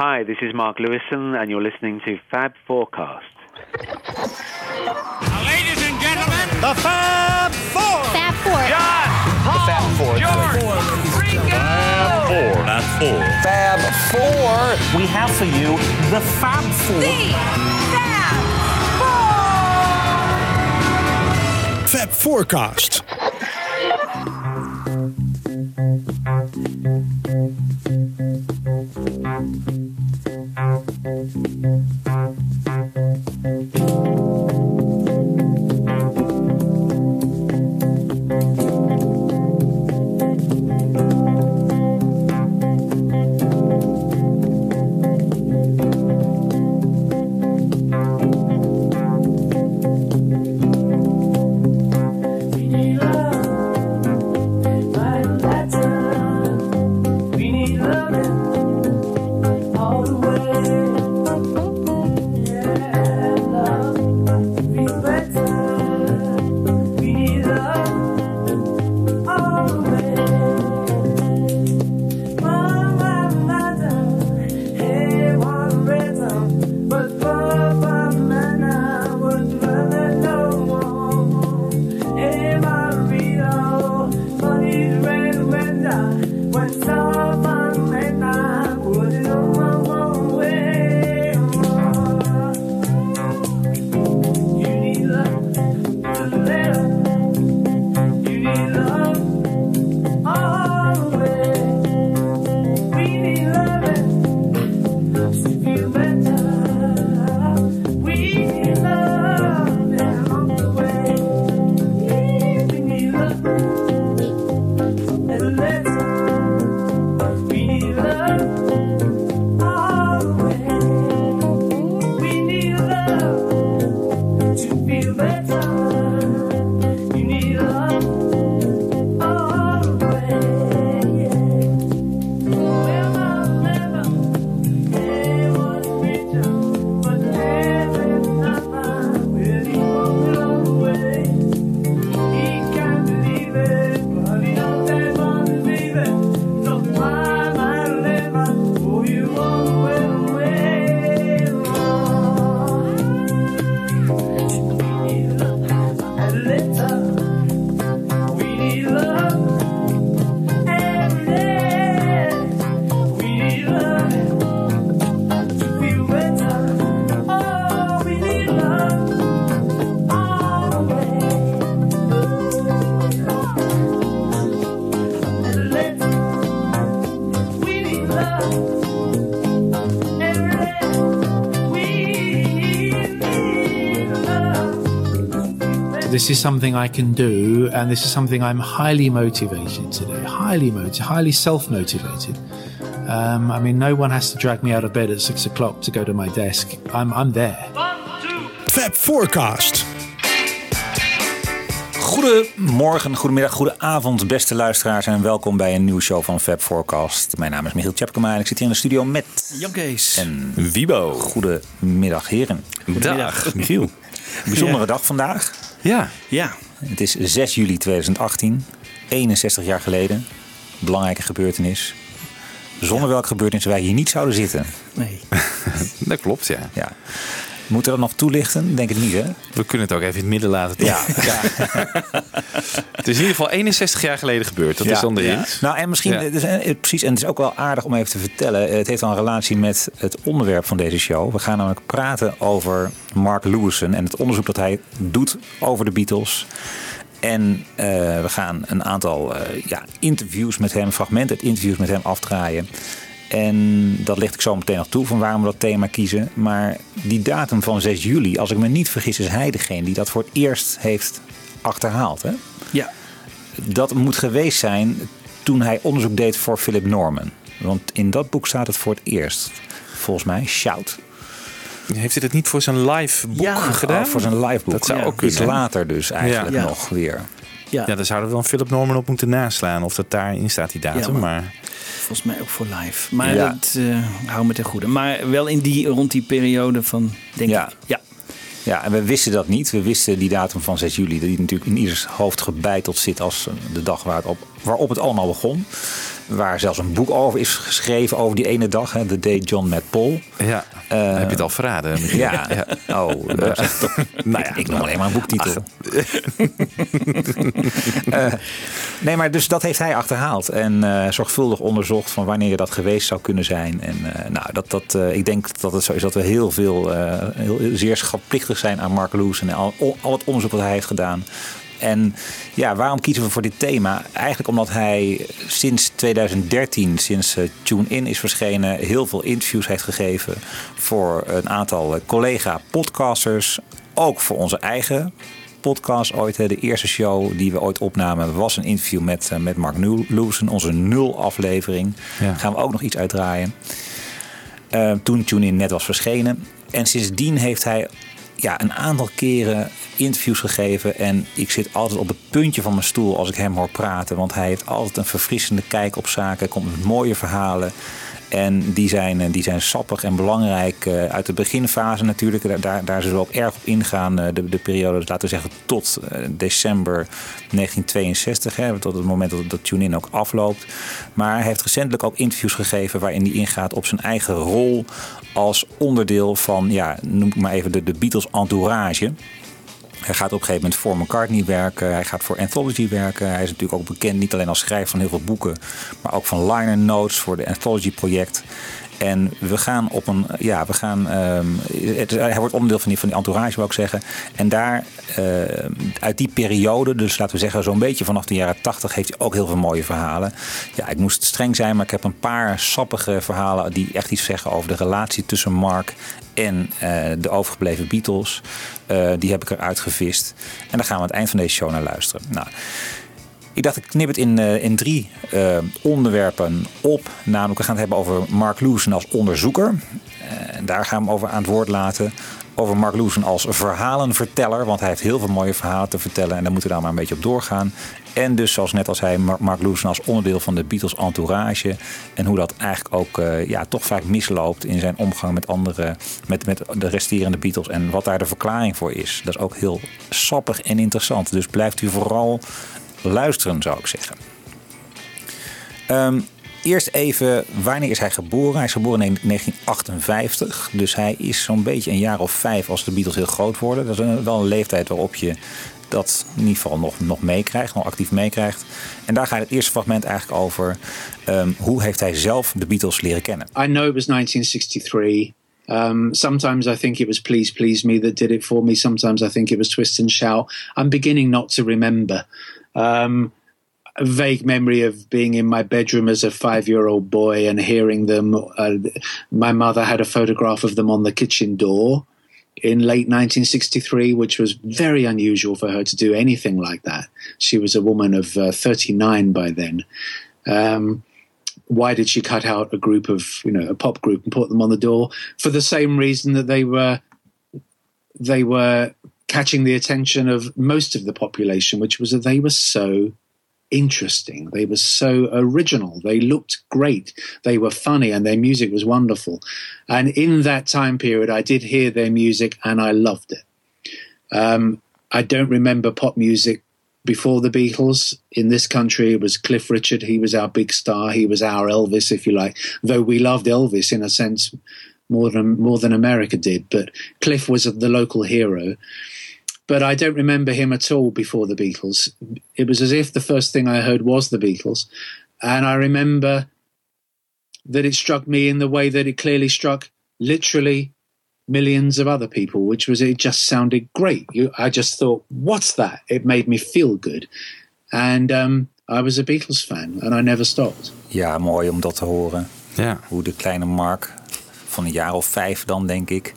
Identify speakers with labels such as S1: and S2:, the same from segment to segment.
S1: Hi, this is Mark Lewison, and you're listening to Fab Forecast.
S2: Ladies and gentlemen,
S3: The Fab Four.
S4: Fab Four.
S2: John, Paul, George, Ringo.
S5: Fab Four.
S3: Fab Four.
S5: We have for you the Fab Four.
S3: the Fab Four. Fab Forecast.
S6: This is something I can do, and this is something I'm highly motivated to do. Highly motivated, highly self motivated. Um, I mean, no one has to drag me out of bed at six o'clock to go to my desk. I'm, I'm there.
S3: Fab Forecast.
S7: Goedemorgen, goedemiddag, goedenavond, beste luisteraars en welkom bij een nieuwe show van Fab Forecast. Mijn naam is Michiel Tjepkema en ik zit hier in de studio met
S8: Jan Kees.
S7: en
S8: Wibo.
S7: Goedemiddag heren.
S8: Dag.
S7: Michiel. Een bijzondere dag vandaag.
S8: Ja. Ja.
S7: Het is 6 juli 2018, 61 jaar geleden. Belangrijke gebeurtenis. Zonder welke gebeurtenis wij hier niet zouden zitten.
S8: Nee.
S5: Dat klopt, ja.
S7: Ja. Moeten we dat nog toelichten? Denk het niet, hè?
S5: We kunnen het ook even in het midden laten.
S7: Ja. ja.
S5: Het is in ieder geval 61 jaar geleden gebeurd. Dat
S7: Ja.
S5: is dan de
S8: Ja.
S7: Nou, en misschien, eh, precies, en het is ook wel aardig om even te vertellen. Het heeft al een relatie met het onderwerp van deze show. We gaan namelijk praten over Mark Lewison en het onderzoek dat hij doet over de Beatles. En eh, we gaan een aantal eh, ja, interviews met hem, fragmenten uit interviews met hem afdraaien. En dat licht ik zo meteen nog toe van waarom we dat thema kiezen. Maar die datum van 6 juli, als ik me niet vergis, is hij degene die dat voor het eerst heeft achterhaald. Hè?
S8: Ja.
S7: dat moet geweest zijn toen hij onderzoek deed voor Philip Norman. Want in dat boek staat het voor het eerst. Volgens mij, Shout.
S5: Heeft hij het niet voor zijn live boek
S8: Ja,
S5: gedaan?
S7: Oh, voor zijn live boek.
S5: Dat zou
S8: Ja.
S5: ook
S7: Iets later dus eigenlijk
S8: Ja.
S7: nog weer.
S8: Ja.
S5: Ja, daar zouden we dan Philip Norman op moeten naslaan. Of dat daarin staat, die datum.
S8: Ja,
S5: maar...
S8: maar- Volgens mij ook voor live. Maar
S7: Ja.
S8: dat uh, hou me ten goede. Maar wel in die, rond die periode van, denk
S7: Ja.
S8: ik. Ja.
S7: Ja, en we wisten dat niet. We wisten die datum van 6 juli, die natuurlijk in ieders hoofd gebeiteld zit als de dag waar het op waarop het allemaal begon. Waar zelfs een boek over is geschreven over die ene dag. Hè, The Day John Met Paul.
S5: Ja,
S7: Eh,
S5: heb je het al verraden? Michiel?
S7: Ja. Oh, toch-
S5: Nou ja,
S7: ik noem alleen maar een boektitel. Eh, nee, maar dus dat heeft hij achterhaald. En eh, zorgvuldig onderzocht van wanneer dat geweest zou kunnen zijn. En nou, dat, dat, ik denk dat het zo is dat we heel veel, heel, zeer schatplichtig zijn aan Mark Loes. En al, al het onderzoek wat hij heeft gedaan. En ja, waarom kiezen we voor dit thema? Eigenlijk omdat hij sinds 2013, sinds eh, Tune In is verschenen, heel veel interviews heeft gegeven voor een aantal eh, collega-podcasters. Ook voor onze eigen podcast ooit. De eerste show die we ooit opnamen was een interview met, eh, met Mark Lewison. Onze nul aflevering.
S5: Ja.
S7: Daar gaan we ook nog iets uitdraaien. Eh, toen TuneIn net was verschenen. En sindsdien heeft hij ja, een aantal keren interviews gegeven. En ik zit altijd op het puntje van mijn stoel als ik hem hoor praten. Want hij heeft altijd een verfrissende kijk op zaken. Komt met mooie verhalen. En die zijn, eh, die zijn sappig en belangrijk eh, uit de beginfase natuurlijk. Daar, daar, zullen we ook erg op ingaan. eh, de, de periode, laten we zeggen, tot december 1962. Hè, tot het moment dat, dat TuneIn ook afloopt. Maar hij heeft recentelijk ook interviews gegeven waarin hij ingaat op zijn eigen rol als onderdeel van, ja, noem ik maar even de, de Beatles entourage. Hij gaat op een gegeven moment voor McCartney werken. Hij gaat voor Anthology werken. Hij is natuurlijk ook bekend niet alleen als schrijver van heel veel boeken, maar ook van liner notes voor de Anthology project. En we gaan op een, ja, we gaan, ehm, het, hij wordt onderdeel van die, van die entourage, wil ik zeggen. En daar, eh, uit die periode, dus laten we zeggen zo'n beetje vanaf de jaren tachtig, heeft hij ook heel veel mooie verhalen. Ja, ik moest streng zijn, maar ik heb een paar sappige verhalen die echt iets zeggen over de relatie tussen Mark en eh, de overgebleven Beatles. Eh, die heb ik eruit gevist. En daar gaan we aan het eind van deze show naar luisteren. Nou, ik dacht, ik knip het in, eh, in drie eh, onderwerpen op. Namelijk, we gaan het hebben over Mark Lewison als onderzoeker. Eh, En daar gaan we hem over aan het woord laten. Over Mark Lewison als verhalenverteller. Want hij heeft heel veel mooie verhalen te vertellen. En daar moeten we daar maar een beetje op doorgaan. En dus, zoals net als hij, Mar- Mark Lewison als onderdeel van de Beatles entourage. En hoe dat eigenlijk ook ja, toch vaak misloopt in zijn omgang met andere, met, met de resterende Beatles. En wat daar de verklaring voor is. Dat is ook heel sappig en interessant. Dus blijft u vooral luisteren, zou ik zeggen. Ehm, eerst even, wanneer is hij geboren? Hij is geboren in 1958. Dus hij is zo'n beetje een jaar of vijf als de Beatles heel groot worden. Dat is wel een leeftijd waarop je dat in ieder geval nog, nog meekrijgt, nog actief meekrijgt. En daar gaat het eerste fragment eigenlijk over. ehm, hoe heeft hij zelf de Beatles leren kennen?
S6: I know it was 1963. Um, sometimes I think it was Please Please Me that did it for me. Sometimes I think it was Twist and Shout. I'm beginning not to remember. Um, a vague memory of being in my bedroom as a five year old boy and hearing them. Uh, my mother had a photograph of them on the kitchen door in late 1963, which was very unusual for her to do anything like that. She was a woman of uh, 39 by then. Um, why did she cut out a group of you know a pop group and put them on the door for the same reason that they were they were catching the attention of most of the population which was that they were so interesting they were so original they looked great they were funny and their music was wonderful and in that time period i did hear their music and i loved it um, i don't remember pop music before the Beatles in this country, it was Cliff Richard. He was our big star. He was our Elvis, if you like. Though we loved Elvis in a sense more than more than America did, but Cliff was the local hero. But I don't remember him at all before the Beatles. It was as if the first thing I heard was the Beatles, and I remember that it struck me in the way that it clearly struck literally millions of other people, which was it just sounded great. You, I just thought, what's that? It made me feel good, and um, I was a Beatles fan, and I never stopped.
S7: Ja, mooi om dat te horen.
S5: Ja.
S7: Hoe de kleine Mark van een jaar of vijf dan, denk ik,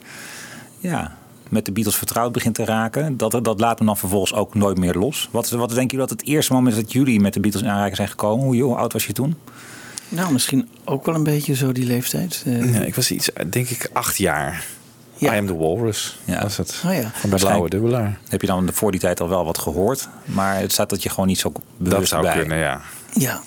S7: ja, met de Beatles vertrouwd begint te raken. Dat, dat laat hem dan vervolgens ook nooit meer los. Wat, wat denken jullie dat het eerste moment is dat jullie met de Beatles in aanraking zijn gekomen? Hoe, hoe oud was je toen?
S8: Nou, misschien ook wel een beetje zo die leeftijd. Eh,
S5: Ja, ik was iets, denk ik, acht jaar.
S8: Ja.
S5: I am the Walrus.
S7: Ja.
S5: Was het.
S8: Oh ja.
S5: Van de blauwe dubbelaar.
S7: Heb je dan voor die tijd al wel wat gehoord? Maar het staat dat je gewoon niet zo bewust
S5: Dat zou
S7: bij.
S5: kunnen, ja.
S8: Ja.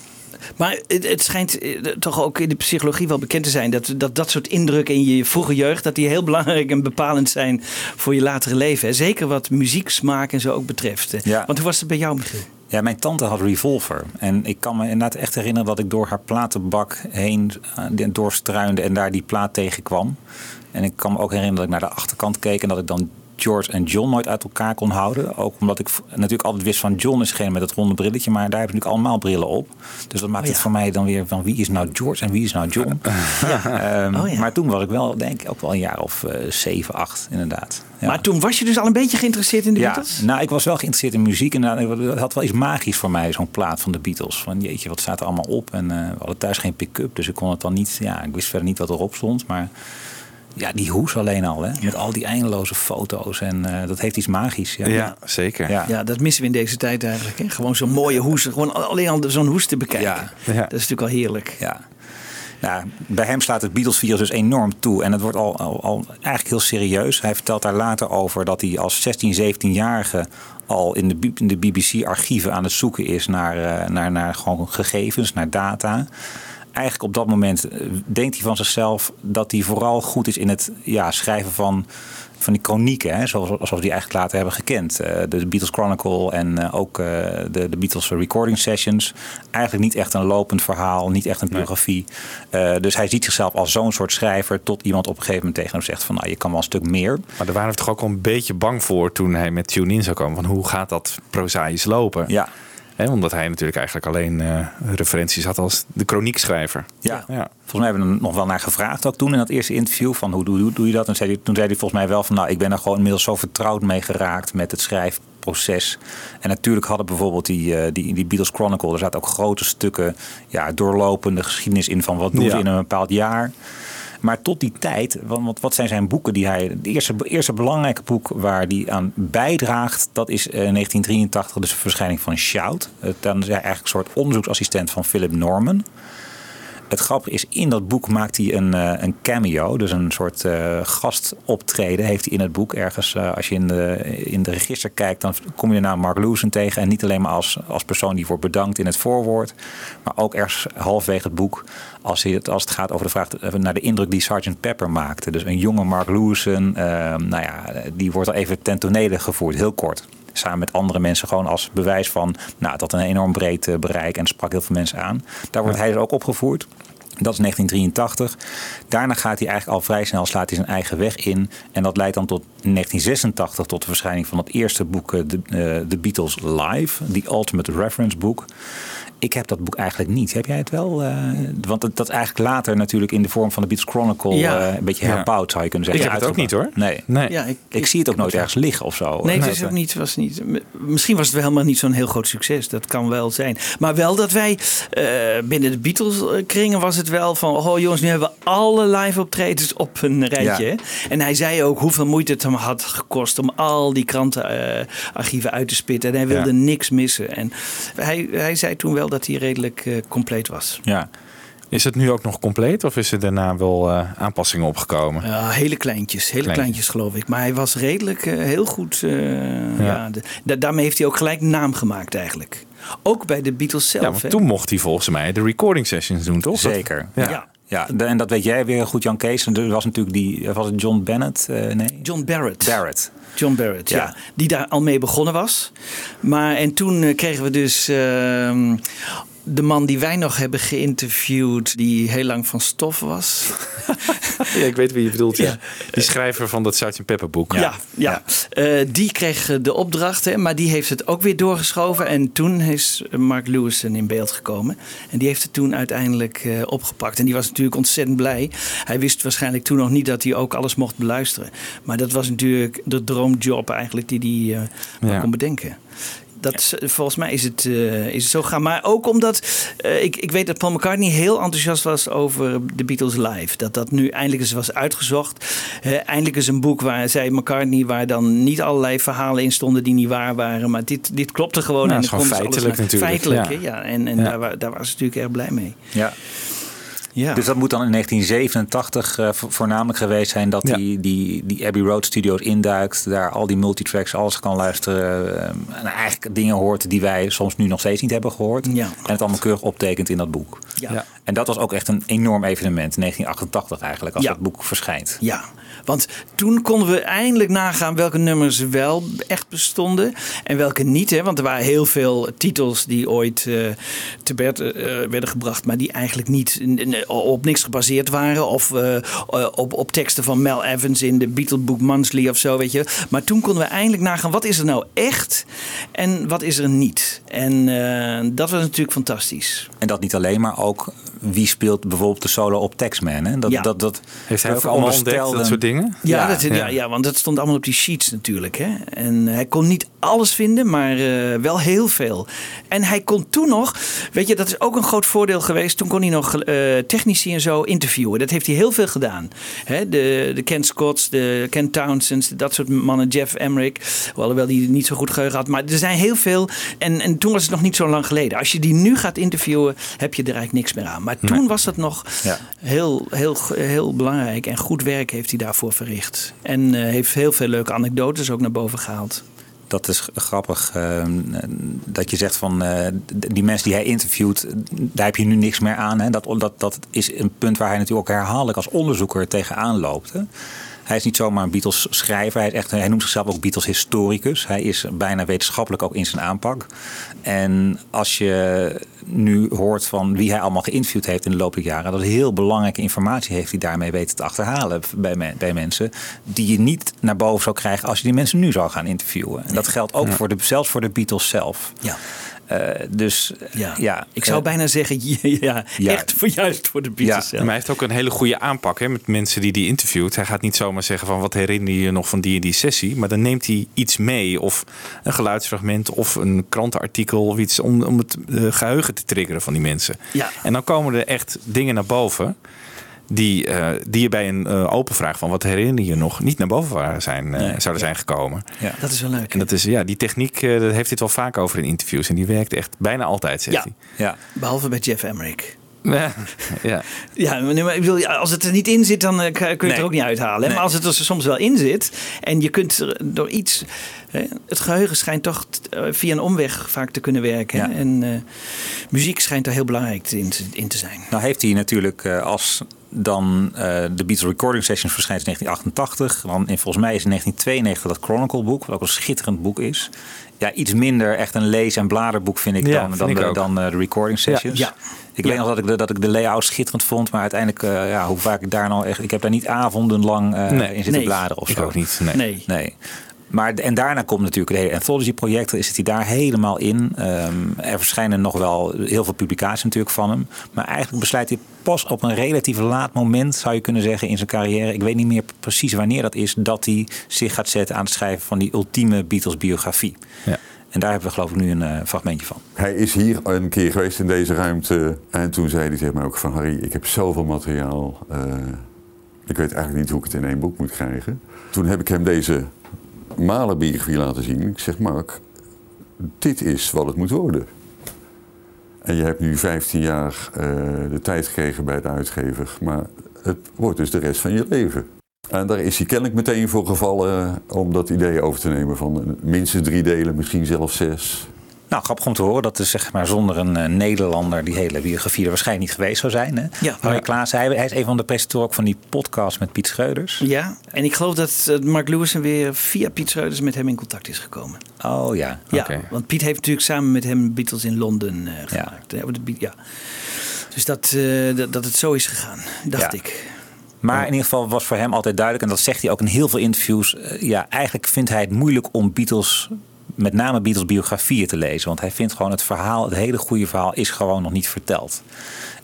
S8: Maar het, het schijnt eh, toch ook in de psychologie wel bekend te zijn dat, dat dat soort indrukken in je vroege jeugd, dat die heel belangrijk en bepalend zijn voor je latere leven. hè. Zeker wat muzieksmaak en zo ook betreft.
S7: Ja.
S8: Want hoe was het bij jou, Michiel?
S7: Ja, mijn tante had Revolver. En ik kan me inderdaad echt herinneren dat ik door haar platenbak heen uh, doorstruinde en daar die plaat tegenkwam. En ik kan me ook herinneren dat ik naar de achterkant keek en dat ik dan George en John nooit uit elkaar kon houden. Ook omdat ik natuurlijk altijd wist van John is degene met het ronde brilletje, maar daar heb ik natuurlijk allemaal brillen op. Dus dat maakt
S8: Oh ja.
S7: het voor mij dan weer van wie is nou George en wie is nou John. Ehm,
S8: Oh ja.
S7: Maar toen was ik wel, denk ik, ook wel een jaar of eh, zeven, acht inderdaad. Ja.
S8: Maar toen was je dus al een beetje geïnteresseerd in de
S7: Ja,
S8: Beatles?
S7: nou, ik was wel geïnteresseerd in muziek. En het had wel iets magisch voor mij, zo'n plaat van de Beatles. Van jeetje, wat staat er allemaal op? En eh, we hadden thuis geen pick-up, dus ik kon het dan niet... Ja, ik wist verder niet wat erop stond, maar... Ja, die hoes alleen al, hè? Met al die eindeloze foto's. En eh, dat heeft iets magisch. Ja,
S5: Ja, zeker.
S7: Ja.
S8: Ja, dat missen we in deze tijd eigenlijk. Hè? Gewoon zo'n mooie hoes. Gewoon alleen al zo'n hoes te bekijken.
S7: Ja.
S5: Ja.
S8: Dat is natuurlijk al heerlijk.
S7: Ja. Nou, bij hem slaat het Beatles-virus dus enorm toe. En het wordt al, al, al eigenlijk heel serieus. Hij vertelt daar later over dat hij als 16, 17-jarige al in de, de BBC-archieven aan het zoeken is naar, eh, naar, naar gewoon gegevens, naar data. Eigenlijk op dat moment eh, denkt hij van zichzelf dat hij vooral goed is in het ja, schrijven van, van die chronieken, hè, zoals, zoals we die eigenlijk later hebben gekend. Eh, de Beatles Chronicle en eh, ook de, de Beatles recording sessions. Eigenlijk niet echt een lopend verhaal, niet echt een biografie. Dus hij ziet zichzelf als zo'n soort schrijver tot iemand op een gegeven moment tegen hem zegt van nou, je kan wel een stuk meer.
S5: Maar daar waren we toch ook al een beetje bang voor toen hij met TuneIn zou komen. Van hoe gaat dat prozaïs lopen?
S7: Ja,
S5: Omdat hij natuurlijk eigenlijk alleen eh, referenties had als de chroniekschrijver.
S7: ja.
S5: Ja.
S7: Volgens mij hebben we er nog wel naar gevraagd ook toen in dat eerste interview. Van hoe doe, doe je dat? En zei hij, toen zei hij volgens mij wel van nou, ik ben er gewoon inmiddels zo vertrouwd mee geraakt met het schrijfproces. En natuurlijk hadden bijvoorbeeld die, eh, die, die Beatles Chronicle, er zaten ook grote stukken ja, doorlopende geschiedenis in van wat doen ze
S5: Ja.
S7: in een bepaald jaar. Maar tot die tijd, want wat, zijn zijn boeken die hij. Het eerste, eerste belangrijke boek waar hij aan bijdraagt, dat is eh, 1983, dus de verschijning van Shout. Eh, Dan is hij eigenlijk een soort onderzoeksassistent van Philip Norman. Het grappige is, in dat boek maakt hij een, eh, een cameo. Dus een soort eh, gastoptreden heeft hij in het boek. Ergens, eh, als je in de, in de register kijkt, dan kom je de Mark Lewison tegen. En niet alleen maar als, als persoon die wordt bedankt in het voorwoord. Maar ook ergens halfwege het boek. Als, het, als het gaat over de vraag naar de indruk die Sgt. Pepper maakte. Dus een jonge Mark eh, nou ja, die wordt al even ten gevoerd. Heel kort samen met andere mensen gewoon als bewijs van nou, dat een enorm breed eh, bereik en sprak heel veel mensen aan. Daar wordt hij dus ook opgevoerd. Dat is 1983. Daarna gaat hij eigenlijk al vrij snel slaat hij zijn eigen weg in. En dat leidt dan tot 1986 tot de verschijning van het eerste boek, eh, The, eh, The Beatles Live, The Ultimate Reference Book. Ik heb dat boek eigenlijk niet. Heb jij het wel? Eh, want het, dat is eigenlijk later natuurlijk in de vorm van de Beatles Chronicle
S8: Ja.
S7: eh, een beetje herbouwd, zou je kunnen zeggen.
S5: Ik heb het ook niet, hoor.
S7: Nee.
S5: Nee.
S8: Ja, ik,
S7: Ik zie het ook nooit ergens liggen of zo.
S8: Nee, het is ook niet, was niet. Misschien was het wel helemaal niet zo'n heel groot succes. Dat kan wel zijn. Maar wel dat wij eh, binnen de Beatles-kringen was het wel van. Oh jongens, nu hebben we alle live optredens op een rijtje.
S7: Ja.
S8: En hij zei ook hoeveel moeite het hem had gekost om al die krantenarchieven uit te spitten. En hij wilde
S5: Ja.
S8: niks missen. En hij, hij zei toen wel dat hij redelijk eh, compleet was.
S7: Ja.
S5: Is het nu ook nog compleet of is er daarna wel eh, aanpassingen opgekomen?
S8: Ja, hele kleintjes, hele
S5: Kleintjes.
S8: kleintjes geloof ik. Maar hij was redelijk eh, heel goed. eh, ja.
S5: Ja.
S8: de- da- daarmee heeft hij ook gelijk naam gemaakt eigenlijk. Ook bij de Beatles zelf.
S5: Ja, want
S8: hè?
S5: toen mocht hij volgens mij de recording sessions doen, toch?
S7: Zeker.
S5: Ja.
S8: Ja.
S7: Ja, de- en dat weet jij weer goed, Jan Kees. Er was natuurlijk die, was het John Bennett? Eh, nee.
S8: John Barrett.
S7: Barrett.
S8: John Barrett, ja.
S7: Ja.
S8: Die daar al mee begonnen was. Maar en toen eh, kregen we dus ehm, de man die wij nog hebben geïnterviewd, die heel lang van stof was.
S5: Ja, ik weet wie je bedoelt. Ja.
S8: Ja.
S5: Die schrijver van dat Sgt. Pepper boek.
S8: Ja, ja. Eh, die kreeg de opdracht, hè, maar die heeft het ook weer doorgeschoven. En toen is Mark Lewison in beeld gekomen. En die heeft het toen uiteindelijk eh, opgepakt. En die was natuurlijk ontzettend blij. Hij wist waarschijnlijk toen nog niet dat hij ook alles mocht beluisteren. Maar dat was natuurlijk de droomjob eigenlijk die hij eh, kon bedenken. Dat, is- volgens mij is het, eh, is het zo gaan. Maar ook omdat eh, ik, ik weet dat Paul McCartney heel enthousiast was over de Beatles live. Dat dat nu eindelijk eens was uitgezocht. Eh, eindelijk is een boek waar zei McCartney, waar dan niet allerlei verhalen in stonden die niet waar waren. Maar dit, dit klopte gewoon.
S5: Ja,
S8: en
S5: het is gewoon
S8: konden ze alles
S5: feitelijk natuurlijk,
S8: Feitelijk,
S5: ja.
S8: En, en
S5: Ja.
S8: Daar, daar was ze natuurlijk erg blij mee.
S7: Ja.
S8: Ja.
S7: Dus dat moet dan in 1987 eh, vo- voornamelijk geweest zijn dat
S5: Ja.
S7: die, die, die Abbey Road Studios induikt. Daar al die multitracks, alles kan luisteren. eh, en eigenlijk dingen hoort die wij soms nu nog steeds niet hebben gehoord.
S8: Ja,
S7: en het allemaal keurig optekent in dat boek.
S8: ja.
S5: Ja.
S7: En dat was ook echt een enorm evenement, 1988 eigenlijk, als
S8: Ja.
S7: dat boek verschijnt.
S8: Ja, want toen konden we eindelijk nagaan welke nummers wel echt bestonden en welke niet. Hè? Want er waren heel veel titels die ooit eh, te bed eh, werden gebracht, maar die eigenlijk niet op niks gebaseerd waren. Of eh, op, op teksten van Mel Evans in de Beatle Book Monthly of zo, weet je. Maar toen konden we eindelijk nagaan wat is er nou echt en wat is er niet. En eh, dat was natuurlijk fantastisch.
S7: En dat niet alleen, maar ook wie speelt bijvoorbeeld de solo op Taxman. Hè? Dat,
S8: Ja.
S7: dat, dat,
S5: Heeft hij ook allemaal ontdekt, dat soort dingen?
S8: Ja,
S7: Ja,
S8: dat, ja.
S5: ja.
S8: Ja, want dat stond allemaal op die sheets natuurlijk. Hè? En hij kon niet alles vinden, maar eh, wel heel veel. En hij kon toen nog, weet je, dat is ook een groot voordeel geweest. Toen kon hij nog eh, technici en zo interviewen. Dat heeft hij heel veel gedaan. Hè? De, de Ken Scotts, de Ken Townsends, dat soort mannen, Jeff Emmerich. Alhoewel die niet zo goed geheugen had. Maar er zijn heel veel. En, en toen was het nog niet zo lang geleden. Als je die nu gaat interviewen, heb je er eigenlijk niks meer aan. Maar toen was dat nog
S7: Ja.
S8: heel, heel, heel belangrijk. En goed werk heeft hij daarvoor verricht. En eh, heeft heel veel leuke anekdotes ook naar boven gehaald.
S7: Dat is grappig eh, dat je zegt van eh, die mensen die hij interviewt, daar heb je nu niks meer aan. Hè? Dat, dat, dat is een punt waar hij natuurlijk ook herhaaldelijk als onderzoeker tegenaan loopt. Hij is niet zomaar een Beatles schrijver, hij, is echt, hij noemt zichzelf ook Beatles historicus. Hij is bijna wetenschappelijk ook in zijn aanpak. En als je nu hoort van wie hij allemaal geïnterviewd heeft in de loop der jaren, dat heel belangrijke informatie heeft hij daarmee weten te achterhalen bij, me- bij mensen, die je niet naar boven zou krijgen als je die mensen nu zou gaan interviewen. En dat geldt ook voor de, zelfs voor de Beatles zelf.
S8: Ja.
S7: Eh, dus
S8: Ja.
S7: ja,
S8: Ik zou
S7: eh,
S8: bijna zeggen, ja,
S7: Ja.
S8: echt voor, juist voor de Beatles
S7: Ja,
S8: zelf.
S5: Maar hij heeft ook een hele goede aanpak hè, met mensen die hij interviewt. Hij gaat niet zomaar zeggen van wat herinner je je nog van die en die sessie. Maar dan neemt hij iets mee. Of een geluidsfragment of een krantenartikel of iets om, om het eh, geheugen te triggeren van die mensen.
S8: Ja.
S5: En dan komen er echt dingen naar boven. Die, eh, die je bij een eh, open vraag van wat herinner je je nog niet naar boven waren zijn, eh,
S7: Nee.
S5: zouden zijn gekomen.
S7: ja.
S8: Dat is wel leuk.
S5: En dat is ja, die techniek, eh, daar heeft hij het wel vaak over in interviews. En die werkt echt bijna altijd, zegt
S8: Ja.
S5: hij.
S7: ja.
S8: Behalve bij Jeff Emmerich.
S5: Ja. ja.
S8: Ja, maar ik bedoel, als het er niet in zit, dan kun je het
S5: Nee.
S8: er ook niet uithalen. hè.
S5: Nee.
S8: Maar als het er soms wel in zit en je kunt er door iets... Hè, het geheugen schijnt toch via een omweg vaak te kunnen werken.
S7: Ja.
S8: En eh, muziek schijnt daar heel belangrijk in te, in te zijn.
S7: Nou heeft hij natuurlijk eh, als dan eh, de Beatles Recording Sessions verschijnt in 1988. Dan in, volgens mij is in 1992 dat Chronicle boek, wat ook een schitterend boek is. Ja, iets minder echt een lees- en bladerboek vind ik
S5: Ja,
S7: dan,
S5: vind
S7: dan,
S5: ik
S7: de, dan eh, de Recording Sessions.
S8: ja.
S7: Ik weet nog dat ik, de, dat ik de layout schitterend vond, maar uiteindelijk, eh, ja, hoe vaak ik daar nou echt... Ik heb daar niet avondenlang
S5: Nee.
S7: in zitten
S8: Nee.
S7: bladeren of
S5: Ik
S7: zo.
S5: ook niet. Nee.
S8: Nee.
S7: Nee. Maar, en daarna komt natuurlijk het hele anthology-project. Is het hij daar helemaal in. Ehm, er verschijnen nog wel heel veel publicaties natuurlijk van hem. Maar eigenlijk besluit hij pas op een relatief laat moment, zou je kunnen zeggen, in zijn carrière. Ik weet niet meer precies wanneer dat is, dat hij zich gaat zetten aan het schrijven van die ultieme Beatles-biografie.
S5: Ja.
S7: En daar hebben we geloof ik nu een eh, fragmentje van.
S9: Hij is hier een keer geweest in deze ruimte. En toen zei hij tegen mij ook van... Harry, ik heb zoveel materiaal. eh, ik weet eigenlijk niet hoe ik het in één boek moet krijgen. Toen heb ik hem deze malenbiografie laten zien. Ik zeg, Mark, dit is wat het moet worden. En je hebt nu 15 jaar eh, de tijd gekregen bij de uitgever. Maar het wordt dus de rest van je leven. En daar is hij kennelijk meteen voor gevallen om dat idee over te nemen van minstens drie delen, misschien zelfs zes.
S7: Nou, grappig om te horen dat er zeg maar, zonder een eh, Nederlander die hele biografie er waarschijnlijk niet geweest zou zijn. Hè?
S8: Ja.
S7: Harry Klaas, hij, hij is een van de presentatoren ook van die podcast met Piet Schreuders.
S8: Ja, en ik geloof dat eh, Mark Lewison weer via Piet Schreuders met hem in contact is gekomen.
S7: Oh ja.
S8: Ja,
S5: Oké.
S8: want Piet heeft natuurlijk samen met hem Beatles in Londen eh, gemaakt. Ja. ja. Dus dat, eh, dat, dat het zo is gegaan, dacht
S7: Ja.
S8: ik.
S7: Maar in ieder geval was voor hem altijd duidelijk, en dat zegt hij ook in heel veel interviews. ja, eigenlijk vindt hij het moeilijk om Beatles, met name Beatles biografieën te lezen. Want hij vindt gewoon het verhaal, het hele goede verhaal, is gewoon nog niet verteld.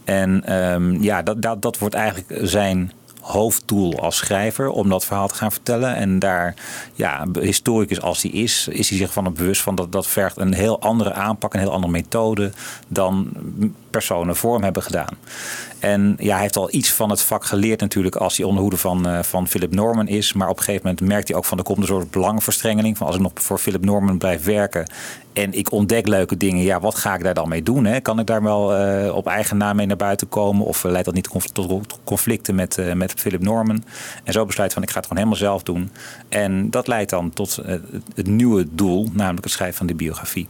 S7: En ehm, ja, dat, dat, dat wordt eigenlijk zijn hoofddoel als schrijver om dat verhaal te gaan vertellen. En daar, ja, historicus als hij is, is hij zich van het bewust van dat dat vergt een heel andere aanpak, een heel andere methode dan personen voor hem hebben gedaan. En ja, hij heeft al iets van het vak geleerd natuurlijk als hij onder hoede van, eh, van Philip Norman is. Maar op een gegeven moment merkt hij ook van er komt een soort belangenverstrengeling. Van als ik nog voor Philip Norman blijf werken en ik ontdek leuke dingen. Ja, wat ga ik daar dan mee doen? Hè? Kan ik daar wel eh, op eigen naam mee naar buiten komen? Of eh, leidt dat niet tot conflicten met, eh, met Philip Norman? En zo besluit van ik ga het gewoon helemaal zelf doen. En dat leidt dan tot het nieuwe doel, namelijk het schrijven van de biografie.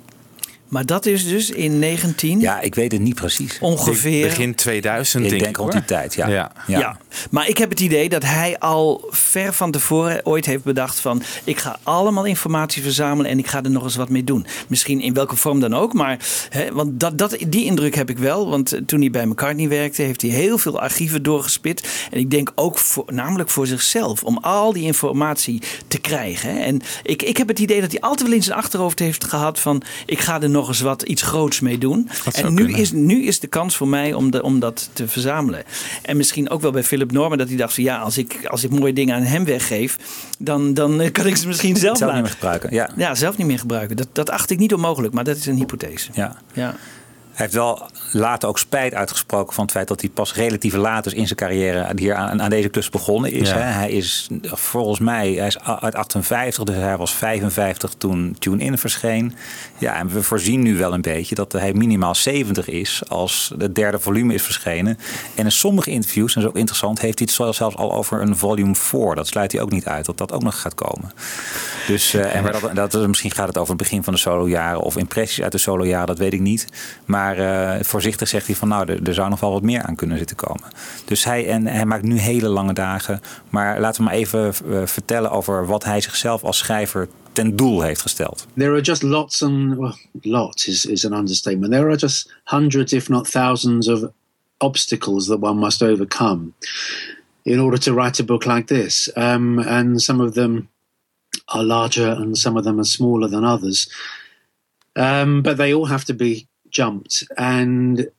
S8: Maar dat is dus in 19...
S7: Ja, ik weet het niet precies.
S8: Ongeveer...
S5: Begin 2000
S7: ik
S5: denk
S7: denk rond die tijd, ja.
S5: Ja.
S8: Ja. maar ik heb het idee dat hij al ver van tevoren ooit heeft bedacht van... ik ga allemaal informatie verzamelen en ik ga er nog eens wat mee doen. Misschien in welke vorm dan ook, maar... Hè, want dat, dat, die indruk heb ik wel, want toen hij bij McCartney werkte... heeft hij heel veel archieven doorgespit. En ik denk ook voor, namelijk voor zichzelf, om al die informatie te krijgen. Hè. En ik, ik heb het idee dat hij altijd wel in zijn achterhoofd heeft gehad van... ik ga er nog eens wat iets groots mee doen. En nu is, nu is de kans voor mij om, de, om dat te verzamelen. En misschien ook wel bij Philip Norman dat hij dacht van... ja, als ik, als ik mooie dingen aan hem weggeef... dan, dan kan ik ze misschien zelf,
S7: Zelf niet meer gebruiken, ja.
S8: Ja, zelf niet meer gebruiken. Dat, dat acht ik niet onmogelijk, maar dat is een hypothese.
S7: Ja.
S8: Ja.
S7: Hij heeft wel later ook spijt uitgesproken van het feit dat hij pas relatief laat is in zijn carrière hier aan, aan deze klus begonnen is.
S5: Ja.
S7: Hè. Hij is volgens mij hij is uit 58, dus hij was 55 toen Tune In verscheen. Ja, en we voorzien nu wel een beetje dat hij minimaal 70 is als het derde volume is verschenen. En in sommige interviews, en dat is ook interessant, heeft hij het zelfs al over een volume 4. Dat sluit hij ook niet uit dat dat ook nog gaat komen. Dus eh, en dat, dat, misschien gaat het over het begin van de solojaren of impressies uit de solojaren, dat weet ik niet. Maar eh, voorzichtig zegt hij van nou, er, er zou nog wel wat meer aan kunnen zitten komen. Dus hij, en hij maakt nu hele lange dagen. Maar laten we maar even eh, vertellen over wat hij zichzelf als schrijver ten doel heeft gesteld.
S6: There are just lots and well, lots is, is an understatement. There are just hundreds, if not thousands, of obstacles that one must overcome in order to write a book like this. Um, and some of them are larger and some of them are smaller than others. Um, but they all have to be jumped. And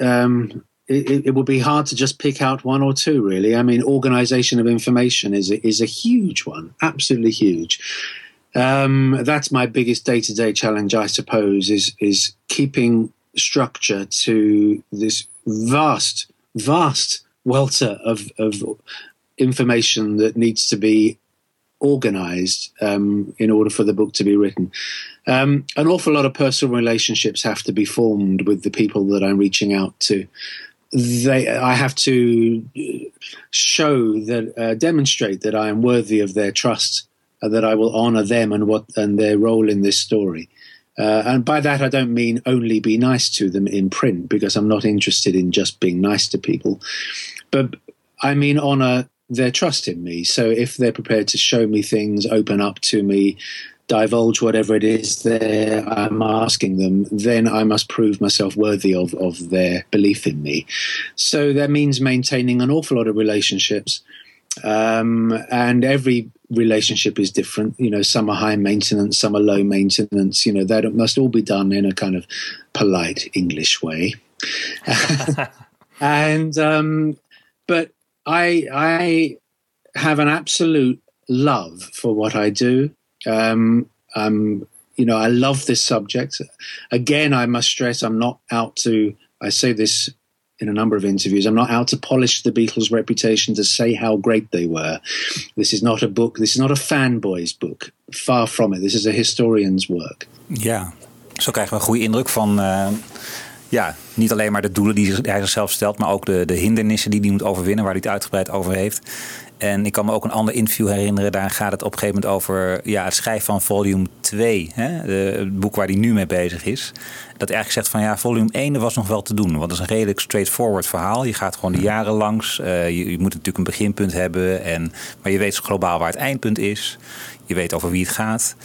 S6: um, it, it would be hard to just pick out one or two, really. I mean, organization of information is a, is a huge one, absolutely huge. Um, that's my biggest day to day challenge, I suppose, is is keeping structure to this vast, vast welter of, of information that needs to be organized um, in order for the book to be written. Um, an awful lot of personal relationships have to be formed with the people that I'm reaching out to. They, I have to show that, uh, demonstrate that I am worthy of their trust, uh, that I will honor them and what and their role in this story. Uh, and by that, I don't mean only be nice to them in print, because I'm not interested in just being nice to people. But I mean honor their trust in me. So if they're prepared to show me things, open up to me, divulge whatever it is that I'm asking them, then I must prove myself worthy of, of their belief in me. So that means maintaining an awful lot of relationships. Um, and every relationship is different. You know, some are high maintenance, some are low maintenance. You know, that must all be done in a kind of polite English way. and um, but I I have an absolute love for what I do. Um, um, you know, I love this subject. Again, I must stress I'm not out to. I say this in a number of interviews. I'm not out to polish the Beatles' reputation to say how great they were. This is not a book. This is not a fanboy's book. Far from it. This is a historian's work.
S7: Ja, zo krijgen we een goede indruk van. Uh, niet alleen maar de doelen die hij zichzelf stelt, maar ook de, de hindernissen die hij moet overwinnen, waar hij het uitgebreid over heeft. En ik kan me ook een ander interview herinneren. Daar gaat het op een gegeven moment over ja, het schrijven van volume 2. Hè? De, het boek waar hij nu mee bezig is. Dat eigenlijk zegt van ja, volume 1 was nog wel te doen. Want het is een redelijk straightforward verhaal. Je gaat gewoon de jaren langs. Uh, je, je, moet natuurlijk een beginpunt hebben. En, maar je weet globaal waar het eindpunt is. Je weet over wie het gaat.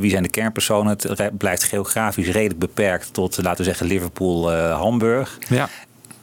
S7: Wie zijn de kernpersonen. Het blijft geografisch redelijk beperkt tot, laten we zeggen, Liverpool, uh, Hamburg.
S5: Ja.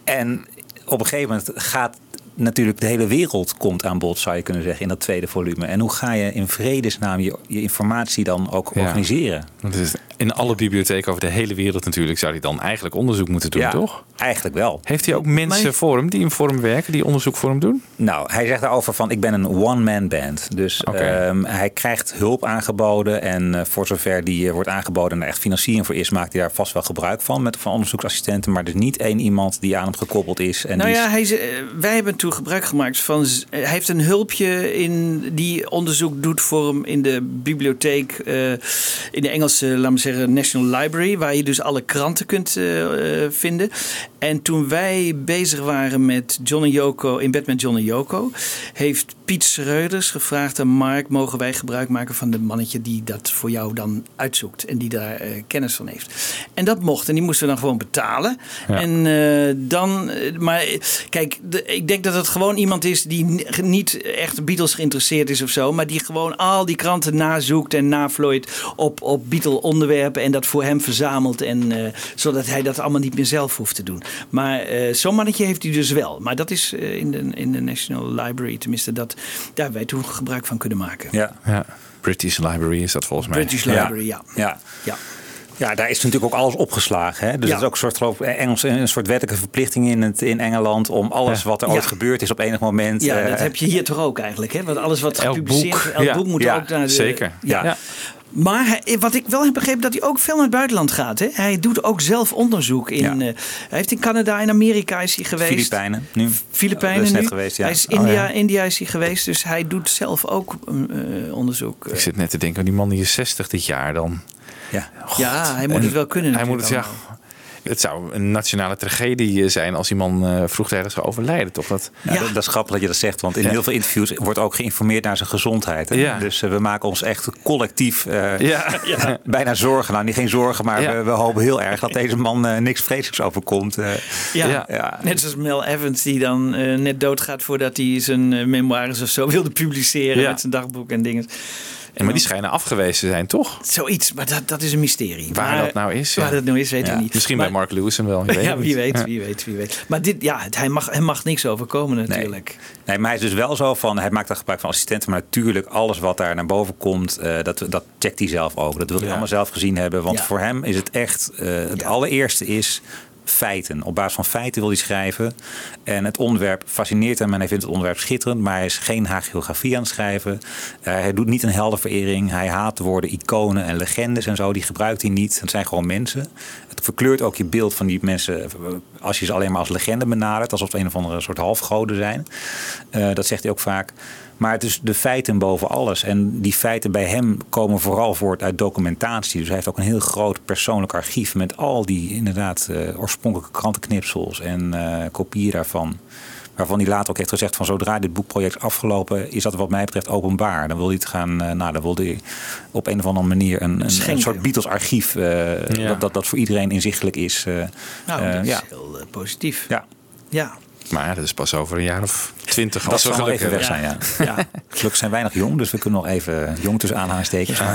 S7: En op een gegeven moment gaat natuurlijk de hele wereld komt aan bod, zou je kunnen zeggen, in dat tweede volume. En hoe ga je in vredesnaam je, je informatie dan ook
S5: Ja.
S7: organiseren?
S5: Dat is in alle bibliotheken over de hele wereld natuurlijk zou hij dan eigenlijk onderzoek moeten doen,
S7: Ja,
S5: toch?
S7: Eigenlijk wel.
S5: Heeft hij ook mensen voor hem die in voor hem werken, die onderzoek voor hem doen?
S7: Nou, hij zegt daarover van ik ben een one-man band. Dus ehm, hij krijgt hulp aangeboden. En eh, voor zover die eh, wordt aangeboden en er echt financiering voor is, maakt hij daar vast wel gebruik van met van onderzoeksassistenten. Maar er is niet één iemand die aan hem gekoppeld is. En
S8: nou
S7: die is-
S8: ja, hij, eh, wij hebben toen gebruik gemaakt van. z- Hij heeft een hulpje in die onderzoek doet voor hem in de bibliotheek. eh, in de Engelse, we National Library. Waar je dus alle kranten kunt eh, eh, vinden. En toen wij bezig waren met John en Yoko, in bed met John en Yoko. Heeft Piet Schreuders gevraagd aan Mark: mogen wij gebruik maken van de mannetje die dat voor jou dan uitzoekt en die daar eh, kennis van heeft? En dat mocht en die moesten we dan gewoon betalen.
S5: Ja.
S8: En eh, dan, eh, maar kijk, de, ik denk dat het gewoon iemand is die ni- niet echt Beatles geïnteresseerd is of zo, maar die gewoon al die kranten nazoekt en navlooit op, op Beatle onderwerpen en dat voor hem verzamelt en zodat hij dat allemaal niet meer zelf hoeft te doen. Maar zo'n mannetje heeft hij dus wel. Maar dat is in, de, in de National Library, tenminste, dat, daar wij toen gebruik van kunnen maken.
S7: Ja.
S5: Ja. British Library is dat volgens mij.
S8: British Library, ja.
S7: Ja.
S8: ja.
S7: Ja, daar is natuurlijk ook alles opgeslagen. Hè? Dus
S8: Ja.
S7: dat is ook een soort, geloof Engels, een soort wettelijke verplichting in, het, in Engeland om alles wat er
S8: Ja.
S7: ooit gebeurd is op enig moment.
S8: Ja,
S7: eh,
S8: dat heb je hier toch ook eigenlijk. Hè? Want alles wat
S5: Elk
S8: gepubliceerd
S5: boek,
S8: elk
S5: ja.
S8: boek moet
S7: Ja,
S8: ook naar de...
S5: zeker.
S8: Ja. Maar hij- wat ik wel heb begrepen, dat hij ook veel naar het buitenland gaat. Hè? Hij doet ook zelf onderzoek. In,
S7: Ja.
S8: eh, hij heeft in Canada en Amerika is hij geweest.
S7: Filipijnen nu.
S8: Filipijnen
S7: Dat is net
S8: nu.
S7: geweest, ja.
S8: Hij is
S5: Oh,
S8: India,
S5: ja.
S8: India is hij geweest. Dus hij doet zelf ook eh, onderzoek.
S5: Ik zit net te denken, die man die is 60 dit jaar dan.
S7: Ja.
S8: ja, hij moet
S5: En
S8: het wel kunnen
S5: Hij moet het, ja. Het zou een nationale tragedie eh, zijn als die man eh, vroeg ergens zou overlijden, toch? Dat,
S7: Ja,
S8: Ja.
S7: Dat, dat is grappig dat je dat zegt, want in
S5: Ja.
S7: heel veel interviews wordt ook geïnformeerd naar zijn gezondheid. Hè? Dus eh, we maken ons echt collectief eh,
S5: ja.
S7: bijna zorgen. Nou, niet geen zorgen, maar
S5: Ja.
S7: we, we hopen heel erg dat deze man niks vreselijks overkomt. eh.
S8: Ja,
S5: Ja.
S7: Ja.
S8: net zoals Mel Evans die dan net doodgaat voordat hij zijn memoires of zo wilde publiceren
S5: Ja.
S8: met zijn dagboek en dingen.
S5: En, maar die schijnen afgewezen te zijn, toch?
S8: Zoiets, maar dat, dat is een mysterie.
S5: Waar
S8: Maar,
S5: dat nou is, ja.
S8: Waar dat nou is, weten
S7: Ja.
S8: we niet.
S5: Misschien
S8: Maar-
S5: bij Mark Lewis en wel. weet
S8: ja,
S5: het
S8: wie
S5: niet.
S8: weet,
S5: Ja.
S8: wie weet, wie weet. Maar dit, ja, het- hij mag, hij mag niks overkomen natuurlijk.
S7: Nee, maar hij is dus wel zo van, hij maakt daar gebruik van assistenten, maar natuurlijk alles wat daar naar boven komt, eh, dat, dat checkt hij zelf ook. Dat wil hij allemaal zelf gezien hebben, want
S8: Ja.
S7: voor hem is het echt, eh, het
S8: Ja.
S7: allereerste is feiten. Op basis van feiten wil hij schrijven. En het onderwerp fascineert hem en hij vindt het onderwerp schitterend, maar hij is geen hagiografie aan het schrijven. Eh, hij doet niet een heldenverering. Hij haat de woorden iconen en legendes en zo, die gebruikt hij niet. Het zijn gewoon mensen. Het verkleurt ook je beeld van die mensen eh, als je ze alleen maar als legende benadert, alsof het een of andere soort halfgoden zijn. Eh, dat zegt hij ook vaak. Maar het is de feiten boven alles. En die feiten bij hem komen vooral voort uit documentatie. Dus hij heeft ook een heel groot persoonlijk archief met al die inderdaad eh, oorspronkelijke krantenknipsels en eh, kopieën daarvan. Waarvan hij later ook heeft gezegd van zodra dit boekproject is afgelopen, is dat wat mij betreft openbaar. Dan wil hij het gaan, eh, nou dan wil hij op een of andere manier een, een, soort Beatles archief eh,
S5: Ja.
S7: dat, dat, dat voor iedereen inzichtelijk is. eh,
S8: Nou,
S7: eh,
S8: dat is
S7: ja.
S8: heel positief.
S7: ja,
S8: Ja.
S5: Maar dat is pas over een jaar of twintig.
S7: dat
S5: als we
S7: zal nog
S5: geluk
S7: even weg zijn, ja.
S8: ja.
S7: Gelukkig zijn weinig jong, dus we kunnen nog even jong tussen aanhalingstekens.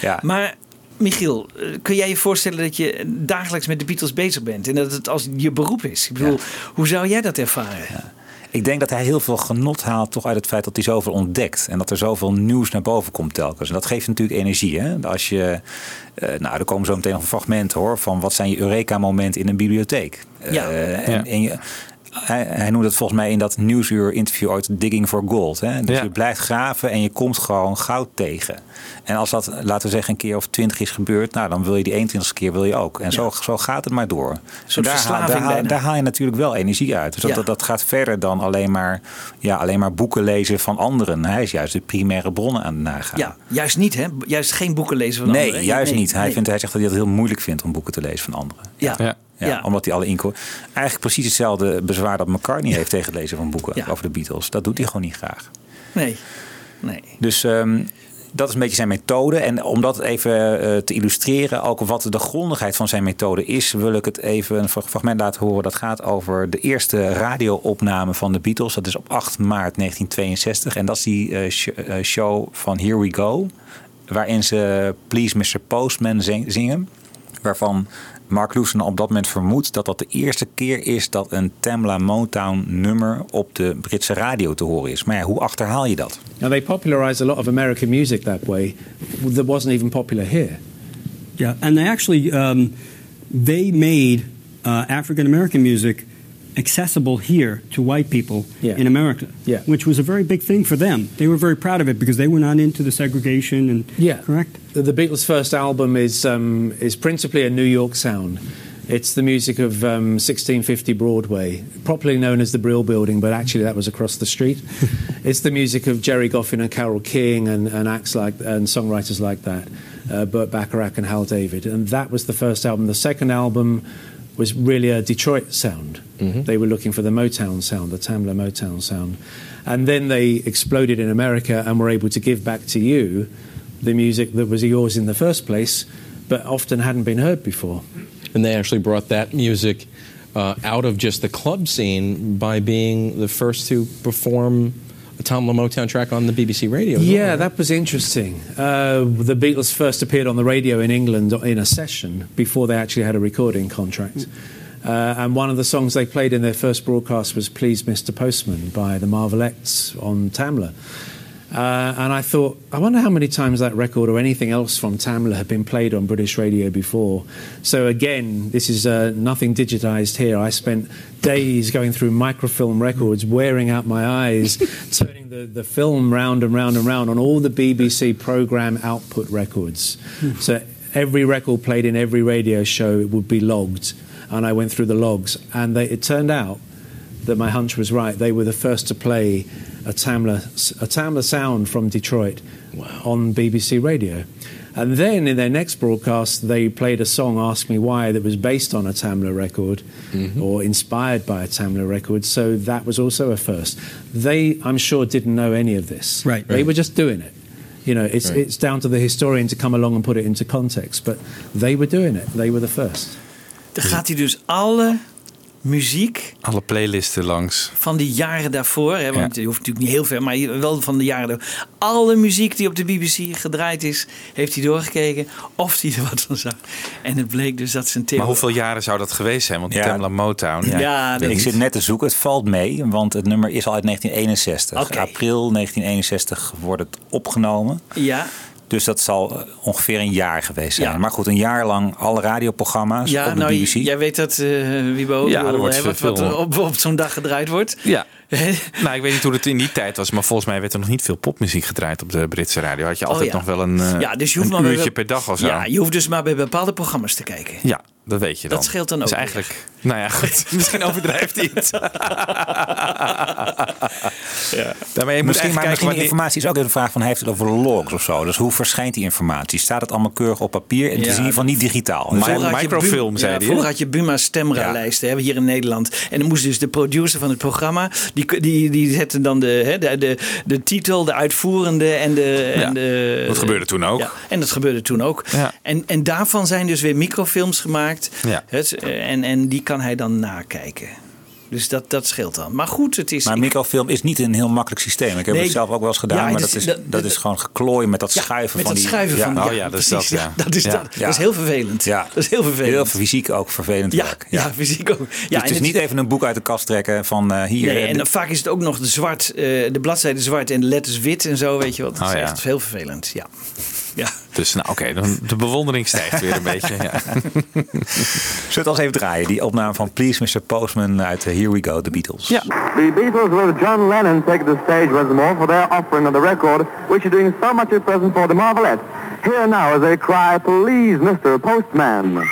S7: Ja.
S8: Maar Michiel, eh, kun jij je voorstellen dat je dagelijks met de Beatles bezig bent en dat het als je beroep is? Ik bedoel, hoe zou jij dat ervaren?
S7: Ik denk dat hij heel veel genot haalt toch uit het feit dat hij zoveel ontdekt. En dat er zoveel nieuws naar boven komt telkens. En dat geeft natuurlijk energie. Hè? Als je, eh, nou, er komen zo meteen nog fragmenten hoor. Van wat zijn je Eureka-momenten in een bibliotheek.
S8: Ja.
S7: Eh, en,
S5: Ja.
S7: en je, hij, hij noemt het volgens mij in dat nieuwsuur interview ooit digging for gold. Hè? Dus
S5: Ja.
S7: je blijft graven en je komt gewoon goud tegen. En als dat, laten we zeggen, een keer of twintig is gebeurd, nou, dan wil je die 21ste keer wil je ook. En zo, zo gaat het maar door. daar, haal- daar, haal-
S8: bijna.
S7: daar haal je natuurlijk wel energie uit. Dus dat,
S8: Ja.
S7: dat, dat gaat verder dan alleen maar, ja, alleen maar boeken lezen van anderen. Hij is juist de primaire bronnen aan het nagaan.
S8: Ja, juist niet hè? Juist geen boeken lezen van
S7: Nee,
S8: anderen.
S7: juist
S8: Nee,
S7: niet. Hij,
S8: nee.
S7: vindt, hij zegt dat hij het heel moeilijk vindt om boeken te lezen van anderen.
S8: Ja.
S5: Ja.
S7: Omdat hij alle inko... Eigenlijk precies hetzelfde bezwaar dat McCartney heeft tegen het lezen van boeken
S8: Ja.
S7: over de Beatles. Dat doet hij gewoon niet graag.
S8: Nee. nee.
S7: Dus ehm, dat is een beetje zijn methode. En om dat even eh, te illustreren, ook wat de grondigheid van zijn methode is, wil ik het even een fragment laten horen. Dat gaat over de eerste radioopname van de Beatles. Dat is op 8 maart 1962. En dat is die eh, sh- eh, show van Here We Go. Waarin ze Please Mr. Postman zing- zingen. Waarvan Mark Lewson op dat moment vermoedt dat dat de eerste keer is dat een Tamla Motown nummer op de Britse radio te horen is. Maar ja, hoe achterhaal je dat?
S4: Now, they popularized a lot of American music that way that wasn't even popular here.
S10: Yeah, and they actually um, they made uh, African American music accessible here to white people
S4: Yeah.
S10: in America,
S4: Yeah.
S10: which was a very big thing for them. They were very proud of it because they were not into the segregation and
S4: Yeah,
S10: correct.
S4: The, the Beatles' first album is um, is principally a New York sound. It's the music of um, 1650 Broadway, properly known as the Brill Building, but actually that was across the street. it's the music of Jerry Goffin and Carol King and, and acts like and songwriters like that, uh, Burt Bacharach and Hal David, and that was the first album. The second album
S6: was really a Detroit sound.
S11: Mhm.
S6: They were looking for the Motown sound, the Tamla Motown sound. And then they exploded in America and were able to give back to you the music that was yours in the first place, but often hadn't been heard before.
S11: And they actually brought that music uh, out of just the club scene by being the first to perform a Tom Motown track on the BBC radio.
S6: Yeah, that was interesting. Uh, the Beatles first appeared on the radio in England in a session before they actually had a recording contract. Uh, and one of the songs they played in their first broadcast was Please Mr. Postman by the Marvelettes on Tamla. Uh, and I thought, I wonder how many times that record or anything else from Tamla had been played on British radio before. So again, this is uh, nothing digitized here. I spent days going through microfilm records, wearing out my eyes, turning the, the film round and round and round on all the BBC program output records. So every record played in every radio show it would be logged, and I went through the logs, and they, it turned out that my hunch was right. They were the first to play a Tamla, a Tamla sound from Detroit on BBC Radio. And then in their next broadcast, they played a song, Ask Me Why, that was based on a Tamla record mm-hmm. or inspired by a Tamla record. So that was also a first. They, I'm sure, didn't know any of this.
S10: Right.
S6: They
S10: Right.
S6: were just doing it. You know, it's,
S11: Right.
S6: it's down to the historian to come along and put it into context. But they were doing it. They were the first.
S8: Dan gaat hij dus alle muziek
S5: Alle playlisten langs.
S8: van die jaren daarvoor. Hè, want je hoeft natuurlijk niet heel ver, maar wel van de jaren daarvoor. Alle muziek die op de BBC gedraaid is, heeft hij doorgekeken of hij er wat van zag. En het bleek dus dat zijn
S5: Maar
S8: theorie.
S5: hoeveel jaren zou dat geweest zijn? Want
S7: Ja.
S5: Tamla Motown.
S8: Ja, dat
S7: ik zit net te zoeken. Het valt mee, want het nummer is al uit 1961.
S8: Oké.
S7: April 1961 wordt het opgenomen.
S8: Ja,
S7: Dus dat zal eh, ongeveer een jaar geweest zijn.
S8: Ja.
S7: Maar goed, een jaar lang alle radioprogramma's
S8: ja
S7: op de
S8: nou,
S7: BBC.
S8: jij weet dat, eh Wiebo,
S5: Ja, wordt
S8: hè, wat,
S5: veel-
S8: wat er op, op zo'n dag gedraaid wordt.
S5: Ja. nou, ik weet niet hoe het in die tijd was, maar volgens mij werd er nog niet veel popmuziek gedraaid op de Britse radio. Had je
S8: Oh,
S5: altijd
S8: ja.
S5: nog wel een, eh,
S8: Ja, dus je hoeft
S5: een
S8: maar bij-
S5: uurtje per dag of zo.
S8: Ja, je hoeft dus maar bij bepaalde programma's te kijken.
S5: Ja, dat weet je dan.
S8: Dat scheelt dan
S5: dus
S8: ook
S5: eigenlijk, nou ja, goed. Misschien overdrijft hij het. ja. moet
S7: Misschien, maar misschien
S5: wanneer...
S7: informatie is ook even een vraag van heeft het over logs of zo. Dus hoe verschijnt die informatie? Staat het allemaal keurig op papier? En het
S8: Ja,
S7: is in ieder geval niet digitaal.
S5: Maar-
S7: Dus
S8: Vroeger had je
S5: microfilm, zei
S8: ja,
S5: hij,
S8: Vroeger had je Buma stemra-lijsten hè, hier in Nederland. En dan moest dus de producer van het programma... die, die, die zette dan de, hè, de, de, de titel, de uitvoerende en de...
S5: Ja,
S8: En de
S5: dat gebeurde toen ook.
S8: Ja, en dat gebeurde toen ook.
S5: Ja.
S8: En, en daarvan zijn dus weer microfilms gemaakt.
S5: Ja.
S8: Het, en, en die kan hij dan nakijken. Dus dat, dat scheelt dan. Maar goed, het is...
S7: Maar microfilm is niet een heel makkelijk systeem. Ik heb
S8: Nee.
S7: het zelf ook wel eens gedaan,
S8: Ja,
S7: maar
S8: dat
S7: dat
S8: is- dat-
S7: is gewoon geklooien met dat
S8: ja,
S7: schuiven
S8: met
S7: van
S8: dat
S7: die...
S8: schuiven van die...
S5: Oh ja, dat is dat, ja.
S8: dat, is,
S5: Ja.
S8: dat, dat is heel vervelend.
S7: Ja.
S8: Dat is heel vervelend.
S7: Heel fysiek ook vervelend
S8: ja,
S7: werk.
S8: ja. fysiek ook. Ja,
S7: dus
S8: en
S7: het is niet even een boek uit de kast trekken van eh, hier.
S8: Nee, en dan vaak is het ook nog de zwart, eh, de bladzijde zwart en de letters wit en zo, weet je wat. Dat
S5: Oh,
S8: is
S5: ja.
S8: echt heel vervelend, ja. Ja.
S5: Dus nou oké, dan de bewondering stijgt weer een beetje. Ja.
S7: Zullen we het als even draaien? Die opname van Please Mr. Postman uit eh, Here We Go, The Beatles.
S5: Ja.
S12: The Beatles with John Lennon take the stage once more for their offering of the record, which is doing so much at present for the Marvelettes. Here now as they cry, please, Mr. Postman.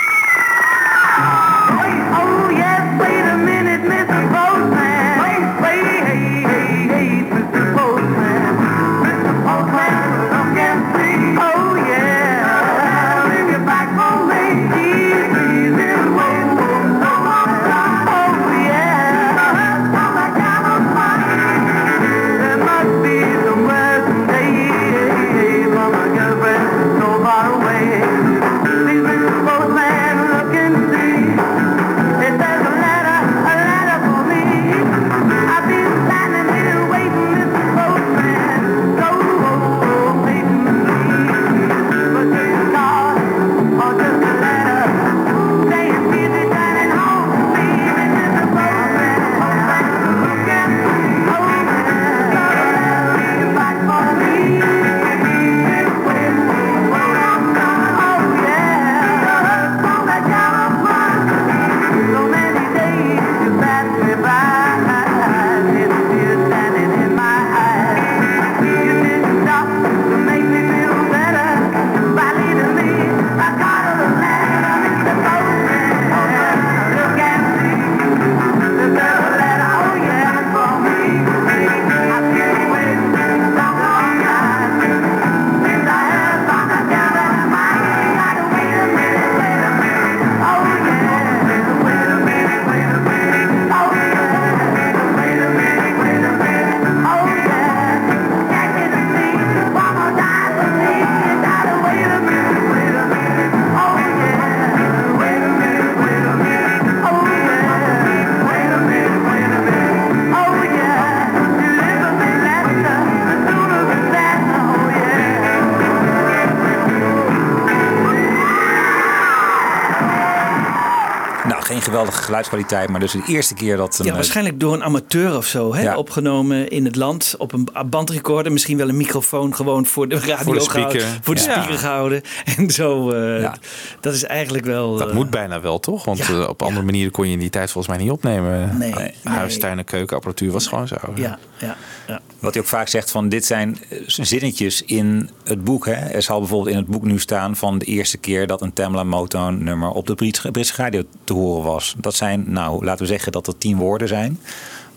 S7: Geweldige geluidskwaliteit. Maar dus de eerste keer dat... Een,
S8: Ja,
S7: eh,
S8: waarschijnlijk door een amateur of zo, hè?
S7: Ja.
S8: opgenomen in het land op een bandrecorder. Misschien wel een microfoon gewoon voor de radio
S5: Voor de
S8: gehouden,
S5: speaker.
S8: voor de
S5: Ja.
S8: speaker gehouden. En zo, eh, dat is eigenlijk wel...
S5: Dat
S8: eh,
S5: moet bijna wel, toch? Want
S8: ja,
S5: op andere manieren kon je in die tijd volgens mij niet opnemen.
S8: Nee,
S5: Huis, tuin en keukenapparatuur was gewoon zo.
S8: Ja, ja, ja.
S7: Wat hij ook vaak zegt van dit zijn zinnetjes in het boek. Hè. Er zal bijvoorbeeld in het boek nu staan van de eerste keer dat een Tamla Motown nummer op de Britse, Britse radio te horen was. Dat zijn, nou laten we zeggen dat het tien woorden zijn.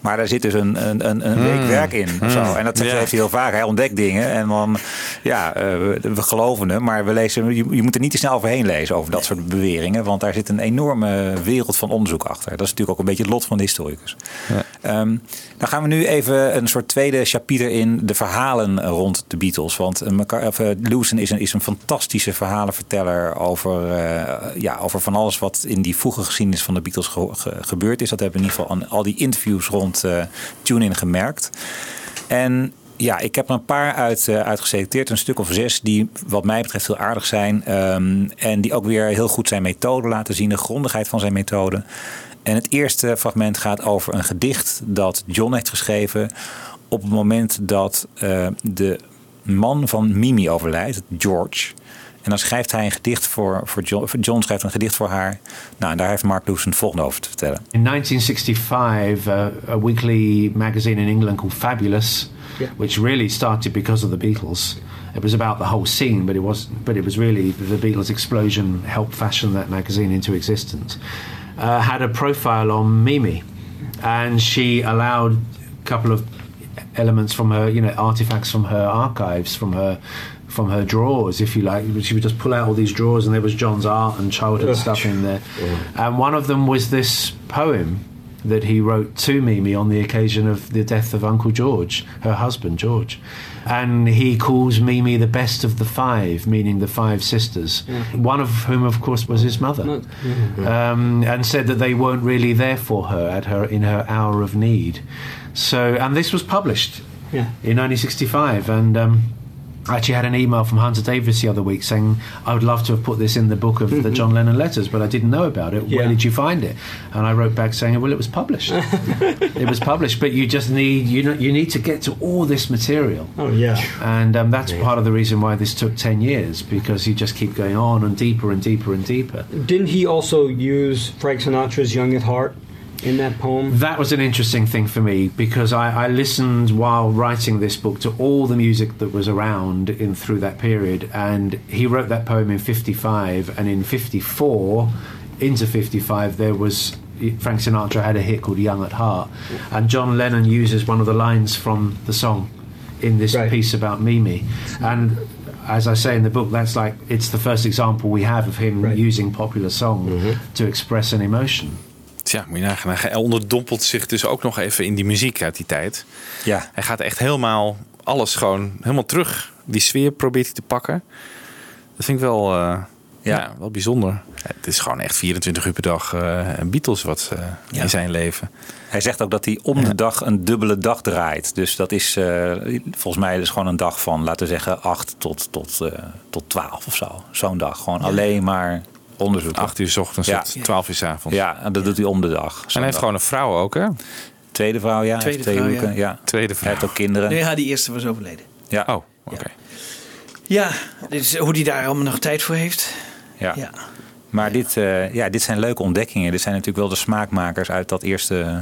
S7: Maar daar zit dus een, een, een, een week
S5: Hmm.
S7: werk in. Zo.
S5: Hmm.
S7: En dat zegt
S5: Ja.
S7: heeft hij heel vaak. Hij ontdekt dingen en dan, ja, eh, we, geloven hem. Maar we lezen, je, je moet er niet te snel overheen lezen over dat soort beweringen. Want daar zit een enorme wereld van onderzoek achter. Dat is natuurlijk ook een beetje het lot van de historicus. Ehm, dan gaan we nu even een soort tweede chapiter in de verhalen rond de Beatles. Want eh, eh, Lewison is een, is een fantastische verhalenverteller over, ja, over van alles wat in die vroege geschiedenis van de Beatles ge- ge- gebeurd is. Dat hebben we in ieder geval aan al die interviews rond eh Tune-in gemerkt. En ja, ik heb er een paar uit, eh, uitgeselecteerd. Een stuk of zes die wat mij betreft heel aardig zijn. ehm, en die ook weer heel goed zijn methode laten zien. De grondigheid van zijn methode. En het eerste fragment gaat over een gedicht dat John heeft geschreven. Op het moment dat eh, de man van Mimi overlijdt, George. En dan schrijft hij een gedicht voor, voor John. John schrijft een gedicht voor haar. Nou, en daar heeft Mark Lewis het volgende over te vertellen.
S6: In 1965, uh, a weekly magazine in England called Fabulous, which really started because of the Beatles. It was about the whole scene, but it was but it was really the Beatles' explosion helped fashion that magazine into existence. Uh, had a profile on Mimi, and she allowed a couple of elements from her, you know, artifacts from her archives, from her from her drawers, if you like. She would just pull out all these drawers, and there was John's art and childhood stuff in there. And one of them was this poem that he wrote to Mimi on the occasion of the death of Uncle George, her husband George. And he calls Mimi the best of the five, meaning the five sisters. One of whom, of course, was his mother, um, and said that they weren't really there for her at her in her hour of need. So, and this was published
S13: Yeah.
S6: in 1965, and. Um, I actually had an email from Hunter Davis the other week saying I would love to have put this in the book of the John Lennon letters, but I didn't know about it. Where did you find it? And I wrote back saying, "Well, it was published. it was published, but you just need you know you need to get to all this material."
S13: Oh yeah.
S6: And um, that's part of the reason why this took ten years because you just keep going on and deeper and deeper and deeper.
S13: Didn't he also use Frank Sinatra's "Young at Heart" in that poem?
S6: That was an interesting thing for me because I, I listened while writing this book to all the music that was around in through that period, and he wrote that poem in '55, and in '54, into '55, there was Frank Sinatra had a hit called "Young at Heart," and John Lennon uses one of the lines from the song in this piece about Mimi, and. As I say in the book, that's like it's the first example we have of him using popular song mm-hmm. to express an emotion.
S5: Tja, moet je nagaan. Hij onderdompelt zich dus ook nog even in die muziek uit die tijd.
S7: Ja.
S5: Hij gaat echt helemaal alles gewoon helemaal terug. Die sfeer probeert hij te pakken. Dat vind ik wel, eh, ja. wel bijzonder. Het is gewoon echt 24 uur per dag een Beatles wat eh, in zijn leven.
S7: Hij zegt ook dat hij om de dag een dubbele dag draait. Dus dat is volgens mij dus gewoon een dag van, laten we zeggen, 8 tot, tot, tot 12 of zo. Zo'n dag. Gewoon alleen maar onderzoek.
S5: 8 uur s ochtends tot 12 uur s avonds.
S7: Ja, en dat doet hij om de dag.
S5: En hij heeft gewoon een vrouw ook, hè?
S7: Tweede vrouw, ja.
S8: Tweede
S7: twee
S8: vrouw,
S7: hoeken, ja.
S5: Tweede
S7: Hij heeft ook kinderen.
S8: Nee, ja, die eerste was overleden.
S7: Ja.
S5: Oh, oké.
S8: Ja, dus hoe die daar allemaal nog tijd voor heeft.
S7: Ja.
S8: Ja.
S7: Maar dit, eh, ja, dit zijn leuke ontdekkingen. Dit zijn natuurlijk wel de smaakmakers uit dat eerste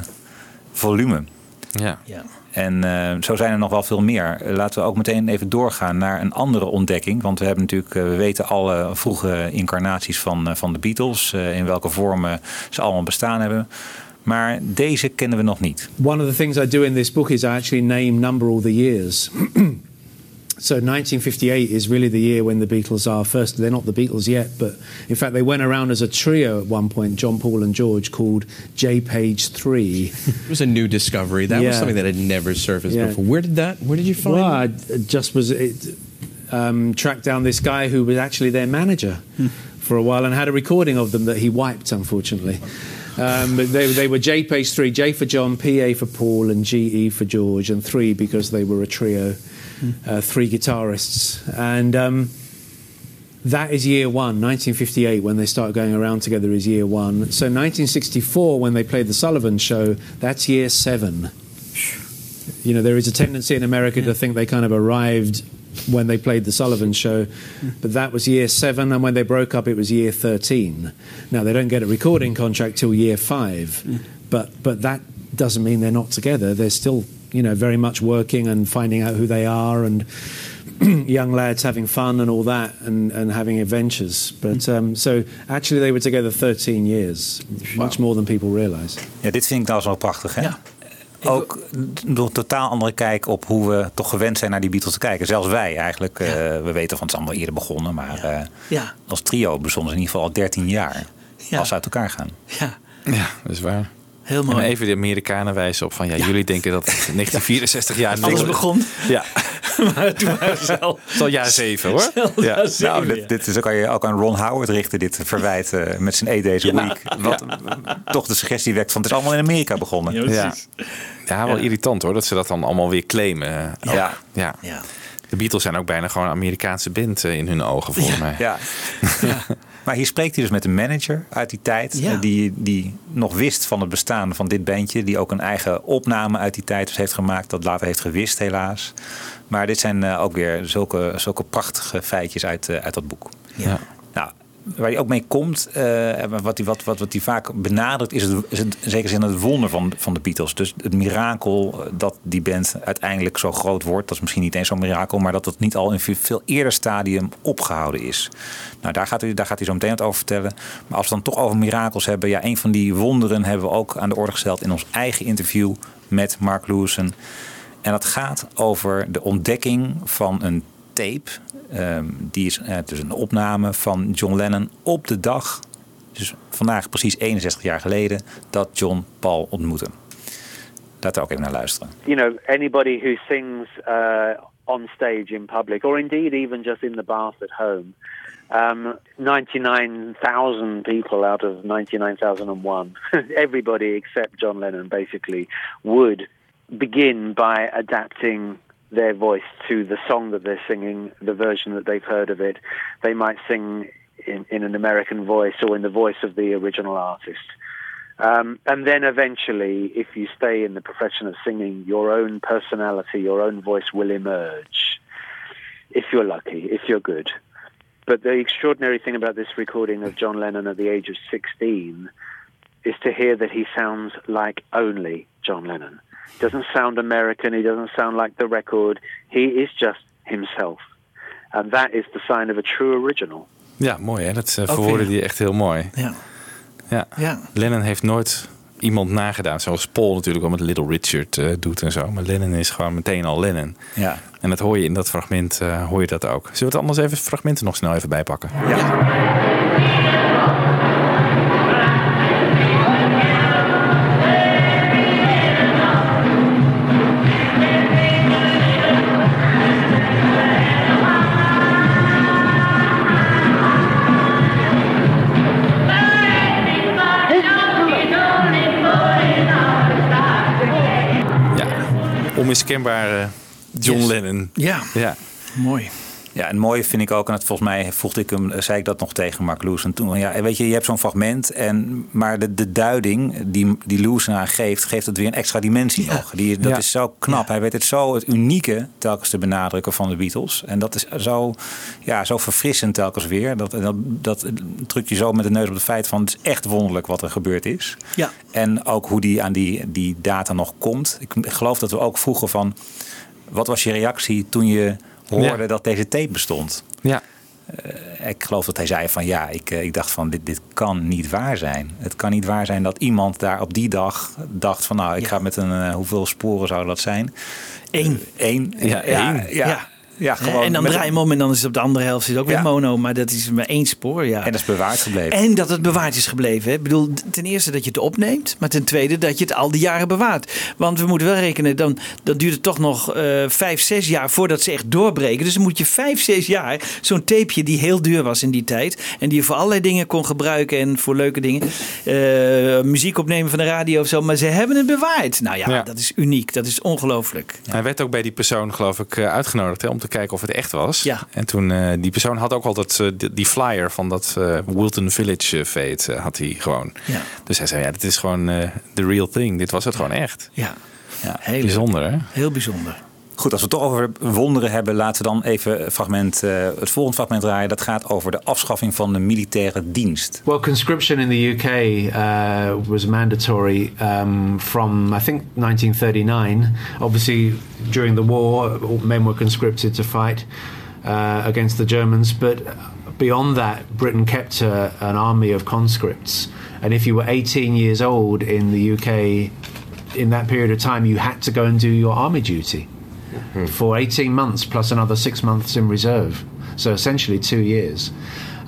S7: volume.
S5: Ja.
S8: ja.
S7: En eh, zo zijn er nog wel veel meer. Laten we ook meteen even doorgaan naar een andere ontdekking. Want we hebben natuurlijk, eh, we weten alle vroege incarnaties van, eh, van de Beatles. in welke vormen ze allemaal bestaan hebben. Maar deze kennen we nog niet.
S6: One of the things I do in this book is I actually name number all the years. so 1958 is really the year when the Beatles are first. They're not the Beatles yet, but in fact they went around as a trio at one point, John, Paul, and George, called J Page Three.
S11: It was a new discovery. That was something that had never surfaced
S6: Yeah.
S11: before. Where did that? Where did you find?
S6: Well, I just was it, um, tracked down this guy who was actually their manager for a while and had a recording of them that he wiped, unfortunately. Um, but they, they were J Page three, J for John, PA for Paul, and GE for George, and three because they were a trio, uh, three guitarists, and. Um, that is year one. 1958, when they start going around together, is year one. So 1964, when they played the Sullivan Show, that's year seven. You know, there is a tendency in America to think they kind of arrived when they played the Sullivan Show, but that was year seven, and when they broke up, it was year 13. Now, they don't get a recording contract till year five, but, but that doesn't mean they're not together. They're still, you know, very much working and finding out who they are and young lads having fun and all that and, and having adventures. But um, so actually, they were together 13 years, much more than people realize.
S7: Ja, dit vind ik nou zo prachtig, hè? Ook door een totaal andere kijk op hoe we toch gewend zijn naar die Beatles te kijken. Zelfs wij eigenlijk. eh, we weten van het is allemaal eerder begonnen. Maar eh,
S8: Ja.
S7: als trio bestonden ze in ieder geval al 13 jaar.
S8: Ja.
S7: Als ze uit elkaar gaan.
S8: Ja.
S5: Ja, dat is waar.
S8: Heel mooi.
S5: En even de Amerikanen wijzen op van ja, jullie denken dat 1964 jaar
S8: Alles begon.
S5: Ja.
S8: maar toen waren ze al.
S5: Het is al jaar zeven hoor.
S8: Ja.
S7: Nou, dit, dit is ook, kan je ook aan Ron Howard richten, dit verwijt eh, met zijn a
S5: Ja.
S7: Week. Wat toch de suggestie wekt van het is allemaal in Amerika begonnen.
S5: Ja, ja wel irritant hoor, dat ze dat dan allemaal weer claimen.
S7: Ja.
S5: ja. De Beatles zijn ook bijna gewoon een Amerikaanse band eh, in hun ogen, volgens mij.
S7: Ja. Maar hier spreekt hij dus met een manager uit die tijd.
S5: Ja.
S7: eh, Die, die nog wist van het bestaan van dit bandje. Die ook een eigen opname uit die tijd dus heeft gemaakt. Dat later heeft gewist helaas. Maar dit zijn eh, ook weer zulke, zulke prachtige feitjes uit, eh, uit dat boek.
S5: Ja.
S7: Waar hij ook mee komt, en wat hij wat, wat, hij vaak benadrukt, is, het, is het, in zekere zin het wonder van, van de Beatles. Dus het mirakel eh, dat die band uiteindelijk zo groot wordt. Dat is misschien niet eens zo'n mirakel, maar dat het niet al in een veel eerder stadium opgehouden is. Nou, daar gaat, hij, daar gaat hij zo meteen wat over vertellen. Maar als we dan toch over mirakels hebben, ja, een van die wonderen hebben we ook aan de orde gesteld in ons eigen interview met Mark Lewison. En dat gaat over de ontdekking van een tape. Ehm, die is eh, dus een opname van John Lennon op de dag, dus vandaag precies 61 jaar geleden, dat John Paul ontmoette. Laten we ook even naar luisteren.
S4: you know, anybody who sings uh, on stage in public, or indeed even just in the bath at home, um, 99,000 people out of 99,001, everybody except John Lennon basically would begin by adapting their voice to the song that they're singing, the version that they've heard of it. They might sing in, in an American voice or in the voice of the original artist. Um, and then eventually, if you stay in the profession of singing, your own personality, your own voice will emerge. If you're lucky, if you're good. But the extraordinary thing about this recording of John Lennon at the age of 16 is to hear that he sounds like only John Lennon. Doesn't sound American, he doesn't sound like the record. He is just himself. And that is the sign of a true original.
S5: Ja, mooi hè. Dat uh,
S4: Ook
S5: verwoordde
S4: weer.
S5: die echt heel mooi.
S8: Ja.
S5: Ja.
S8: Ja.
S5: Lennon heeft nooit iemand nagedaan. Zoals Paul natuurlijk al met Little Richard eh, doet en zo. Maar Lennon is gewoon meteen al Lennon.
S7: Ja.
S5: En dat hoor je in dat fragment, eh, hoor je dat ook. Zullen we het anders even fragmenten nog snel even bijpakken? Onmiskenbare John
S7: Yes.
S5: Lennon.
S8: Ja.
S5: ja.
S8: Mooi.
S7: Ja, en mooi vind ik ook, en het, volgens mij voegde ik hem, zei ik dat nog tegen Mark Lewis. toen, ja, weet je, je hebt zo'n fragment, en, maar de, de duiding die, die Lewis aan geeft, geeft het weer een extra dimensie nog. Die, dat
S5: Ja.
S7: is zo knap. Hij weet het zo het unieke telkens te benadrukken van de Beatles. En dat is zo, ja, zo verfrissend telkens weer. Dat, dat, dat drukt je zo met de neus op het feit van het is echt wonderlijk wat er gebeurd is.
S8: Ja.
S7: En ook hoe die aan die, die data nog komt. Ik geloof dat we ook vroegen van, wat was je reactie toen je hoorde
S5: Ja.
S7: dat deze tape bestond?
S5: Ja.
S7: Eh, ik geloof dat hij zei van ja, ik, eh, ik dacht van dit, dit kan niet waar zijn. Het kan niet waar zijn dat iemand daar op die dag dacht van nou, ik ga met een, eh, hoeveel sporen zou dat zijn?
S8: Eén.
S7: Eén.
S5: Ja, één.
S7: Ja, ja. gewoon
S8: en dan draai je hem om en dan is het op de andere helft zit ook weer
S7: Ja.
S8: mono. Maar dat is maar één spoor, ja.
S7: En dat is bewaard gebleven.
S8: En dat het bewaard is gebleven. Hè. Ik bedoel, ten eerste dat je het opneemt, maar ten tweede dat je het al die jaren bewaart. Want we moeten wel rekenen, dan, dan duurt het toch nog eh, vijf, zes jaar voordat ze echt doorbreken. Dus dan moet je vijf, zes jaar zo'n tapeje die heel duur was in die tijd. En die je voor allerlei dingen kon gebruiken en voor leuke dingen. eh, muziek opnemen van de radio of zo. Maar ze hebben het bewaard. Nou ja,
S5: Ja.
S8: dat is uniek. Dat is ongelooflijk.
S5: Hij werd ook bij die persoon, geloof ik, eh, uitgenodigd hè, om te te kijken of het echt was.
S8: Ja.
S5: En toen, eh, die persoon had ook al dat, eh, die- die flyer van dat eh, Wilton Village eh, had hij gewoon.
S8: Ja.
S5: Dus hij zei, ja, dit is gewoon the real thing. Dit was het gewoon echt.
S8: Ja.
S7: Ja,
S8: Heel
S5: Bijzonder, hè?
S8: Heel bijzonder.
S7: Goed, als we het toch over wonderen hebben, laten we dan even fragment, eh, het volgende fragment draaien. Dat gaat over de afschaffing van de militaire dienst.
S6: Well, conscription in the UK uh, was mandatory um, from, I think, 1939. Obviously, during the war, men were conscripted to fight uh, against the Germans. But beyond that, Britain kept uh, an army of conscripts. And if you were 18 years old in the UK, in that period of time, you had to go and do your army duty for 18 months plus another six months in reserve. So essentially two years.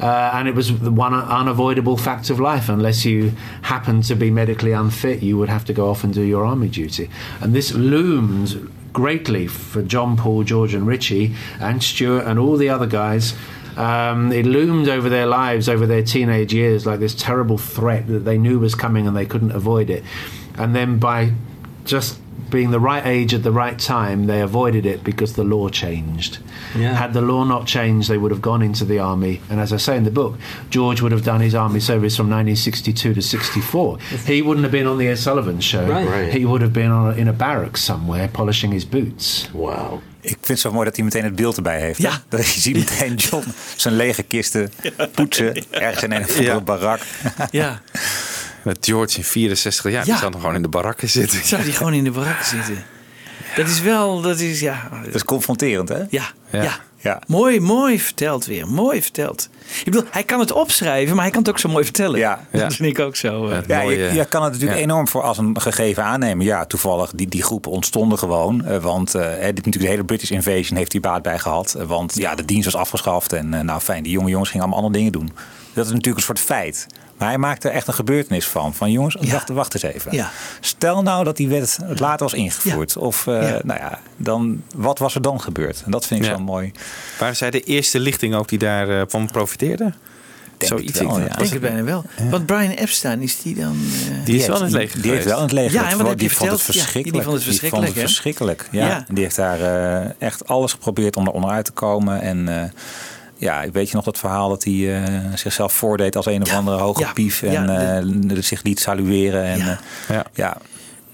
S6: Uh, and it was the one unavoidable fact of life. Unless you happened to be medically unfit, you would have to go off and do your army duty. And this loomed greatly for John, Paul, George, and Richie, and Stuart, and all the other guys. Um, it loomed over their lives, over their teenage years, like this terrible threat that they knew was coming and they couldn't avoid it. And then by just being the right age at the right time, they avoided it because the law changed.
S13: Yeah.
S6: Had the law not changed, they would have gone into the army. And as I say in the book, George would have done his army service from 1962 to 64. He wouldn't have been on the Ed Sullivan show.
S13: Right. Right.
S6: He would have been on a, in a barracks somewhere polishing his boots.
S13: Wow.
S7: Ik vind het zo mooi dat hij meteen het beeld erbij heeft. hè?
S8: Ja.
S7: Dat je ziet meteen John zijn lege kisten poetsen ergens in een of andere
S5: Ja.
S7: barak.
S8: Ja.
S5: Met George in 64 jaar, die zat nog gewoon in de barakken zitten.
S8: Zou die gewoon in de barak zitten? Dat is wel, dat is ja.
S7: Dat is confronterend, hè?
S8: Ja, ja.
S5: Ja.
S7: Ja.
S8: Mooi, mooi verteld weer. Mooi verteld. Ik bedoel, hij kan het opschrijven, maar hij kan het ook zo mooi vertellen.
S7: Ja.
S8: Dat vind ik ook zo. eh.
S7: Ja,
S5: mooie-
S7: je, je kan het natuurlijk
S5: ja.
S7: enorm voor als een gegeven aannemen. Ja, toevallig, die, die groepen ontstonden gewoon. eh, want eh, hè, dit natuurlijk de hele British Invasion heeft hij baat bij gehad. eh, want ja, de dienst was afgeschaft. En nou fijn, die jonge jongens gingen allemaal andere dingen doen. Dat is natuurlijk een soort feit. Maar hij maakt er echt een gebeurtenis van. Van jongens,
S8: Ja.
S7: wacht, wacht eens even.
S8: Ja.
S7: Stel nou dat die wet het later was ingevoerd. Of eh,
S8: Ja.
S7: nou ja, dan, wat was er dan gebeurd? En dat vind ik
S5: Ja.
S7: zo mooi.
S5: Waren zij de eerste lichting ook die daarvan van profiteerde?
S7: Denk
S5: Zoiets.
S7: het wel,
S5: ik-
S7: ja.
S8: Denk het bijna wel. Want Brian Epstein, is die dan... eh,
S5: Die is wel in het leger
S7: Die heeft wel in het leger.
S8: Ja, en wat je
S7: die vond het
S8: verteld? Ja,
S7: verschrikkelijk.
S8: die vond het verschrikkelijk,
S7: verschrikkelijk. Ja.
S8: Ja.
S7: Die heeft daar eh, echt alles geprobeerd om er onderuit te komen. En eh, ja, weet je nog dat verhaal dat hij eh, zichzelf voordeed als een of
S8: Ja.
S7: andere hoge
S8: Ja.
S7: pief. En
S8: Ja,
S7: eh, zich liet salueren. En,
S8: Ja.
S7: ja.
S5: Ja.
S7: ja.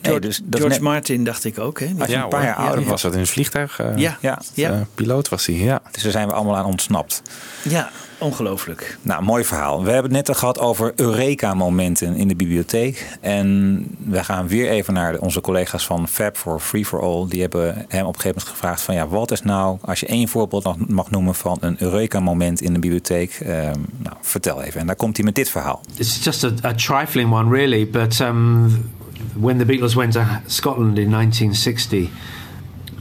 S7: Nee,
S8: George,
S7: dus dat
S8: George
S7: net-
S8: Martin dacht ik ook, hè?
S7: Als je
S5: Ja,
S7: een paar
S5: hoor.
S7: jaar
S5: Ja,
S7: ouder
S5: was
S7: was.
S5: dat in een vliegtuig? eh,
S8: Ja.
S7: Ja,
S8: Ja.
S5: eh, piloot was hij, ja.
S7: dus daar zijn we allemaal aan ontsnapt.
S8: Ja, ongelooflijk.
S7: Nou, mooi verhaal. We hebben het net al gehad over Eureka-momenten in de bibliotheek. En we gaan weer even naar onze collega's van Fab for Free for All. Die hebben hem op een gegeven moment gevraagd van... ja, wat is nou, als je één voorbeeld nog mag noemen van een Eureka-moment in de bibliotheek... ehm, nou, vertel even. En daar komt hij met dit verhaal.
S6: It's just a, a trifling one, really. But um, when the Beatles went to Scotland in 1960,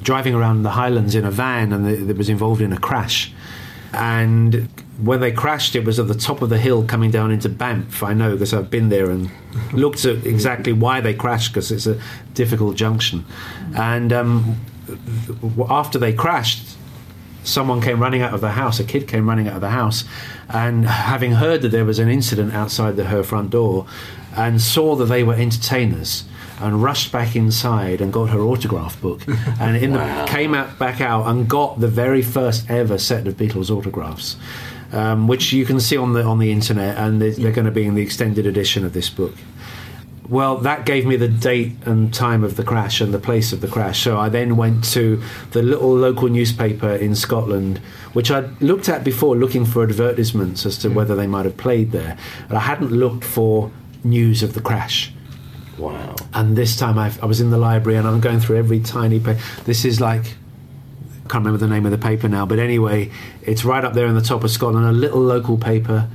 S6: driving around the Highlands in a van, and they, they was involved in a crash. And when they crashed, it was at the top of the hill coming down into Banff. I know because I've been there and looked at exactly why they crashed because it's a difficult junction. And um, after they crashed, someone came running out of the house, a kid came running out of the house, and having heard that there was an incident outside the, her front door, and saw that they were entertainers, and rushed back inside and got her autograph book, and in the, came out back out and got the very first ever set of Beatles autographs. Um, which you can see on the on the internet, and they're, they're going to be in the extended edition of this book. Well, that gave me the date and time of the crash and the place of the crash. So I then went to the little local newspaper in Scotland, which I'd looked at before, looking for advertisements as to whether they might have played there. But I hadn't looked for news of the crash.
S13: Wow.
S6: And this time I've, I was in the library and I'm going through every tiny page. This is like, can't remember the name of the paper now, but anyway, it's right up there in the top of Scotland, a little local paper.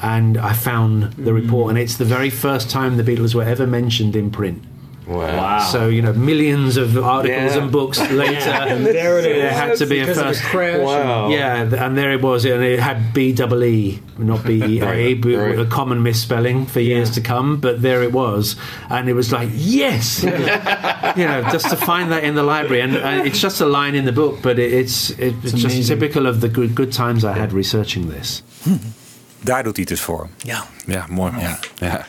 S6: And I found the report, mm. and it's the very first time the Beatles were ever mentioned in print.
S13: Wow.
S6: So you know, millions of articles
S13: Yeah.
S6: and books later,
S13: And there it
S6: There
S13: is.
S6: had to be a
S13: Because of the
S6: first
S13: crash. Wow.
S6: Yeah, and there it was, and it had B double E, not B E A,
S13: Right,
S6: a common misspelling for years to come. But there it was, and it was like yes, you know, just to find that in the library, and uh, it's just a line in the book, but it, it's it, it's, just typical of the good good times I had researching this.
S7: Daar doet hij het dus voor.
S8: Ja,
S5: Ja, mooi man.
S7: Ja.
S5: Ja.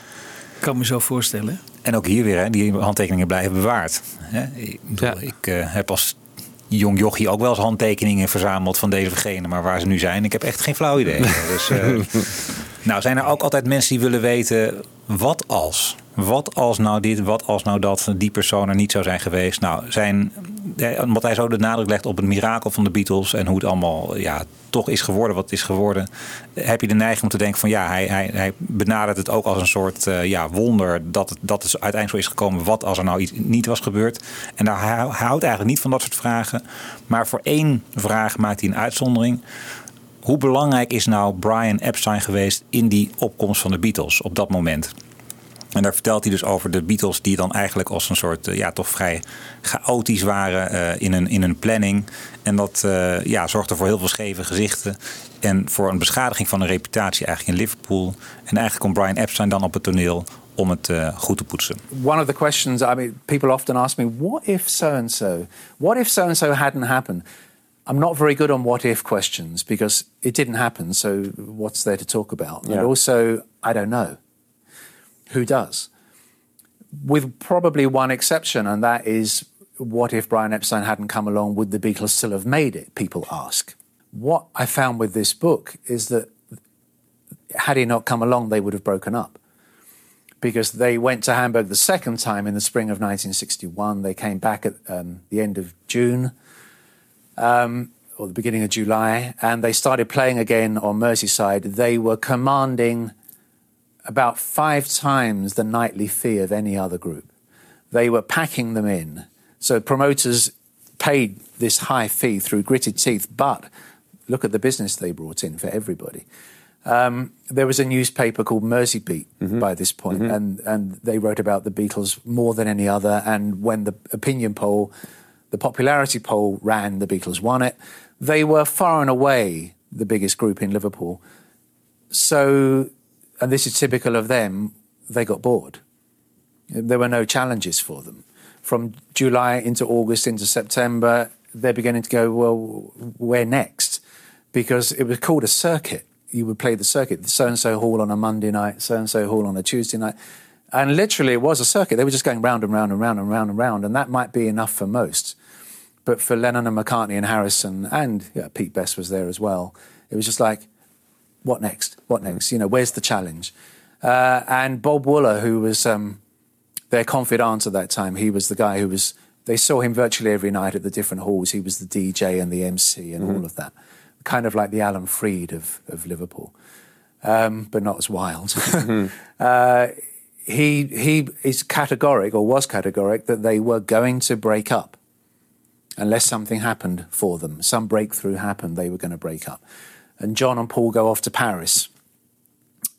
S8: kan me zo voorstellen.
S7: En ook hier weer, hè, die handtekeningen blijven bewaard. Hè? Ik, bedoel,
S5: Ja.
S7: ik eh, heb als jong jochie ook wel eens handtekeningen verzameld van deze of gene. Maar waar ze nu zijn, ik heb echt geen flauw idee. dus, eh, nou, zijn er ook altijd mensen die willen weten, wat als? Wat als nou dit, wat als nou dat, die persoon er niet zou zijn geweest? Nou, zijn, omdat hij zo de nadruk legt op het mirakel van de Beatles en hoe het allemaal ja, toch is geworden wat het is geworden, heb je de neiging om te denken van ja, hij, hij, hij benadert het ook als een soort eh, ja, wonder dat het, dat het uiteindelijk zo is gekomen. Wat als er nou iets niet was gebeurd? En daar hij houdt eigenlijk niet van dat soort vragen. Maar voor één vraag maakt hij een uitzondering. Hoe belangrijk is nou Brian Epstein geweest in die opkomst van de Beatles op dat moment? En daar vertelt hij dus over de Beatles, die dan eigenlijk als een soort, eh, ja, toch vrij chaotisch waren eh, in, een, in een planning. En dat uh, ja, zorgde voor heel veel scheve gezichten. En voor een beschadiging van een reputatie eigenlijk in Liverpool. En eigenlijk komt Brian Epstein dan op het toneel om het uh, goed te poetsen.
S6: One of the questions, I mean, people often ask me, what if so and so? What if so and so hadn't happened? I'm not very good on what if questions because it didn't happen. So what's there to talk about?
S14: Yeah.
S6: And also, I don't know. Who does? With probably one exception, and that is what if Brian Epstein hadn't come along? Would the Beatles still have made it? People ask. What I found with this book is that had he not come along, they would have broken up because they went to Hamburg the second time in the spring of 1961. They came back at um, the end of June um, or the beginning of July, and they started playing again on Merseyside. They were commanding about five times the nightly fee of any other group. They were packing them in. So promoters paid this high fee through gritted teeth, but look at the business they brought in for everybody. Um, there was a newspaper called Mersey Beat by this point, and, and they wrote about the Beatles more than any other. And when the opinion poll, the popularity poll ran, the Beatles won it. They were far and away the biggest group in Liverpool. So, and this is typical of them, they got bored. There were no challenges for them. From July into August into September, they're beginning to go, well, where next? Because it was called a circuit. You would play the circuit, so and so hall on a Monday night, so and so hall on a Tuesday night. And literally, it was a circuit. They were just going round and round and round and round and round, and that might be enough for most. But for Lennon and McCartney and Harrison, and yeah, Pete Best was there as well, it was just like, what next? What next? You know, where's the challenge? Uh, and Bob Wooler, who was um, their confidant at that time, he was the guy who was. They saw him virtually every night at the different halls. He was the DJ and the MC and all of that, kind of like the Alan Freed of of Liverpool, um, but not as wild. uh, he he is categoric or was categoric that they were going to break up unless something happened for them, some breakthrough happened, they were going to break up. And John and Paul go off to Paris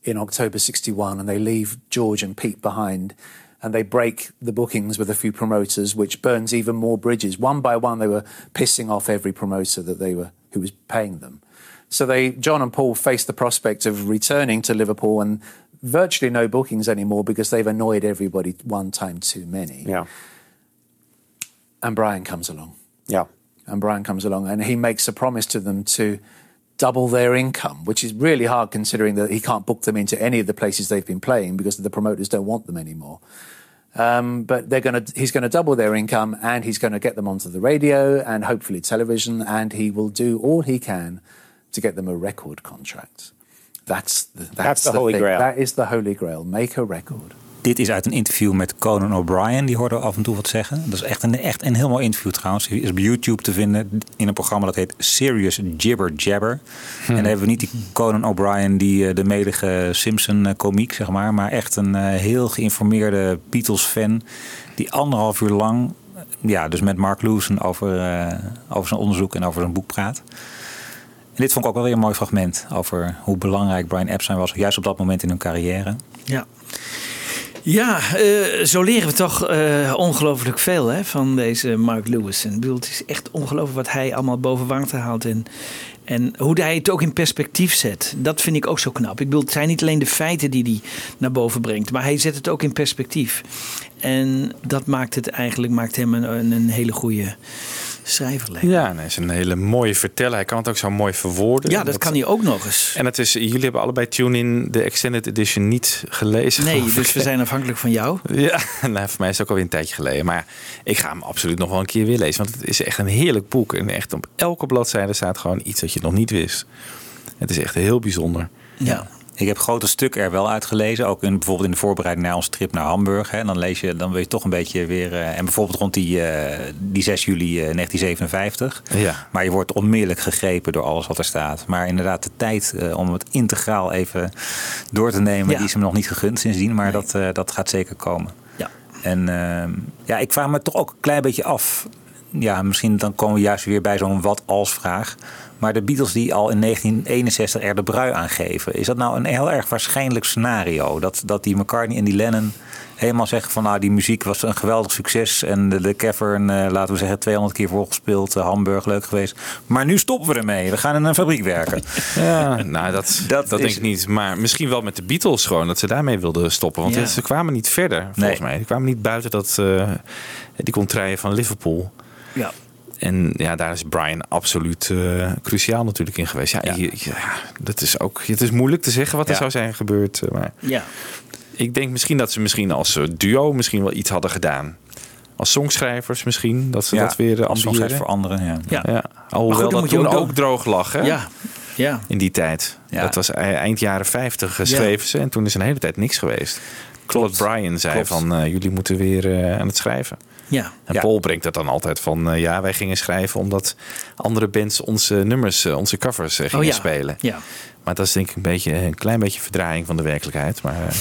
S6: in October 61 and they leave George and Pete behind and they break the bookings with a few promoters, which burns even more bridges. One by one, they were pissing off every promoter that they were who was paying them. So they, John and Paul, faced the prospect of returning to Liverpool and virtually no bookings anymore because they've annoyed everybody one time too many.
S14: Yeah.
S6: And Brian comes along.
S14: Yeah.
S6: And Brian comes along and he makes a promise to them to double their income, which is really hard considering that he can't book them into any of the places they've been playing because the promoters don't want them anymore. Um, but they're going to, he's going to double their income and he's going to get them onto the radio and hopefully television and he will do all he can to get them a record contract. That's the, that's
S14: That's the holy
S6: thing.
S14: grail.
S6: That is the holy grail. Make a record.
S7: Dit is uit een interview met Conan O'Brien. Die hoorde af en toe wat zeggen. Dat is echt een, echt een heel mooi interview trouwens. Die is op YouTube te vinden in een programma dat heet Serious Jibber Jabber. En dan hebben we niet die Conan O'Brien, die eh, de medige Simpson-komiek, zeg maar. Maar echt een eh, heel geïnformeerde Beatles-fan. Die anderhalf uur lang, eh, ja, dus met Mark Lewison over, eh, over zijn onderzoek en over zijn boek praat. En dit vond ik ook wel weer een mooi fragment over hoe belangrijk Brian Epstein was, juist op dat moment in hun carrière.
S8: Ja. Ja, eh, zo leren we toch eh, ongelooflijk veel hè, van deze Mark Lewis. Ik bedoel, het is echt ongelooflijk wat hij allemaal boven water haalt. En, en hoe hij het ook in perspectief zet. Dat vind ik ook zo knap. Ik bedoel, het zijn niet alleen de feiten die hij naar boven brengt. Maar hij zet het ook in perspectief. En dat maakt het eigenlijk maakt hem een, een hele goede schrijver lijkt.
S5: Ja, en hij is een hele mooie verteller. Hij kan het ook zo mooi verwoorden.
S8: Ja, dat kan hij ook nog eens.
S5: En het is, jullie hebben allebei Tune In de Extended Edition niet gelezen.
S8: Nee, dus
S5: ik.
S8: we zijn afhankelijk van jou.
S5: Ja, nou, voor mij is het ook alweer een tijdje geleden. Maar ik ga hem absoluut nog wel een keer weer lezen. Want het is echt een heerlijk boek. En echt op elke bladzijde staat gewoon iets dat je nog niet wist. Het is echt heel bijzonder.
S8: Ja.
S7: Ik heb grote stukken er wel uitgelezen. Ook in, bijvoorbeeld in de voorbereiding naar onze trip naar Hamburg. Hè. Dan lees je, dan wil je toch een beetje weer. eh, en bijvoorbeeld rond die, eh, die 6 juli eh, 1957.
S5: Ja.
S7: Maar je wordt onmiddellijk gegrepen door alles wat er staat. Maar inderdaad, de tijd eh, om het integraal even door te nemen,
S8: Ja.
S7: die is me nog niet gegund sindsdien. Maar dat, eh, dat gaat zeker komen.
S8: Ja.
S7: En ehm, ja, ik vraag me toch ook een klein beetje af. Ja, misschien dan komen we juist weer bij zo'n wat als vraag. Maar de Beatles die al in 1961 er de brui aangeven. Is dat nou een heel erg waarschijnlijk scenario? Dat, dat die McCartney en die Lennon helemaal zeggen van... nou, die muziek was een geweldig succes. En de, de Cavern, eh, laten we zeggen, 200 keer voorgespeeld. eh, Hamburg, leuk geweest. Maar nu stoppen we ermee. We gaan in een fabriek werken.
S5: Ja, nou, dat, dat, denk
S7: is-
S5: ik niet. Maar misschien wel met de Beatles gewoon, dat ze daarmee wilden stoppen. Want
S7: Ja.
S5: ze kwamen niet verder, volgens
S7: Nee.
S5: mij. Ze kwamen niet buiten dat, eh, die contraien van Liverpool.
S8: Ja.
S5: En ja, daar is Brian absoluut eh, cruciaal natuurlijk in geweest. Ja, je- ja, dat is ook, het is moeilijk te zeggen wat er zou zijn gebeurd. eh, Maar
S8: Ja.
S5: ik denk misschien dat ze misschien als eh, duo misschien wel iets hadden gedaan. Als songschrijvers misschien, dat ze
S7: Ja,
S5: dat weer
S7: als songschrijver voor anderen, ja.
S5: Ja.
S8: Ja.
S5: Alhoewel
S8: goed,
S5: dat toen
S8: ook
S5: ook, droog lag, hè?
S8: Ja. Ja.
S5: In die tijd.
S7: Ja.
S5: Dat was e- eind jaren 50 geschreven ze. En toen is een hele tijd niks geweest. Claude Bryan zei
S7: Klopt.
S5: van, jullie moeten weer aan het schrijven.
S8: Ja.
S5: En
S7: Ja.
S5: Paul brengt dat dan altijd van, eh, ja, wij gingen schrijven omdat andere bands onze nummers, eh, onze covers eh, gingen
S8: Oh ja.
S5: spelen.
S8: Ja.
S5: Maar dat is denk ik een, beetje, een klein beetje verdraaiing van de werkelijkheid. Maar, eh,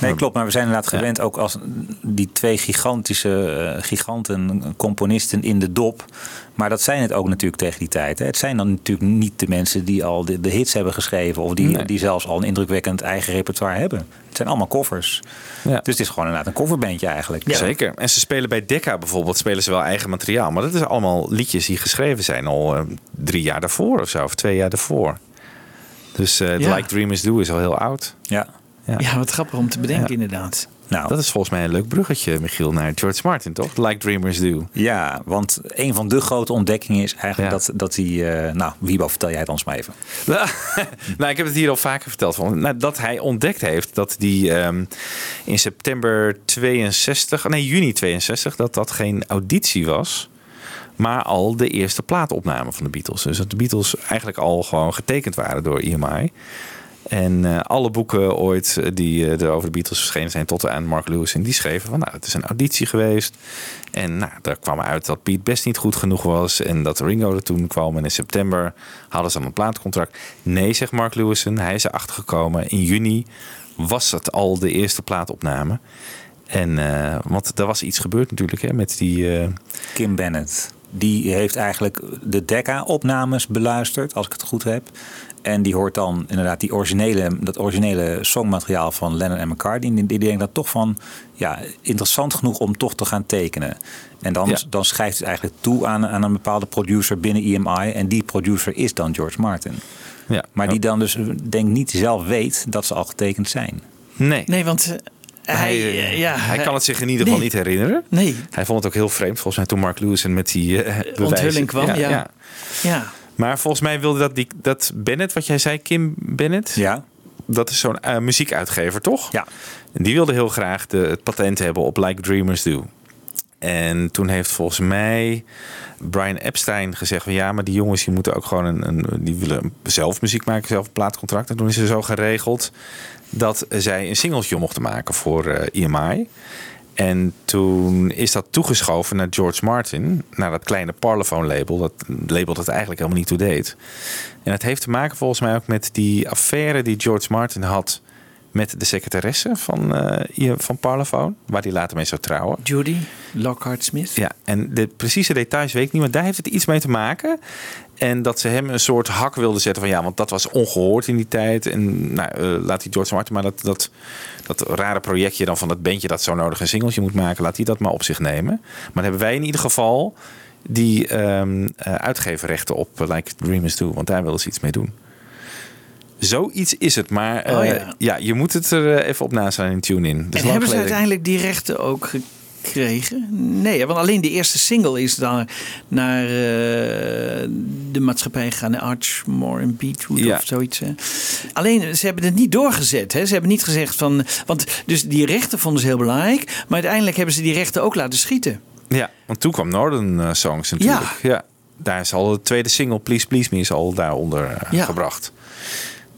S7: Nee, klopt. Maar we zijn inderdaad gewend ook als die twee gigantische eh, giganten, componisten in de dop. Maar dat zijn het ook natuurlijk tegen die tijd. Hè. Het zijn dan natuurlijk niet de mensen die al de, de hits hebben geschreven. Of die,
S5: Nee.
S7: die zelfs al een indrukwekkend eigen repertoire hebben. Het zijn allemaal koffers.
S5: Ja.
S7: Dus het is gewoon inderdaad een coverbandje eigenlijk.
S5: Zeker. En ze spelen bij Decca bijvoorbeeld, spelen ze wel eigen materiaal. Maar dat is allemaal liedjes die geschreven zijn al eh, drie jaar daarvoor of zo. Of twee jaar daarvoor. Dus eh
S8: Ja.
S5: Like Dreamers Do is al heel oud.
S7: Ja.
S5: Ja.
S8: Ja, wat grappig om te bedenken
S5: Ja.
S8: inderdaad.
S7: Nou,
S5: Dat is volgens mij een leuk bruggetje, Michiel, naar George Martin, toch? Like Dreamers Do.
S7: ja, want een van de grote ontdekkingen is eigenlijk
S5: Ja.
S7: dat, dat hij... eh, nou, Wiebo, vertel jij het ons maar even.
S5: nou, ik heb het hier al vaker verteld. Van, nou, dat hij ontdekt heeft dat die ehm, in september 62, nee juni 62, dat dat geen auditie was. Maar al de eerste plaatopname van de Beatles. Dus dat de Beatles eigenlijk al gewoon getekend waren door EMI. En eh, alle boeken ooit eh, die eh, er over de Beatles verschenen zijn tot aan Mark Lewis. En die schreven van nou, het is een auditie geweest. En nou, daar kwam uit dat Pete best niet goed genoeg was. En dat Ringo er toen kwam. En in september hadden ze dan een plaatcontract. Nee, zegt Mark Lewison. Hij is erachter gekomen. In juni was het al de eerste plaatopname. En, want er was iets gebeurd natuurlijk hè, met die...
S7: Kim Bennett. Die heeft eigenlijk de Decca-opnames beluisterd, als ik het goed heb. En die hoort dan inderdaad die originele, dat originele songmateriaal van Lennon en McCartney. Die, die denkt dan toch van, ja, interessant genoeg om toch te gaan tekenen. En dan,
S5: Ja.
S7: dan schrijft het eigenlijk toe aan, aan een bepaalde producer binnen EMI. En die producer is dan George Martin.
S5: ja,
S7: Maar die dan dus, denk niet zelf weet dat ze al getekend zijn.
S5: Nee.
S8: Nee, want eh, hij,
S5: Hij,
S8: eh, ja,
S5: hij kan het zich in ieder geval
S8: Nee.
S5: niet herinneren.
S8: Nee,
S5: Hij vond het ook heel vreemd, volgens mij, toen Mark Lewison met die bewijzen-
S8: onthulling kwam. Ja. ja.
S5: Maar volgens mij wilde dat, die, dat Bennett, wat jij zei, Kim Bennett,
S7: Ja,
S5: dat is zo'n eh, muziekuitgever, toch?
S7: ja.
S5: En die wilde heel graag de, het patent hebben op Like Dreamers Do. En toen heeft volgens mij Brian Epstein gezegd van ja, maar die jongens die moeten ook gewoon een, een die willen zelf muziek maken, zelf een plaatcontract. En toen is er zo geregeld dat zij een singeltje mochten maken voor eh EMI. En toen is dat toegeschoven naar George Martin, naar dat kleine Parlophone label, dat label dat eigenlijk helemaal niet toe deed. En het heeft te maken volgens mij ook met die affaire die George Martin had met de secretaresse van, eh, van Parlophone, waar hij later mee zou trouwen.
S8: Judy Lockhart Smith.
S5: Ja, en de precieze details weet ik niet, maar daar heeft het iets mee te maken. En dat ze hem een soort hak wilden zetten van ja, want dat was ongehoord in die tijd. En nou, eh, laat die George Martin maar dat, dat, dat rare projectje dan van dat bandje dat zo nodig een singeltje moet maken, laat hij dat maar op zich nemen. Maar dan hebben wij in ieder geval die ehm eh, uitgeverrechten op eh, Like Dreamers Do, want daar wilden ze iets mee doen. Zoiets is het, maar
S8: Oh,
S5: ja.
S8: ja.
S5: je moet het er even op in tune in. Dus
S8: en hebben ze uiteindelijk die rechten ook gekregen? Nee, want alleen de eerste single is dan naar eh, de maatschappij gegaan, naar Archmore en Beechwood
S5: Ja.
S8: of zoiets. Hè. Alleen, ze hebben het niet doorgezet. Hè. Ze hebben niet gezegd van... Want dus die rechten vonden ze heel belangrijk. Maar uiteindelijk hebben ze die rechten ook laten schieten.
S5: Ja, want toen kwam Northern eh, Songs natuurlijk. Ja. Daar is al de tweede single, Please Please Me, is al daaronder eh,
S8: Ja.
S5: gebracht.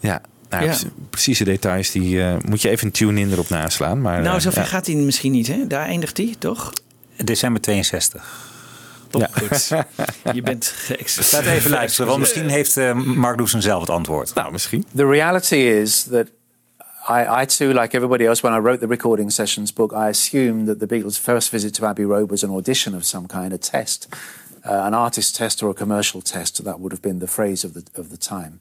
S5: Ja, nou,
S8: Ja.
S5: pre- precieze details, die eh, moet je even een tune-in erop naslaan. Maar,
S8: nou,
S5: eh,
S8: zover
S5: ja.
S8: gaat hij misschien niet. Hè? Daar eindigt hij, toch?
S7: December 62.
S8: Top, goed. Je bent geëx.
S7: Laat even luisteren, want misschien heeft eh, Mark Lewson zelf het antwoord.
S5: Nou, misschien.
S6: The reality is that I, I too, like everybody else, when I wrote the recording sessions book, I assumed that the Beatles' first visit to Abbey Road was an audition of some kind, a test, uh, an artist test or a commercial test. That would have been the phrase of the of the time.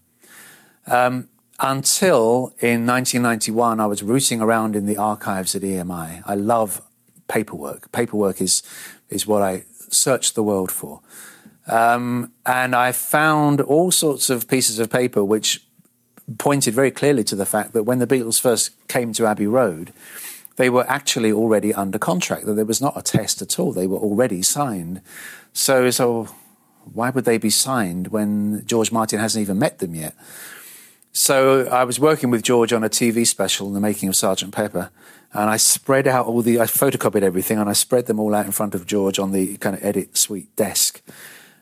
S6: Um, until in 1991, I was rooting around in the archives at EMI. I love paperwork. Paperwork is is what I search the world for. Um, and I found all sorts of pieces of paper which pointed very clearly to the fact that when the Beatles first came to Abbey Road, they were actually already under contract, that there was not a test at all. They were already signed. So, so why would they be signed when George Martin hasn't even met them yet? So I was working with George on a TV special, in The Making of Sergeant Pepper, and I spread out all the, I photocopied everything and I spread them all out in front of George on the kind of edit suite desk.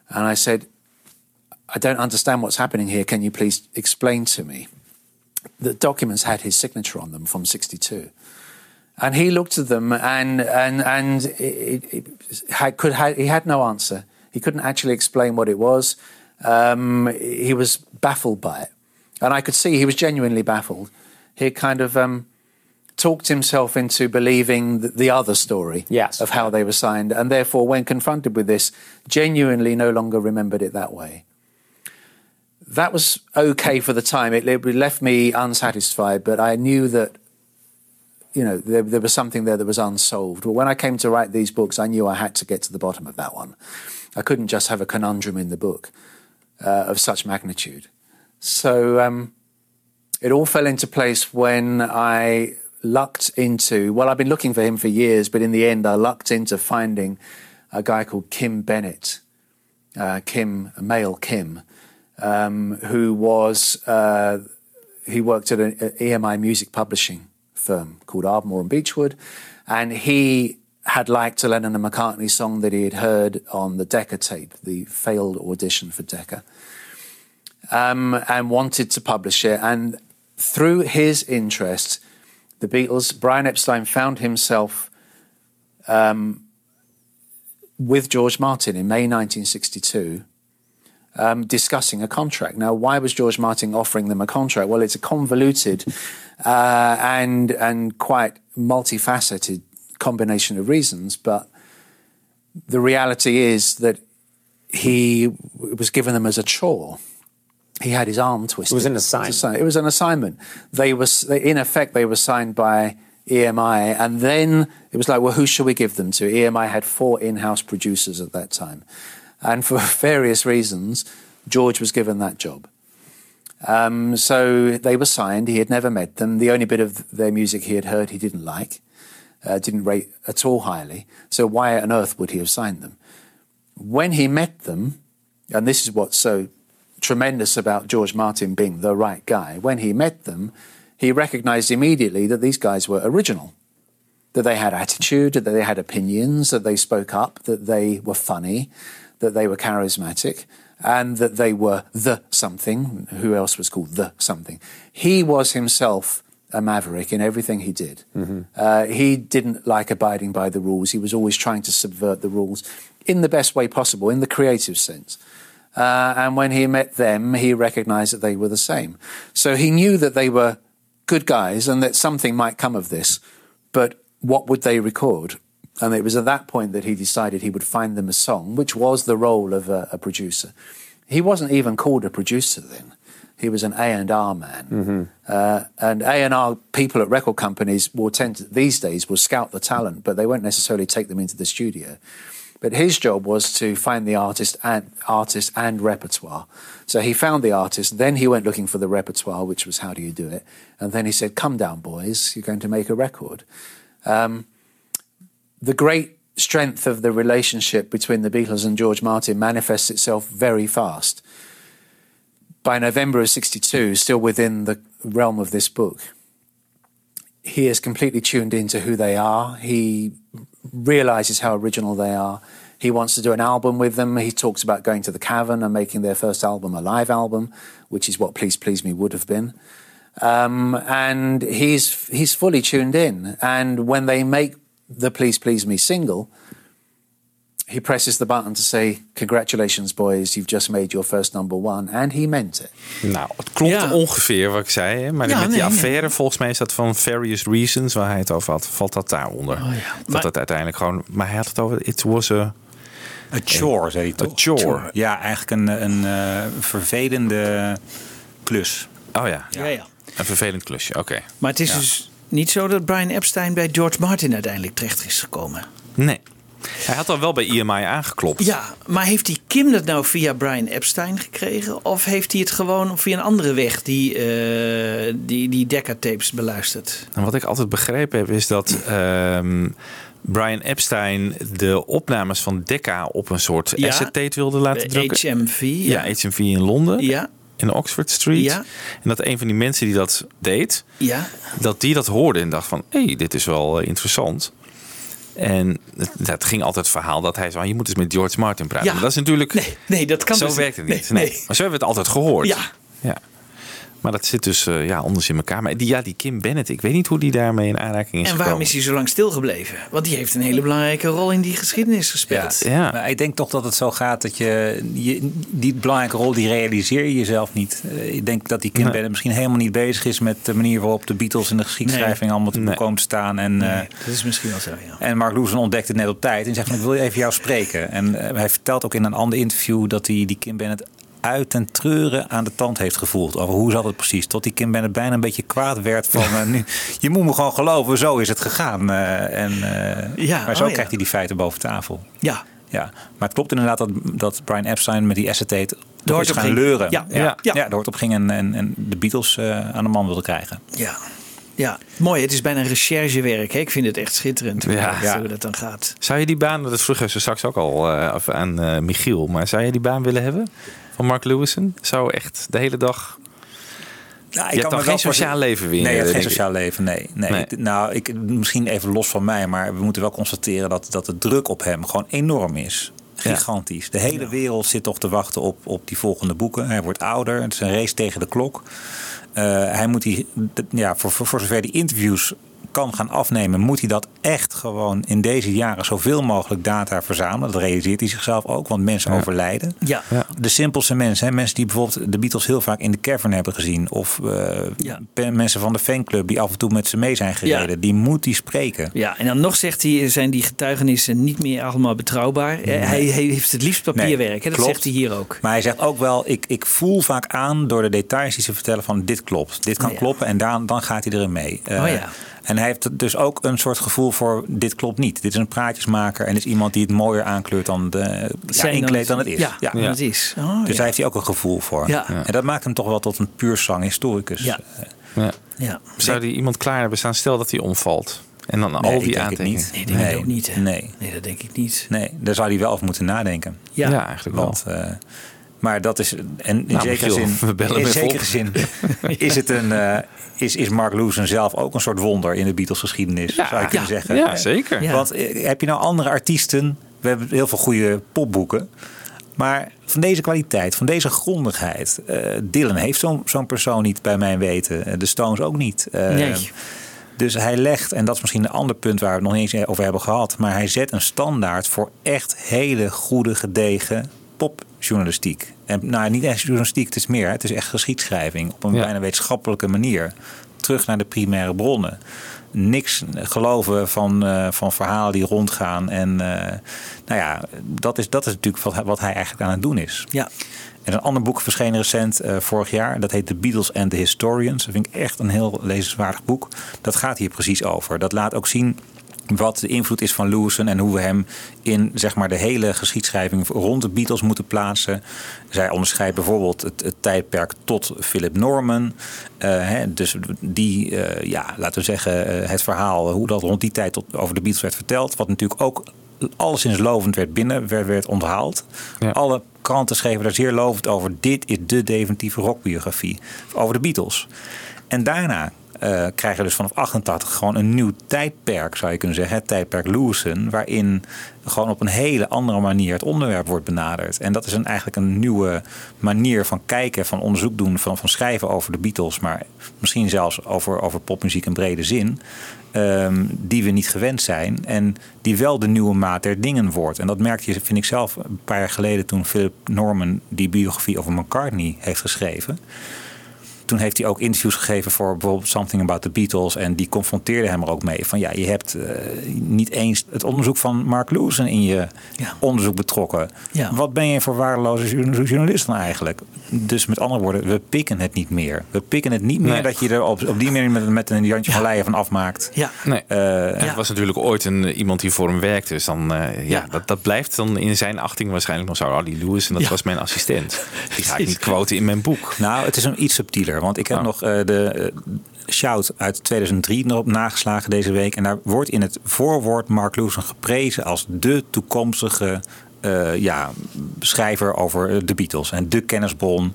S6: And I said, I don't understand what's happening here. Can you please explain to me? The documents had his signature on them from 62. And he looked at them and, and, and it, it, had, could, had, he had no answer. He couldn't actually explain what it was. Um, he was baffled by it. And I could see he was genuinely baffled. He kind of um, talked himself into believing the, the other story
S14: Yes.
S6: of how they were signed. And therefore, when confronted with this, genuinely no longer remembered it that way that was okay for the time. It, it left me unsatisfied, but I knew that, you know, there, there was something there that was unsolved. Well, when I came to write these books, I knew I had to get to the bottom of that one. I couldn't just have a conundrum in the book uh, of such magnitude. So um, it all fell into place when I lucked into, well, I've been looking for him for years, but in the end, I lucked into finding a guy called Kim Bennett, uh, Kim, a male Kim, um, who was uh, he worked at an EMI music publishing firm called Ardmore and Beechwood, and he had liked a Lennon and McCartney song that he had heard on the Decca tape, the failed audition for Decca, um, and wanted to publish it. And through his interest, the Beatles, Brian Epstein found himself um, with George Martin in May 1962 um, discussing a contract. Now, why was George Martin offering them a contract? Well, it's a convoluted uh, and and quite multifaceted combination of reasons, but the reality is that he was given them as a chore. He had his arm twisted.
S14: It was an assignment.
S6: It was an assignment. They was in effect they were signed by EMI, and then it was like, well, who should we give them to? EMI had four in-house producers at that time. And for various reasons, George was given that job. Um, so they were signed. He had never met them. The only bit of their music he had heard he didn't like, uh, didn't rate at all highly. So why on earth would he have signed them? When he met them, and this is what's so tremendous about George Martin being the right guy, when he met them, he recognized immediately that these guys were original that they had attitude, that they had opinions, that they spoke up, that they were funny, that they were charismatic, and that they were the something. Who else was called the something? He was himself a maverick in everything he did. Uh, he didn't like abiding by the rules. He was always trying to subvert the rules in the best way possible, in the creative sense. Uh, and when he met them, he recognized that they were the same. So he knew that they were good guys and that something might come of this. But what would they record? And it was at that point that he decided he would find them a song, which was the role of a, a producer. He wasn't even called a producer then. He was an A and R man, uh, and A and R people at record companies will tend to, these days will scout the talent, but they won't necessarily take them into the studio. But his job was to find the artist and artist and repertoire. So he found the artist, then he went looking for the repertoire, which was how do you do it, and then he said, "Come down, boys, you're going to make a record." Um,
S4: the great strength of the relationship between the Beatles and George Martin manifests itself very fast. By November of 62, still within the realm of this book, he is completely tuned into who they are. He realizes how original they are. He wants to do an album with them. He talks about going to the Cavern and making their first album a live album, which is what Please Please Me would have been. Um, and he's he's fully tuned in. And when they make the Please Please Me single, he presses the button to say, "Congratulations, boys! You've just made your first number one," and he meant it.
S5: Nou, het klopt ongeveer wat ik zei. Hè? Maar
S4: Ja,
S5: met die
S4: nee.
S5: affaire, volgens mij is dat van Various Reasons, waar hij het over had, valt dat daaronder.
S7: Oh,
S5: Dat
S7: Maar-
S5: het uiteindelijk gewoon. Maar hij had het over. It was a.
S7: A chore, zei hij toch?
S5: A chore.
S7: Ja, eigenlijk een, een eh, vervelende klus.
S5: Oh ja.
S8: Ja, ja.
S5: Een vervelend klusje, oké.
S8: Maar het is
S5: Ja.
S8: dus niet zo dat Brian Epstein bij George Martin uiteindelijk terecht is gekomen.
S5: Nee. Hij had al wel bij EMI aangeklopt.
S8: Ja, maar heeft die Kim dat nou via Brian Epstein gekregen? Of heeft hij het gewoon via een andere weg die, eh die, die Decca-tapes beluisterd?
S5: En wat ik altijd begrepen heb, is dat ehm, Brian Epstein de opnames van Decca op een soort
S8: Ja.
S5: acetate wilde laten
S8: Bij
S5: drukken.
S8: HMV,
S5: Ja,
S8: ja.
S5: HMV in Londen.
S8: Ja.
S5: In Oxford Street.
S8: Ja.
S5: En dat een van die mensen die dat deed,
S8: Ja.
S5: dat die dat hoorde en dacht van, hé, hey, dit is wel eh, interessant. En het, het ging altijd het verhaal dat hij zei, je moet eens met George Martin praten.
S8: Ja.
S5: Maar dat is natuurlijk...
S8: Nee, nee dat kan
S5: zo
S8: dus
S5: werkt het
S8: nee,
S5: niet. Nee,
S8: nee.
S5: Maar zo hebben we het altijd gehoord.
S8: Ja.
S5: ja. Maar dat zit dus eh, ja, anders in elkaar. Maar die, ja, die Kim Bennett, ik weet niet hoe die daarmee in aanraking is
S8: En waarom
S5: gekomen.
S8: is hij zo lang stilgebleven? Want die heeft een hele belangrijke rol in die geschiedenis gespeeld.
S7: Ja. Maar ik denk toch dat het zo gaat dat je, je die belangrijke rol die realiseer je jezelf niet. Eh, Ik denk dat die Kim
S5: Nee.
S7: Bennett misschien helemaal niet bezig is met de manier waarop de Beatles in de geschiedschrijving allemaal te komen te staan. En,
S8: Nee,
S7: eh,
S8: dat is misschien wel zo, ja.
S7: en Mark Lewison ontdekt het net op tijd en zegt: Ik wil even jou spreken. En hij vertelt ook in een ander interview dat hij die Kim Bennett uit ten treuren aan de tand heeft gevoeld. Over hoe zat het precies? Tot die Kim Bennett bijna een beetje kwaad werd van... eh, nu, je moet me gewoon geloven, zo is het gegaan. Eh, en, eh,
S8: Ja,
S7: maar zo
S8: oh ja.
S7: krijgt hij die feiten boven tafel.
S8: Ja.
S7: Ja, maar het klopt inderdaad dat, dat Brian Epstein met die acetate toch is gaan
S8: ging.
S7: leuren.
S8: Ja,
S7: ja,
S8: ja.
S7: ja. er hoort op ging en, en, en de Beatles eh, aan de man wilde krijgen.
S8: Ja. Ja, mooi. Het is bijna recherchewerk. Hè? Ik vind het echt schitterend hoe,
S5: Ja.
S8: dat,
S5: Ja.
S8: hoe dat dan gaat.
S5: Zou je die baan, dat vroegen ze straks ook al eh, af aan eh, Michiel, maar zou je die baan willen hebben van Mark Lewison? Zou echt de hele dag...
S7: Nou,
S5: je hebt dan geen
S7: voor-
S5: sociaal leven weer.
S7: Nee, je hebt geen
S5: ik.
S7: sociaal leven. Nee, nee.
S5: Nee.
S7: Ik- nou, ik, misschien even los van mij, maar we moeten wel constateren dat, dat de druk op hem gewoon enorm is. Gigantisch. De hele wereld zit toch te wachten op, op die volgende boeken. Hij wordt ouder. Het is een race tegen de klok. Eh, hij moet die, ja, voor, voor, voor zover die interviews kan gaan afnemen, moet hij dat echt gewoon in deze jaren zoveel mogelijk data verzamelen. Dat realiseert hij zichzelf ook, want mensen overlijden.
S8: Ja.
S7: De simpelste mensen, hè, mensen die bijvoorbeeld de Beatles heel vaak in de cavern hebben gezien, of eh, mensen van de fanclub die af en toe met ze mee zijn gereden,
S8: Ja.
S7: die moet hij spreken.
S8: Ja, en dan nog zegt hij, zijn die getuigenissen niet meer allemaal betrouwbaar. Eh, Hij, hij heeft het liefst papierwerk. hè? Dat
S7: klopt.
S8: zegt hij hier ook.
S7: Maar hij zegt ook wel, ik, ik voel vaak aan door de details die ze vertellen van dit klopt. Dit kan
S8: Ja.
S7: kloppen en dan, dan gaat hij erin mee. Eh,
S8: Oh ja.
S7: En hij heeft dus ook een soort gevoel voor dit klopt niet. Dit is een praatjesmaker en is iemand die het mooier aankleurt dan, de, ja,
S8: Zijn dan
S7: inkleedt
S8: het-
S7: dan het is.
S8: ja, dan het is. Oh,
S7: dus
S8: ja.
S7: daar heeft hij ook een gevoel voor.
S8: Ja.
S7: En dat maakt hem toch wel tot een puur zang historicus.
S8: Ja.
S5: Ja.
S8: Ja.
S5: Zou die iemand klaar hebben staan, stel dat hij omvalt? En dan
S7: Nee,
S5: al
S7: ik
S5: die aantekeningen.
S7: niet.
S8: Nee, ik denk het ook niet. Hè?
S7: Nee.
S8: nee, dat denk ik niet.
S7: Nee, daar zou hij wel over moeten nadenken.
S8: Ja.
S5: Ja, eigenlijk wel.
S7: Want, eh, maar dat is, en in
S5: Nou,
S7: zekere zin, in zekere zin is, het een, eh, is, is Mark Lewison zelf ook een soort wonder in de Beatles geschiedenis,
S5: Ja,
S7: zou je kunnen
S5: ja,
S7: zeggen.
S5: ja, zeker.
S8: Ja.
S7: Want eh, heb je nou andere artiesten? We hebben heel veel goede popboeken. Maar van deze kwaliteit, van deze grondigheid. eh, Dylan heeft zo'n zo'n persoon niet bij mijn weten. De Stones ook niet. Eh,
S8: Nee.
S7: Dus hij legt, en dat is misschien een ander punt waar we het nog niet eens over hebben gehad. Maar hij zet een standaard voor echt hele goede, gedegen popjournalistiek. En nou, niet echt journalistiek, het is meer. Het is echt geschiedschrijving op een
S5: Ja.
S7: bijna wetenschappelijke manier. Terug naar de primaire bronnen. Niks geloven van, eh, van verhalen die rondgaan. En eh, nou ja, dat is, dat is natuurlijk wat hij, wat hij eigenlijk aan het doen is.
S8: Ja.
S7: En een ander boek verscheen recent eh, vorig jaar. Dat heet The Beatles and the Historians. Dat vind ik echt een heel lezenswaardig boek. Dat gaat hier precies over. Dat laat ook zien wat de invloed is van Lewison en hoe we hem in zeg maar, de hele geschiedschrijving rond de Beatles moeten plaatsen. Zij onderscheidt bijvoorbeeld het, het tijdperk tot Philip Norman. Eh, hè, dus die, eh, ja, laten we zeggen, eh, het verhaal hoe dat rond die tijd tot, over de Beatles werd verteld. Wat natuurlijk ook alleszins lovend werd binnen, werd, werd onthaald. Alle kranten schreven daar zeer lovend over. Dit is de definitieve rockbiografie over de Beatles. En daarna eh krijg je dus vanaf 88 gewoon een nieuw tijdperk, zou je kunnen zeggen. Het tijdperk Lewison, waarin gewoon op een hele andere manier het onderwerp wordt benaderd. En dat is een, eigenlijk een nieuwe manier van kijken, van onderzoek doen, van, van schrijven over de Beatles, maar misschien zelfs over, over popmuziek in brede zin. ehm, die we niet gewend zijn en die wel de nieuwe maat der dingen wordt. En dat merkte je, vind ik zelf, een paar jaar geleden toen Philip Norman die biografie over McCartney heeft geschreven toen heeft hij ook interviews gegeven voor bijvoorbeeld Something About the Beatles. En die confronteerde hem er ook mee. Van ja, je hebt eh, niet eens het onderzoek van Mark Lewison in je onderzoek betrokken.
S8: Ja.
S7: Wat ben je voor waardeloze journa- journalist dan eigenlijk? Dus met andere woorden, we pikken het niet meer. We pikken het niet meer
S5: Nee.
S7: dat je er op, op die manier met, met een Jantje van Leijen van afmaakt.
S8: Ja.
S5: Nee.
S7: Eh,
S5: Het was natuurlijk ooit een, iemand die voor hem werkte. Dus dan, eh, ja, Dat, dat blijft dan in zijn achting waarschijnlijk nog zo. Oh, die Lewis, en dat
S7: Ja.
S5: was mijn assistent. Die ga ik niet quoten in mijn boek.
S7: Nou, het is een iets subtieler. Want ik heb
S5: Oh.
S7: nog eh, de eh, shout uit 2003 erop nageslagen deze week. En daar wordt in het voorwoord Mark Lewison geprezen als de toekomstige eh, ja, schrijver over de Beatles. En de kennisbron.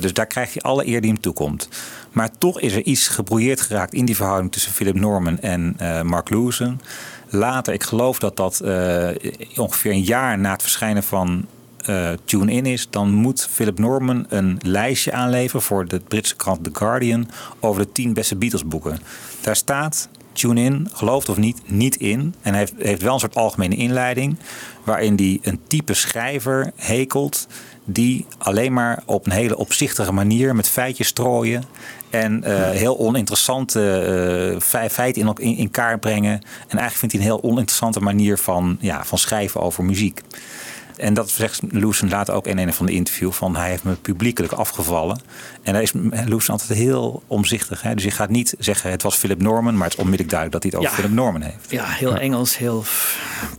S7: Dus daar krijgt hij alle eer die hem toekomt. Maar toch is er iets gebrouilleerd geraakt in die verhouding tussen Philip Norman en Mark Lewison. Later, ik geloof dat dat ongeveer een jaar na het verschijnen van eh, Tune In is, dan moet Philip Norman een lijstje aanleveren voor de Britse krant The Guardian over de 10 beste Beatles boeken. Daar staat Tune In, gelooft of niet, niet in. En hij heeft, heeft wel een soort algemene inleiding waarin hij een type schrijver hekelt die alleen maar op een hele opzichtige manier met feitjes strooien en eh, heel oninteressante eh, fe- feiten in, in, in kaart brengen. En eigenlijk vindt hij een heel oninteressante manier van, ja, van schrijven over muziek. En dat zegt Lewison later ook in een van de interview van hij heeft me publiekelijk afgevallen. En daar is Lewison altijd heel omzichtig. Hè? Dus je gaat niet zeggen het was Philip Norman, maar het is onmiddellijk duidelijk dat hij het over
S8: Ja.
S7: Philip Norman heeft.
S8: Ja, heel Engels, heel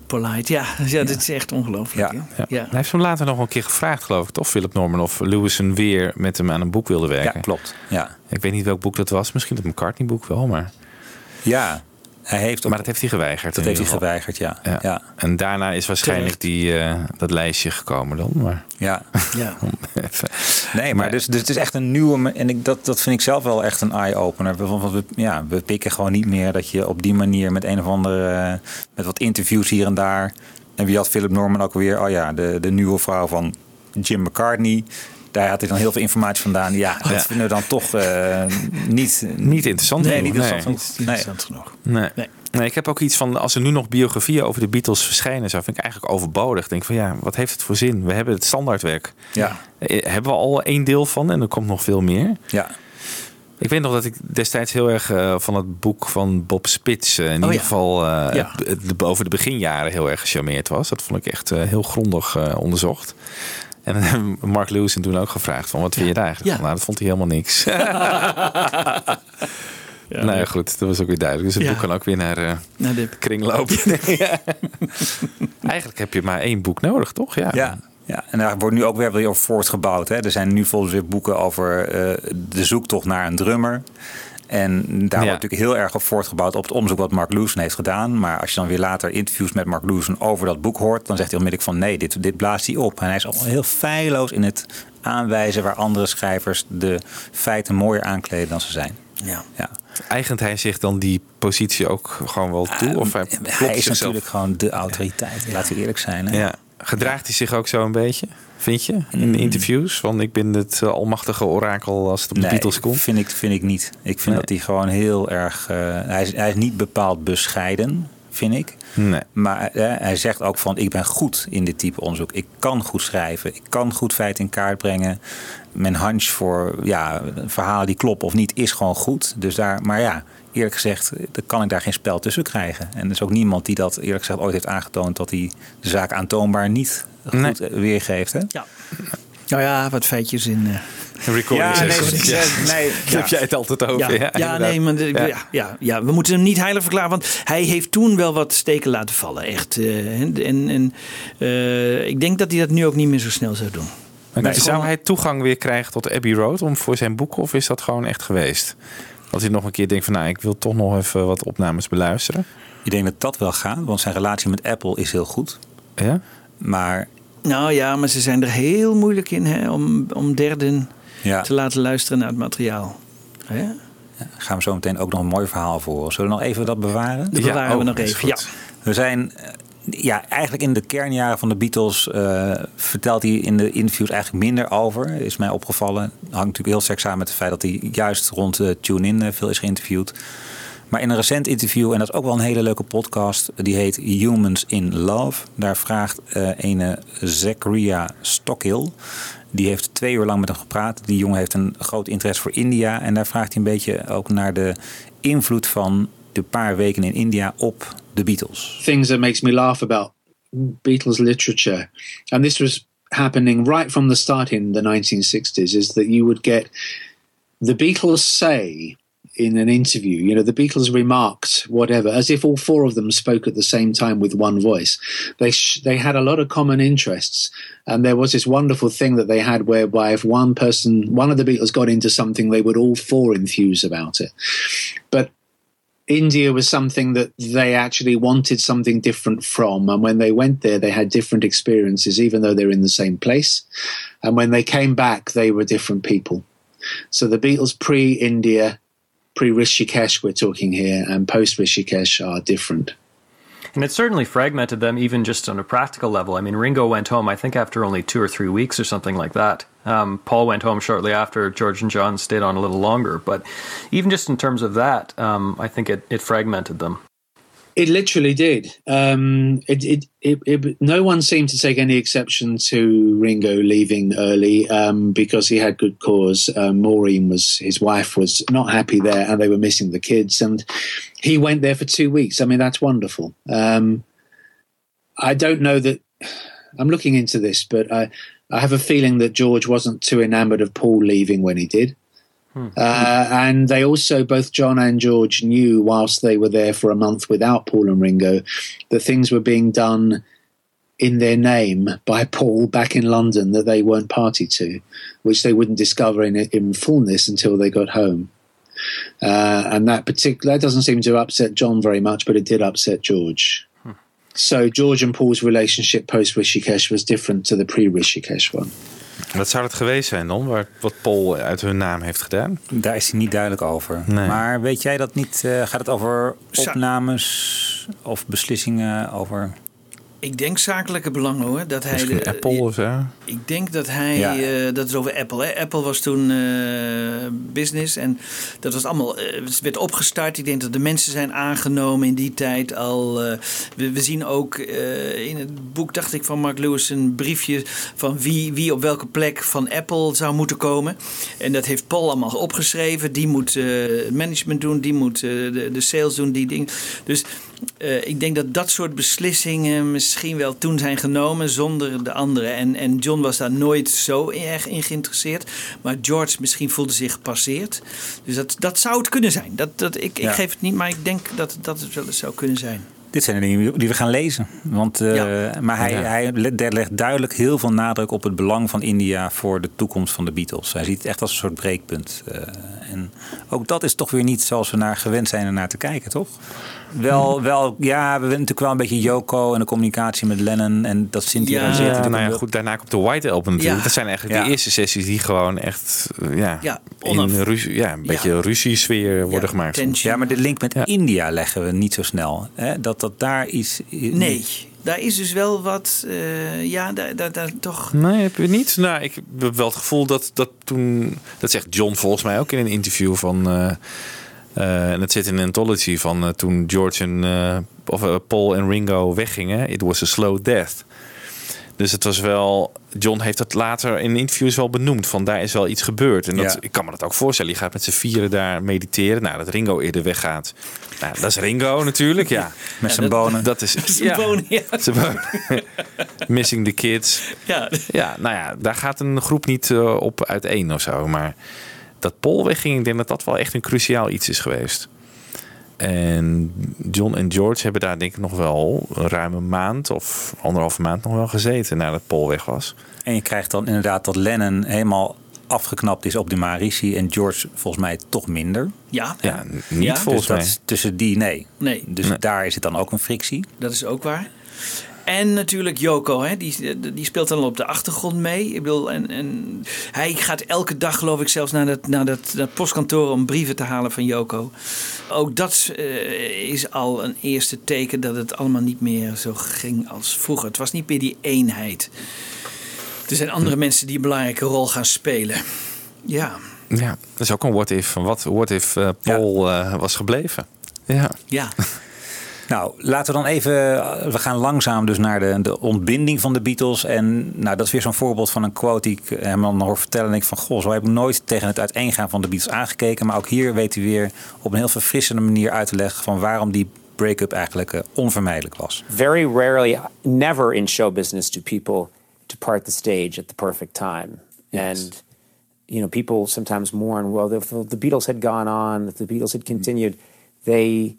S8: polite. Ja, ja, dit is echt ongelooflijk.
S5: Hij heeft hem later nog een keer gevraagd, geloof ik, toch? Philip Norman of Lewison weer met hem aan een boek wilde werken.
S7: Ja, klopt. Ja.
S5: Ik weet niet welk boek dat was. Misschien het McCartney-boek wel, maar...
S7: Ja, hij heeft
S5: Maar dat heeft hij geweigerd.
S7: dat heeft hij geweigerd, ja. ja.
S5: En daarna is waarschijnlijk die, eh, dat lijstje gekomen dan. Maar
S7: Ja.
S8: Ja.
S7: Nee, maar dus, dus het is echt een nieuwe. En ik, dat, dat vind ik zelf wel echt een eye-opener. We, ja, we pikken gewoon niet meer dat je op die manier met een of andere. eh, met wat interviews hier en daar. En wie had Philip Norman ook weer? Oh ja, de, de nieuwe vrouw van Jim McCartney. Daar had hij dan heel veel informatie vandaan. Ja, dat
S5: Ja.
S7: vinden we dan toch eh, niet,
S5: Niet interessant
S7: Nee,
S5: genoeg,
S7: niet interessant
S5: nee.
S7: genoeg.
S5: Nee.
S8: Nee.
S5: nee. ik heb ook iets van, als er nu nog biografieën over de Beatles verschijnen, zou vind ik eigenlijk overbodig. Ik denk van ja, wat heeft het voor zin? We hebben het standaardwerk.
S7: Ja.
S5: Eh, Hebben we al één deel van en er komt nog veel meer.
S7: Ja.
S5: Ik weet nog dat ik destijds heel erg eh, van het boek van Bob Spitz, eh, in ieder
S8: ja.
S5: geval eh,
S8: Ja.
S5: het- het- over de beginjaren heel erg gecharmeerd was. Dat vond ik echt eh, heel grondig eh, onderzocht. En dan hebben we Mark Lewis toen ook gevraagd van wat vind je daar eigenlijk
S8: Ja.
S5: van? Nou, dat vond hij helemaal niks. nou ja, goed, dat was ook weer duidelijk. Dus het
S8: Ja.
S5: boek kan ook weer naar
S8: Nou, de,
S5: kringloop. Ja. Eigenlijk heb je maar één boek nodig, toch? Ja.
S7: Ja. Ja, en daar wordt nu ook weer weer op voortgebouwd. Hè. Er zijn nu volgens weer boeken over eh, de zoektocht naar een drummer. En daar wordt natuurlijk heel erg op voortgebouwd op het onderzoek wat Mark Lewison heeft gedaan. Maar als je dan weer later interviews met Mark Lewison over dat boek hoort, dan zegt hij onmiddellijk van nee, dit, dit blaast hij op. En hij is allemaal heel feilloos in het aanwijzen waar andere schrijvers de feiten mooier aankleden dan ze zijn.
S8: ja.
S7: Ja.
S5: Eigent hij zich dan die positie ook gewoon wel toe? of hij,
S7: Hij is
S5: zichzelf?
S7: natuurlijk gewoon de autoriteit, laten we eerlijk zijn. Hè?
S5: Ja. Gedraagt hij zich ook zo een beetje, vind je? In
S7: Mm.
S5: de interviews? Van ik ben het eh, almachtige orakel als het op de Beatles komt.
S7: Vind ik, vind ik niet. Ik vind
S5: Nee.
S7: dat hij gewoon heel erg. eh, hij, is, hij is niet bepaald bescheiden, vind ik.
S5: Nee.
S7: Maar eh, hij zegt ook van: ik ben goed in dit type onderzoek. Ik kan goed schrijven. Ik kan goed feiten in kaart brengen. Mijn hunch voor ja, verhalen die kloppen of niet is gewoon goed. Dus daar, maar ja, eerlijk gezegd, dan kan ik daar geen spel tussen krijgen. En er is ook niemand die dat eerlijk gezegd ooit heeft aangetoond dat hij de zaak aantoonbaar niet goed
S5: Nee.
S7: weergeeft. Hè?
S8: ja. Nou ja, wat feitjes in, eh,
S5: Recording
S8: Ja, nee,
S5: Ja. heb jij het altijd over.
S8: Ja,
S5: Ja,
S8: nee, maar de-
S5: Ja.
S8: ja. Ja, ja, we moeten hem niet heilig verklaren, want hij heeft toen wel wat steken laten vallen, echt. eh, en en, en eh, ik denk dat hij dat nu ook niet meer zo snel zou doen.
S5: Maar
S8: Nee.
S5: Zou hij toegang weer krijgen tot Abbey Road om voor zijn boek? Of is dat gewoon echt geweest? Dat hij nog een keer denkt van nou, ik wil toch nog even wat opnames beluisteren.
S7: Ik denk dat dat wel gaat, want zijn relatie met Apple is heel goed.
S5: Ja?
S7: Maar
S8: Nou ja, maar ze zijn er heel moeilijk in hè, om, om derden
S7: Ja.
S8: te laten luisteren naar het materiaal. Hè?
S7: gaan we zo meteen ook nog een mooi verhaal voor. Zullen we nog even dat bewaren?
S8: Dat bewaren we
S7: oh,
S8: nog even,
S7: goed. We zijn eh, ja, eigenlijk in de kernjaren van de Beatles eh, vertelt hij in de interviews eigenlijk minder over. Is mij opgevallen. Hangt natuurlijk heel sterk samen met het feit dat hij juist rond eh, Tune-In eh, veel is geïnterviewd. Maar in een recent interview, en dat is ook wel een hele leuke podcast, die heet Humans in Love. Daar vraagt eh ene Zachariah Stockill. Die heeft twee uur lang met hem gepraat. Die jongen heeft een groot interesse voor India. En daar vraagt hij een beetje ook naar de invloed van de paar weken in India op de Beatles.
S6: things that makes me laugh about Beatles literature, and this was happening right from the start in the 1960s, is that you would get the Beatles say in an interview, you know, the Beatles remarked whatever, as if all four of them spoke at the same time with one voice. They they had a lot of common interests, and there was this wonderful thing that they had whereby if one person, one of the Beatles got into something, they would all four enthuse about it. But India was something that they actually wanted something different from. And when they went there, they had different experiences, even though they're in the same place. And when they came back, they were different people. So the Beatles pre India, pre Rishikesh, we're talking here, and post Rishikesh are different.
S15: And it certainly fragmented them, even just on a practical level. I mean, Ringo went home, I think, after only two or three weeks or something like that. Um, Paul went home shortly after. George and John stayed on a little longer. But even just in terms of that, um, I think it, it fragmented them.
S6: It literally did. Um, it, it, it, it, no one seemed to take any exception to Ringo leaving early um, because he had good cause. Um, Maureen was his wife was not happy there, and they were missing the kids. And he went there for two weeks. I mean, that's wonderful. Um, I don't know that. I'm looking into this, but I, I have a feeling that George wasn't too enamored of Paul leaving when he did. Uh, and they also, both John and George, knew whilst they were there for a month without Paul and Ringo, that things were being done in their name by Paul back in London that they weren't party to, which they wouldn't discover in, in fullness until they got home. Uh, and that particular that doesn't seem to upset John very much, but it did upset George. So George and Paul's relationship post Rishikesh was different to the pre Rishikesh one.
S5: Wat zou het geweest zijn dan, waar- wat Paul uit hun naam heeft gedaan?
S7: Daar is hij niet duidelijk over.
S5: Nee.
S7: Maar weet jij dat niet? eh, gaat het over opnames of beslissingen over?
S8: Ik denk zakelijke belangen hoor. Dat hij
S5: Misschien
S8: de-
S5: Apple of zo?
S8: Ik denk dat hij,
S7: Ja.
S8: eh, dat is over Apple. Hè? Apple was toen eh, business en dat was allemaal, eh, het werd opgestart. Ik denk dat de mensen zijn aangenomen in die tijd al. we, we zien ook in het boek, dacht ik, van Mark Lewis een briefje van wie, wie op welke plek van Apple zou moeten komen. En dat heeft Paul allemaal opgeschreven. Die moet het management doen, die moet de, de sales doen, die dingen. Dus eh, ik denk dat dat soort beslissingen misschien wel toen zijn genomen zonder de anderen. En, en John was daar nooit zo erg in geïnteresseerd. Maar George misschien voelde zich gepasseerd. Dus dat, dat zou het kunnen zijn. Dat, dat, ik, ik geef het niet, maar ik denk dat, dat het wel eens zou kunnen zijn.
S7: Dit zijn de dingen die we gaan lezen. Want, eh,
S8: Ja.
S7: Maar hij,
S8: Ja.
S7: hij le- legt duidelijk heel veel nadruk op het belang van India voor de toekomst van de Beatles. Hij ziet het echt als een soort breekpunt. Eh, en ook dat is toch weer niet zoals we naar gewend zijn ernaar te kijken, toch? Wel, wel, ja, we hebben natuurlijk wel een beetje Yoko en de communicatie met Lennon en dat Cynthia daar zit.
S5: Ja, nou ja, goed, daarna komt de White Album natuurlijk.
S8: Ja.
S5: Dat zijn eigenlijk
S7: Ja.
S5: de eerste sessies die gewoon echt eh, ja,
S8: Ja,
S5: in ruzie, ja, een beetje ruzie-sfeer worden gemaakt.
S8: tension.
S7: Ja, maar de link met India leggen we niet zo snel. Hè? Dat dat daar iets...
S8: Nee, daar is dus wel wat, eh, ja, daar, daar, daar toch...
S5: Nee, heb je niet? Nou, ik heb wel het gevoel dat, dat toen... Dat zegt John volgens mij ook in een interview van... eh, en dat zit in een anthology van eh, toen George en... eh, of eh, Paul en Ringo weggingen. It was a slow death. Dus het was wel. John heeft dat later in interviews wel benoemd. Van daar is wel iets gebeurd. En dat,
S7: Ja.
S5: ik kan me dat ook voorstellen. Je gaat met z'n vieren daar mediteren. Nou, dat Ringo eerder weggaat. Nou, dat is Ringo natuurlijk. Ja.
S7: Met zijn bonen.
S5: Dat is.
S8: Zijn bonen, ja.
S5: Bonen. Missing the kids.
S8: Ja.
S5: Ja, nou ja, daar gaat een groep niet eh, op uiteen of zo. Maar dat Paul wegging, ik denk dat dat wel echt een cruciaal iets is geweest. En John en George hebben daar denk ik nog wel een ruime maand of anderhalve maand nog wel gezeten nadat Paul weg was.
S7: En je krijgt dan inderdaad dat Lennon helemaal afgeknapt is op de Marici en George volgens mij toch minder.
S8: Ja.
S5: Ja, niet
S8: Ja.
S5: volgens
S7: dus dat
S5: mij.
S7: is tussen die nee.
S8: Nee.
S7: Dus daar is het dan ook een frictie.
S8: Dat is ook waar. En natuurlijk Joko, hè? Die, die speelt dan op de achtergrond mee. Ik bedoel, en, en hij gaat elke dag, geloof ik, zelfs naar dat, naar dat, dat postkantoor om brieven te halen van Joko. Ook dat eh, is al een eerste teken dat het allemaal niet meer zo ging als vroeger. Het was niet meer die eenheid. Er zijn andere mensen die een belangrijke rol gaan spelen. Ja,
S5: Ja, dat is ook een what if. Van Wat what if eh, Paul eh, was gebleven? Ja.
S8: ja.
S7: Nou, laten we dan even. We gaan langzaam dus naar de, de ontbinding van de Beatles. En nou, dat is weer zo'n voorbeeld van een quote die ik hem dan hoor vertellen. En ik van goh, zo heb ik nooit tegen het uiteengaan van de Beatles aangekeken. Maar ook hier weet u weer op een heel verfrissende manier uit te leggen van waarom die break-up eigenlijk eh, onvermijdelijk was.
S14: Very rarely, never in show business do people depart the stage at the perfect time. And, you know, people sometimes mourn, well, if the Beatles had gone on, if the Beatles had continued, they,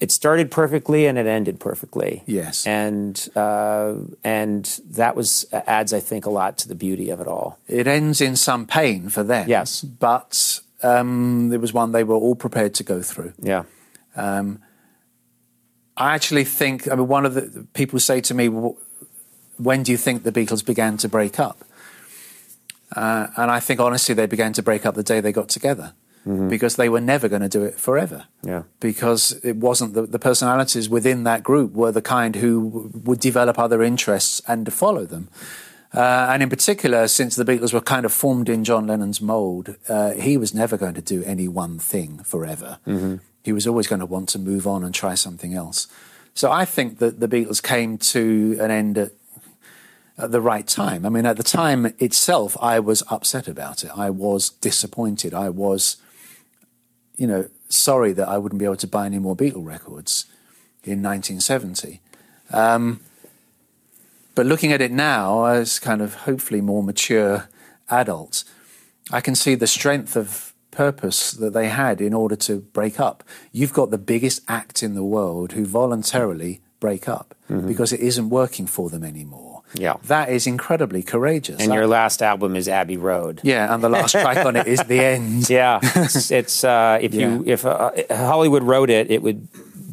S14: it started perfectly and it ended perfectly.
S6: Yes.
S14: And, uh, and that was, adds, I think, a lot to the beauty of it all.
S6: It ends in some pain for them.
S14: Yes.
S6: But um, there was one they were all prepared to go through.
S14: Yeah.
S6: Um, I actually think, I mean, one of the people say to me, when do you think the Beatles began to break up? Uh, and I think honestly, they began to break up the day they got together because they were never going to do it forever.
S14: Yeah.
S6: Because it wasn't the, the personalities within that group were the kind who w- would develop other interests and follow them. Uh, and in particular, since the Beatles were kind of formed in John Lennon's mold, uh, he was never going to do any one thing forever. He was always going to want to move on and try something else. So I think that the Beatles came to an end at, at the right time. I mean, at the time itself, I was upset about it. I was disappointed. I was, you know, sorry that I wouldn't be able to buy any more Beatle records in 1970. Um, but looking at it now as kind of hopefully more mature adults, I can see the strength of purpose that they had in order to break up. You've got the biggest act in the world who voluntarily break up because it isn't working for them anymore.
S14: Yeah.
S6: That is incredibly courageous.
S14: And
S6: I-
S14: your last album is Abbey Road.
S6: yeah, and the last track on it is the end.
S14: Yeah, it's, it's uh, if you if uh, Hollywood wrote it, it would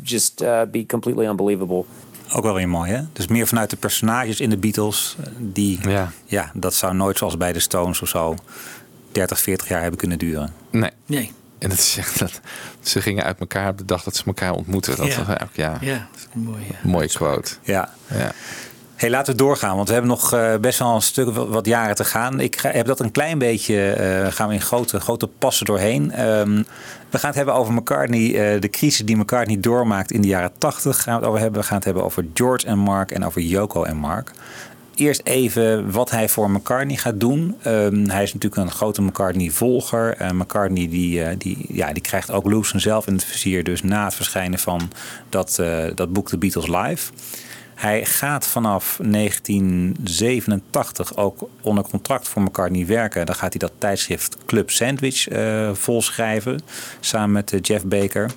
S14: just uh, be completely unbelievable.
S7: Ook wel weer mooi, hè? Dus meer vanuit de personages in de Beatles. eh, Die,
S5: Ja.
S7: ja, dat zou nooit zoals bij de Stones of zo 30, 40 jaar hebben kunnen duren.
S5: Nee.
S8: Nee.
S5: En dat is echt dat ze gingen uit elkaar op de dag dat ze elkaar ontmoeten. Dat
S8: Ja.
S5: was ja,
S8: Ja, dat is een mooie.
S5: mooie quote.
S7: Ja.
S5: Ja.
S7: Hey, laten we doorgaan, want we hebben nog eh, best wel een stuk wat, jaren te gaan. Ik heb dat een klein beetje, eh, gaan we in grote, grote passen doorheen. Ehm, we gaan het hebben over McCartney, eh, de crisis die McCartney doormaakt in de jaren 80 gaan we het over hebben. We gaan het hebben over George en Mark en over Yoko en Mark. Eerst even wat hij voor McCartney gaat doen. Ehm, hij is natuurlijk een grote McCartney-volger. Eh, McCartney die, die, ja, die krijgt ook Lewis zelf in het vizier. Dus na het verschijnen van dat, dat boek The Beatles Live. Hij gaat vanaf 1987 ook onder contract voor McCartney werken. Dan gaat hij dat tijdschrift Club Sandwich eh, volschrijven. Samen met eh, Jeff Baker.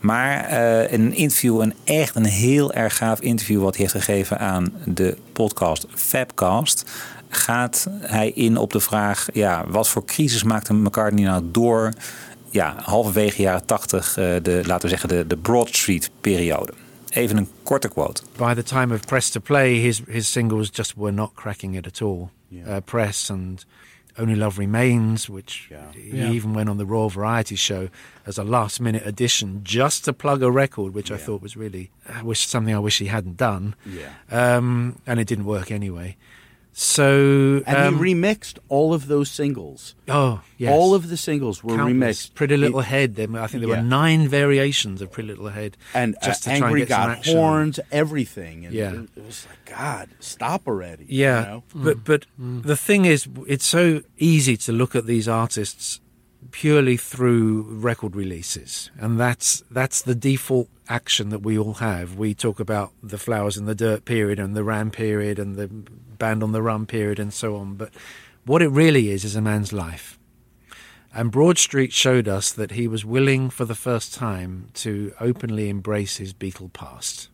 S7: Maar eh, een interview, een echt een heel erg gaaf interview... wat hij heeft gegeven aan de podcast Fabcast... gaat hij in op de vraag... Ja, wat voor crisis maakte McCartney nou door... Ja, halverwege jaren 80, eh, de, laten we zeggen de, de Broad Street periode. Even een korte quote.
S16: by the time of Press to Play, his his singles just were not cracking it at all. Uh, Press and Only Love Remains, which he
S17: Yeah.
S16: even went on the Raw Variety Show as a last minute addition just to plug a record, which I thought was really I wish something I wish he hadn't done.
S6: Yeah.
S16: Um, and it didn't work anyway.
S6: So
S16: And
S6: um,
S16: he remixed all of those singles.
S6: Oh, yes.
S16: All of the singles were
S6: Countless.
S16: remixed.
S6: Pretty Little
S16: It-
S6: Head. I think there
S16: Yeah.
S6: were nine variations of Pretty Little Head,
S16: and
S6: just
S16: uh,
S6: to try
S16: Angry
S6: and get some action.
S16: horns, everything. And
S6: Yeah.
S16: it, was like, God, stop already. you
S6: Yeah,
S16: know?
S6: but but the thing is, it's so easy to look at these artists purely through record releases, and that's that's the default action that we all have. We talk about the Flowers in the Dirt period and the Ram period and the Band on the Run period and so on, but what it really is is a man's life. And Broad Street showed us that he was willing for the first time to openly embrace his Beatle past.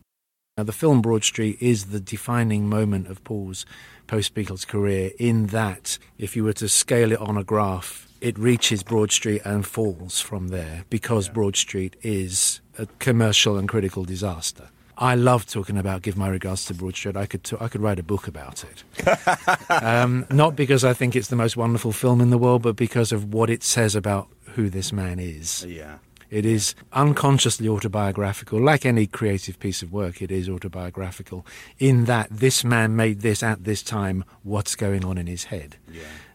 S6: Now, the film Broad Street is the defining moment of Paul's post Beatles career, in that if you were to scale it on a graph, it reaches Broad Street and falls from there because Broad Street is a commercial and critical disaster. I love talking about "Give My Regards to Broad Street." I could t- I could write a book about it. um, not because I think it's the most wonderful film in the world, but because of what it says about who this man is.
S16: Yeah.
S6: It is unconsciously autobiographical. Like any creative piece of work, it is autobiographical in that this man made this at this time, what's going on in his head.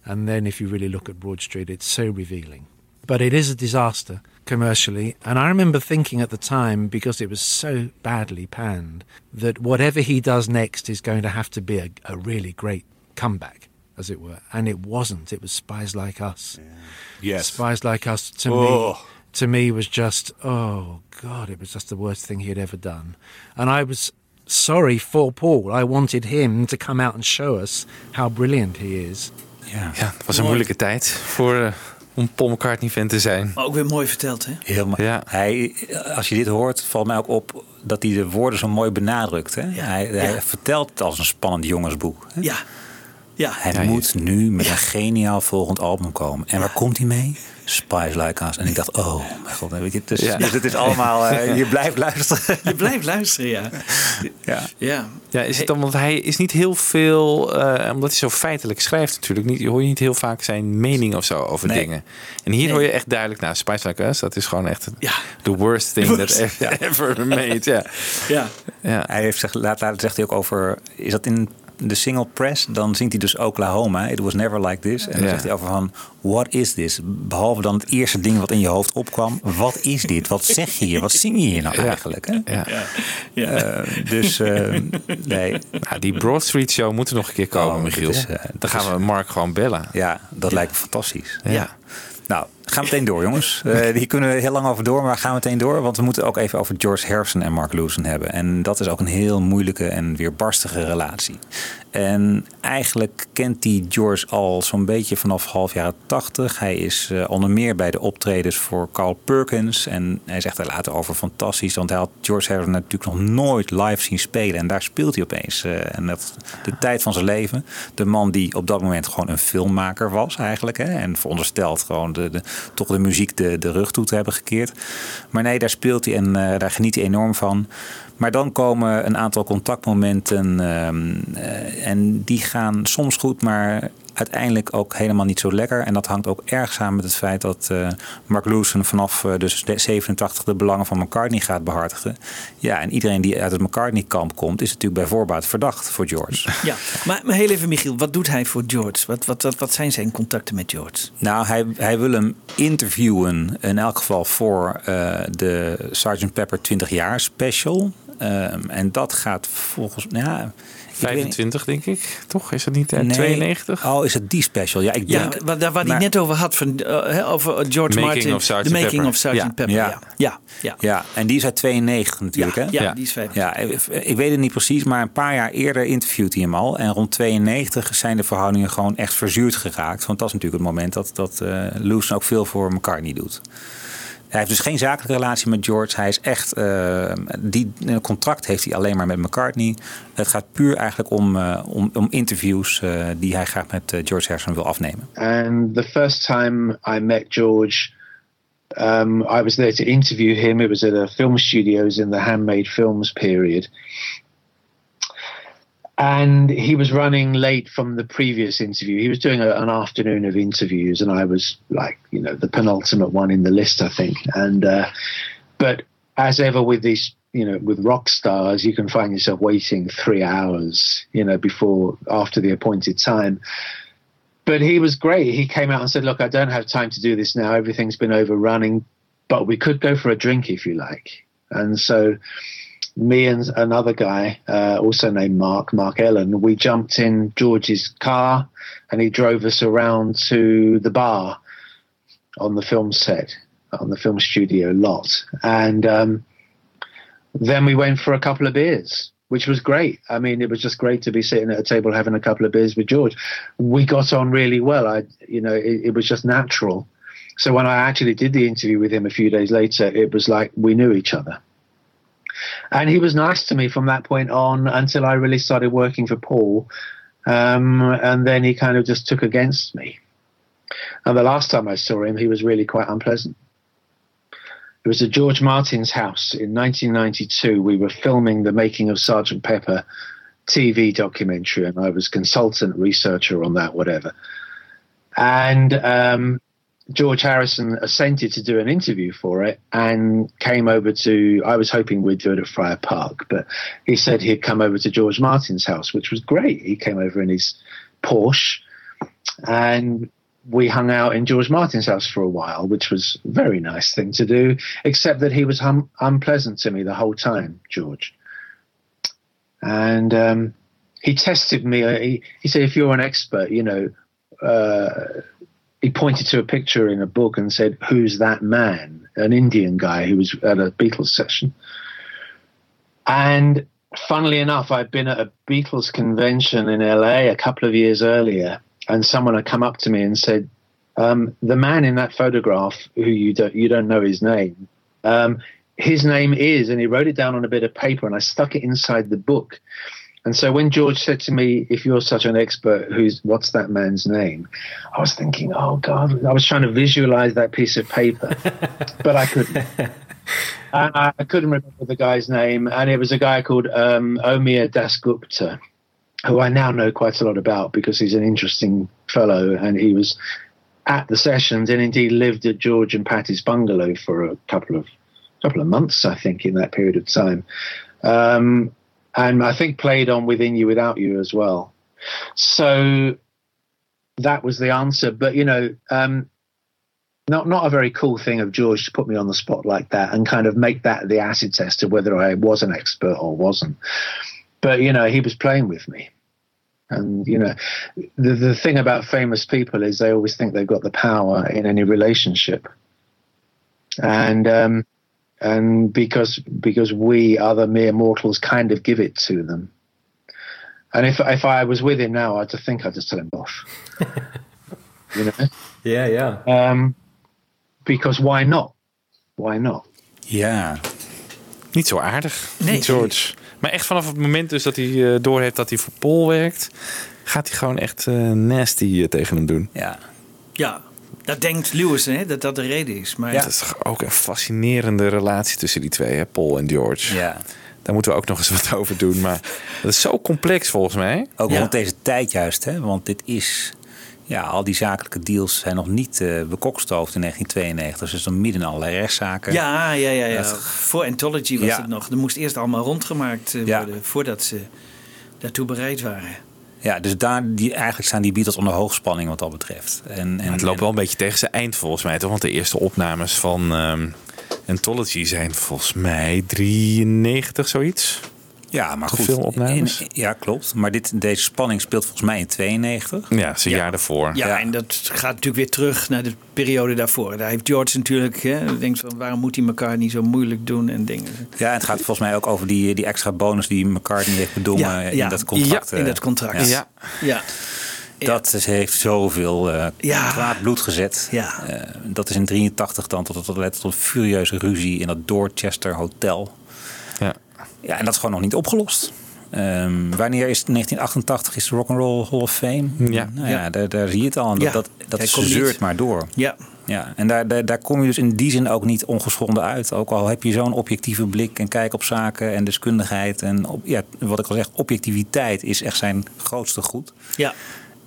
S6: And then if you really look at Broad Street, it's so revealing. But it is a disaster commercially. And I remember thinking at the time, because it was so badly panned, that whatever he does next is going to have to be a, a really great comeback, as it were. And it wasn't. It was Spies Like Us.
S5: Yes.
S6: Spies Like Us to
S5: Oh.
S6: me to me was just oh god, it was just the worst thing he had ever done. And I was sorry for Paul. I wanted him to come out and show us how brilliant he is.
S7: Ja,
S5: ja het was een moeilijke tijd voor, eh, om Paul McCartney-fan te zijn.
S8: Maar ook weer mooi verteld, hè?
S7: Helemaal. Hij, als je dit hoort, valt mij ook op dat hij de woorden zo mooi benadrukt. Hè? hij, hij vertelt het als een spannend jongensboek. Hè?
S8: Ja. Ja.
S7: Hij moet nu met een geniaal volgend album komen. En waar komt hij mee? Spice Like Us. En ik dacht, oh mijn god. Weet je, dus,
S5: Ja.
S7: dus het is allemaal, eh, je blijft luisteren.
S8: Je blijft luisteren, ja.
S7: Ja.
S8: Ja.
S5: Ja, is het dan, want hij is niet heel veel, eh, omdat hij zo feitelijk schrijft natuurlijk, niet, hoor je niet heel vaak zijn mening of zo over
S7: Nee.
S5: dingen. En hier hoor je echt duidelijk, nou, Spice Like Us, dat is gewoon echt the worst thing that
S7: Worst.
S5: ever, ever made. Ja.
S8: Ja.
S5: Ja.
S7: Hij heeft zich, laat, later zegt hij ook over, is dat in de single press, dan zingt hij dus Oklahoma. It was never like this. En dan
S5: Ja.
S7: zegt hij over van, what is this? Behalve dan het eerste ding wat in je hoofd opkwam. Wat is dit? Wat zeg je hier? Wat zing je hier nou
S5: Ja.
S7: eigenlijk? Hè?
S5: Ja.
S7: Eh, dus eh, nee.
S5: Nou, die Broad Street Show moet er nog een keer komen,
S7: Oh,
S5: Michiel.
S7: is, eh,
S5: dan gaan we Mark gewoon bellen.
S7: Ja, dat lijkt me fantastisch.
S5: Ja.
S7: Gaan meteen door, jongens. Eh hier kunnen we heel lang over door, maar we gaan meteen door. Want we moeten ook even over George Harrison en Mark Lewison hebben. En dat is ook een heel moeilijke en weerbarstige relatie. En eigenlijk kent hij George al zo'n beetje vanaf half jaren tachtig. Hij is eh, onder meer bij de optredens voor Carl Perkins. En hij zegt er later over fantastisch. Want hij had George Harrison natuurlijk nog nooit live zien spelen. En daar speelt hij opeens. eh, en dat de tijd van zijn leven. De man die op dat moment gewoon een filmmaker was eigenlijk. Hè, en verondersteld gewoon toch de muziek de, de rug toe te hebben gekeerd. Maar nee, daar speelt hij en eh, daar geniet hij enorm van. Maar dan komen een aantal contactmomenten ehm, eh, en die gaan soms goed, maar uiteindelijk ook helemaal niet zo lekker. En dat hangt ook erg samen met het feit dat eh, Mark Lewison vanaf eh, dus de 87 de belangen van McCartney gaat behartigen. Ja, en iedereen die uit het McCartney-kamp komt, is natuurlijk bij voorbaat verdacht voor George.
S8: Ja, maar, maar heel even Michiel, wat doet hij voor George? Wat, wat, wat, wat zijn zijn contacten met George?
S7: Nou, hij, hij wil hem interviewen, in elk geval voor eh, de Sgt. Pepper 20 jaar special. Ehm, en dat gaat volgens weet niet-
S5: 25 denk ik, toch? Is dat niet eh,
S7: Nee.
S5: 92?
S7: Oh, is het die special? Ja, ik
S8: Ja,
S7: denk.
S8: waar, daar waar hij
S7: maar-
S8: net over had, van, eh, over George
S5: Making
S8: Martin. The Making
S5: Pepper.
S8: of Sgt.
S5: Ja.
S8: Pepper, ja. Ja, ja.
S7: Ja, en die is uit 92 natuurlijk,
S8: Ja,
S7: hè?
S8: ja, die is 95.
S7: Ja, ik- weet het niet precies, maar een paar jaar eerder interviewt hij hem al. En rond 92 zijn de verhoudingen gewoon echt verzuurd geraakt. Want dat is natuurlijk het moment dat, dat eh Lewis ook veel voor McCartney doet. Hij heeft dus geen zakelijke relatie met George. Hij is echt. eh, die een contract heeft hij alleen maar met McCartney. Het gaat puur eigenlijk om, eh, om, om interviews eh, die hij graag met eh, George Harrison wil afnemen.
S4: And the first time I met George, um, I was there to interview him. It was at a film studios in the handmade films period. And he was running late from the previous interview. He was doing a, an afternoon of interviews, and I was like, you know, the penultimate one in the list, I think. And uh, but as ever with these you know, with rock stars, you can find yourself waiting three hours, you know, before after the appointed time. But he was great. He came out and said, "Look, I don't have time to do this now. Everything's been overrunning, but we could go for a drink if you like." And so, me and another guy, uh, also named Mark, Mark Ellen, we jumped in George's car, and he drove us around to the bar on the film set, on the film studio lot, and. Um, then we went for a couple of beers, which was great. I mean, it was just great to be sitting at a table having a couple of beers with George. We got on really well. I, you know, it, it was just natural. So when I actually did the interview with him a few days later, it was like we knew each other. And he was nice to me from that point on until I really started working for Paul. Um, and then he kind of just took against me. And the last time I saw him, he was really quite unpleasant. It was at George Martin's house in 1992. We were filming the making of Sergeant Pepper TV documentary, and I was consultant researcher on that, whatever. And um, George Harrison assented to do an interview for it and came over to. I was hoping we'd do it at Friar Park, but he said he'd come over to George Martin's house, which was great. He came over in his Porsche, and we hung out in George Martin's house for a while, which was a very nice thing to do, except that he was hum- unpleasant to me the whole time, George. And um, he tested me. Uh, he, he said, if you're an expert, you know, uh, he pointed to a picture in a book and said, who's that man? An Indian guy who was at a Beatles session. And funnily enough, I'd been at a Beatles convention in LA a couple of years earlier and someone had come up to me and said, um, "The man in that photograph, who you don't you don't know his name, um, his name is," and he wrote it down on a bit of paper, and I stuck it inside the book. And so when George said to me, "If you're such an expert, who's what's that man's name?" I was thinking, "Oh God!" I was trying to visualize that piece of paper, but I couldn't. And I, I couldn't remember the guy's name, and it was a guy called um, Omir Dasgupta who I now know quite a lot about because he's an interesting fellow and he was at the sessions and indeed lived at George and Patty's bungalow for a couple of couple of months, I think, in that period of time. Um, and I think played on Within You Without You as well. So that was the answer. But you know, um, not not a very cool thing of George to put me on the spot like that and kind of make that the acid test of whether I was an expert or wasn't. But you know, he was playing with me. And you know, the the thing about famous people is they always think they've got the power in any relationship, and um, and because because we other mere mortals kind of give it to them. And if if I was with him now, I'd just think I'd just tell him off. you know?
S15: Yeah, yeah.
S4: Um, because why not? Why not?
S5: Ja. Niet zo aardig, George. Maar echt vanaf het moment dus dat hij uh, doorheeft dat hij voor Paul werkt, gaat hij gewoon echt uh, nasty eh, tegen hem doen.
S8: Ja. Ja, dat denkt Lewis, hè, dat dat de reden is. Maar
S5: ja. Dat is toch ook een fascinerende relatie tussen die twee, hè, Paul en George.
S7: Ja.
S5: Daar moeten we ook nog eens wat over doen. Maar dat is zo complex volgens mij.
S7: Ook rond deze tijd juist, hè? want dit is ja, al die zakelijke deals zijn nog niet uh, bekokstoofd in 1992. Dus dan midden in allerlei rechtszaken.
S8: Ja, ja, ja. ja.
S7: Dat-
S8: Voor Anthology was
S7: Ja.
S8: het nog. Er moest eerst allemaal rondgemaakt eh,
S7: Ja.
S8: worden voordat ze daartoe bereid waren.
S7: Ja, dus daar, die, eigenlijk staan die Beatles onder hoogspanning wat dat betreft. En, en,
S5: het loopt wel een beetje tegen zijn eind volgens mij, toch? Want de eerste opnames van ehm Anthology zijn volgens mij 93, zoiets.
S7: Ja, maar goed.
S5: Filmopnames.
S7: in- ja, klopt. Maar dit, deze spanning speelt volgens mij in 92.
S5: Ja, het is een jaar daarvoor.
S8: Ja, en dat gaat natuurlijk weer terug naar de periode daarvoor. Daar heeft George natuurlijk, hè, denkt van waarom moet hij elkaar niet zo moeilijk doen en dingen.
S7: Ja, en het gaat volgens mij ook over die, die extra bonus die McCartney heeft bedongen
S8: Ja,
S7: in dat contract.
S8: Ja, in
S7: eh,
S8: dat contract.
S7: Ja.
S8: Ja.
S7: Dat is- heeft zoveel eh
S8: Ja.
S7: kwaad bloed gezet.
S8: Ja.
S7: Eh, dat is in 83 dan tot, tot, tot, tot een furieuze ruzie in dat Dorchester Hotel.
S5: Ja.
S7: Ja, en dat is gewoon nog niet opgelost. Ehm, wanneer is het? 1988 is de Rock'n'Roll Hall of Fame?
S5: Ja.
S7: Nou ja,
S8: Ja.
S7: Daar, daar zie je het al. Dat,
S8: Ja.
S7: dat, dat zeurt maar door.
S8: Ja.
S7: Ja, en daar, daar, daar kom je dus in die zin ook niet ongeschonden uit. Ook al heb je zo'n objectieve blik en kijk op zaken en deskundigheid. En op, ja, wat ik al zeg, objectiviteit is echt zijn grootste goed.
S8: Ja.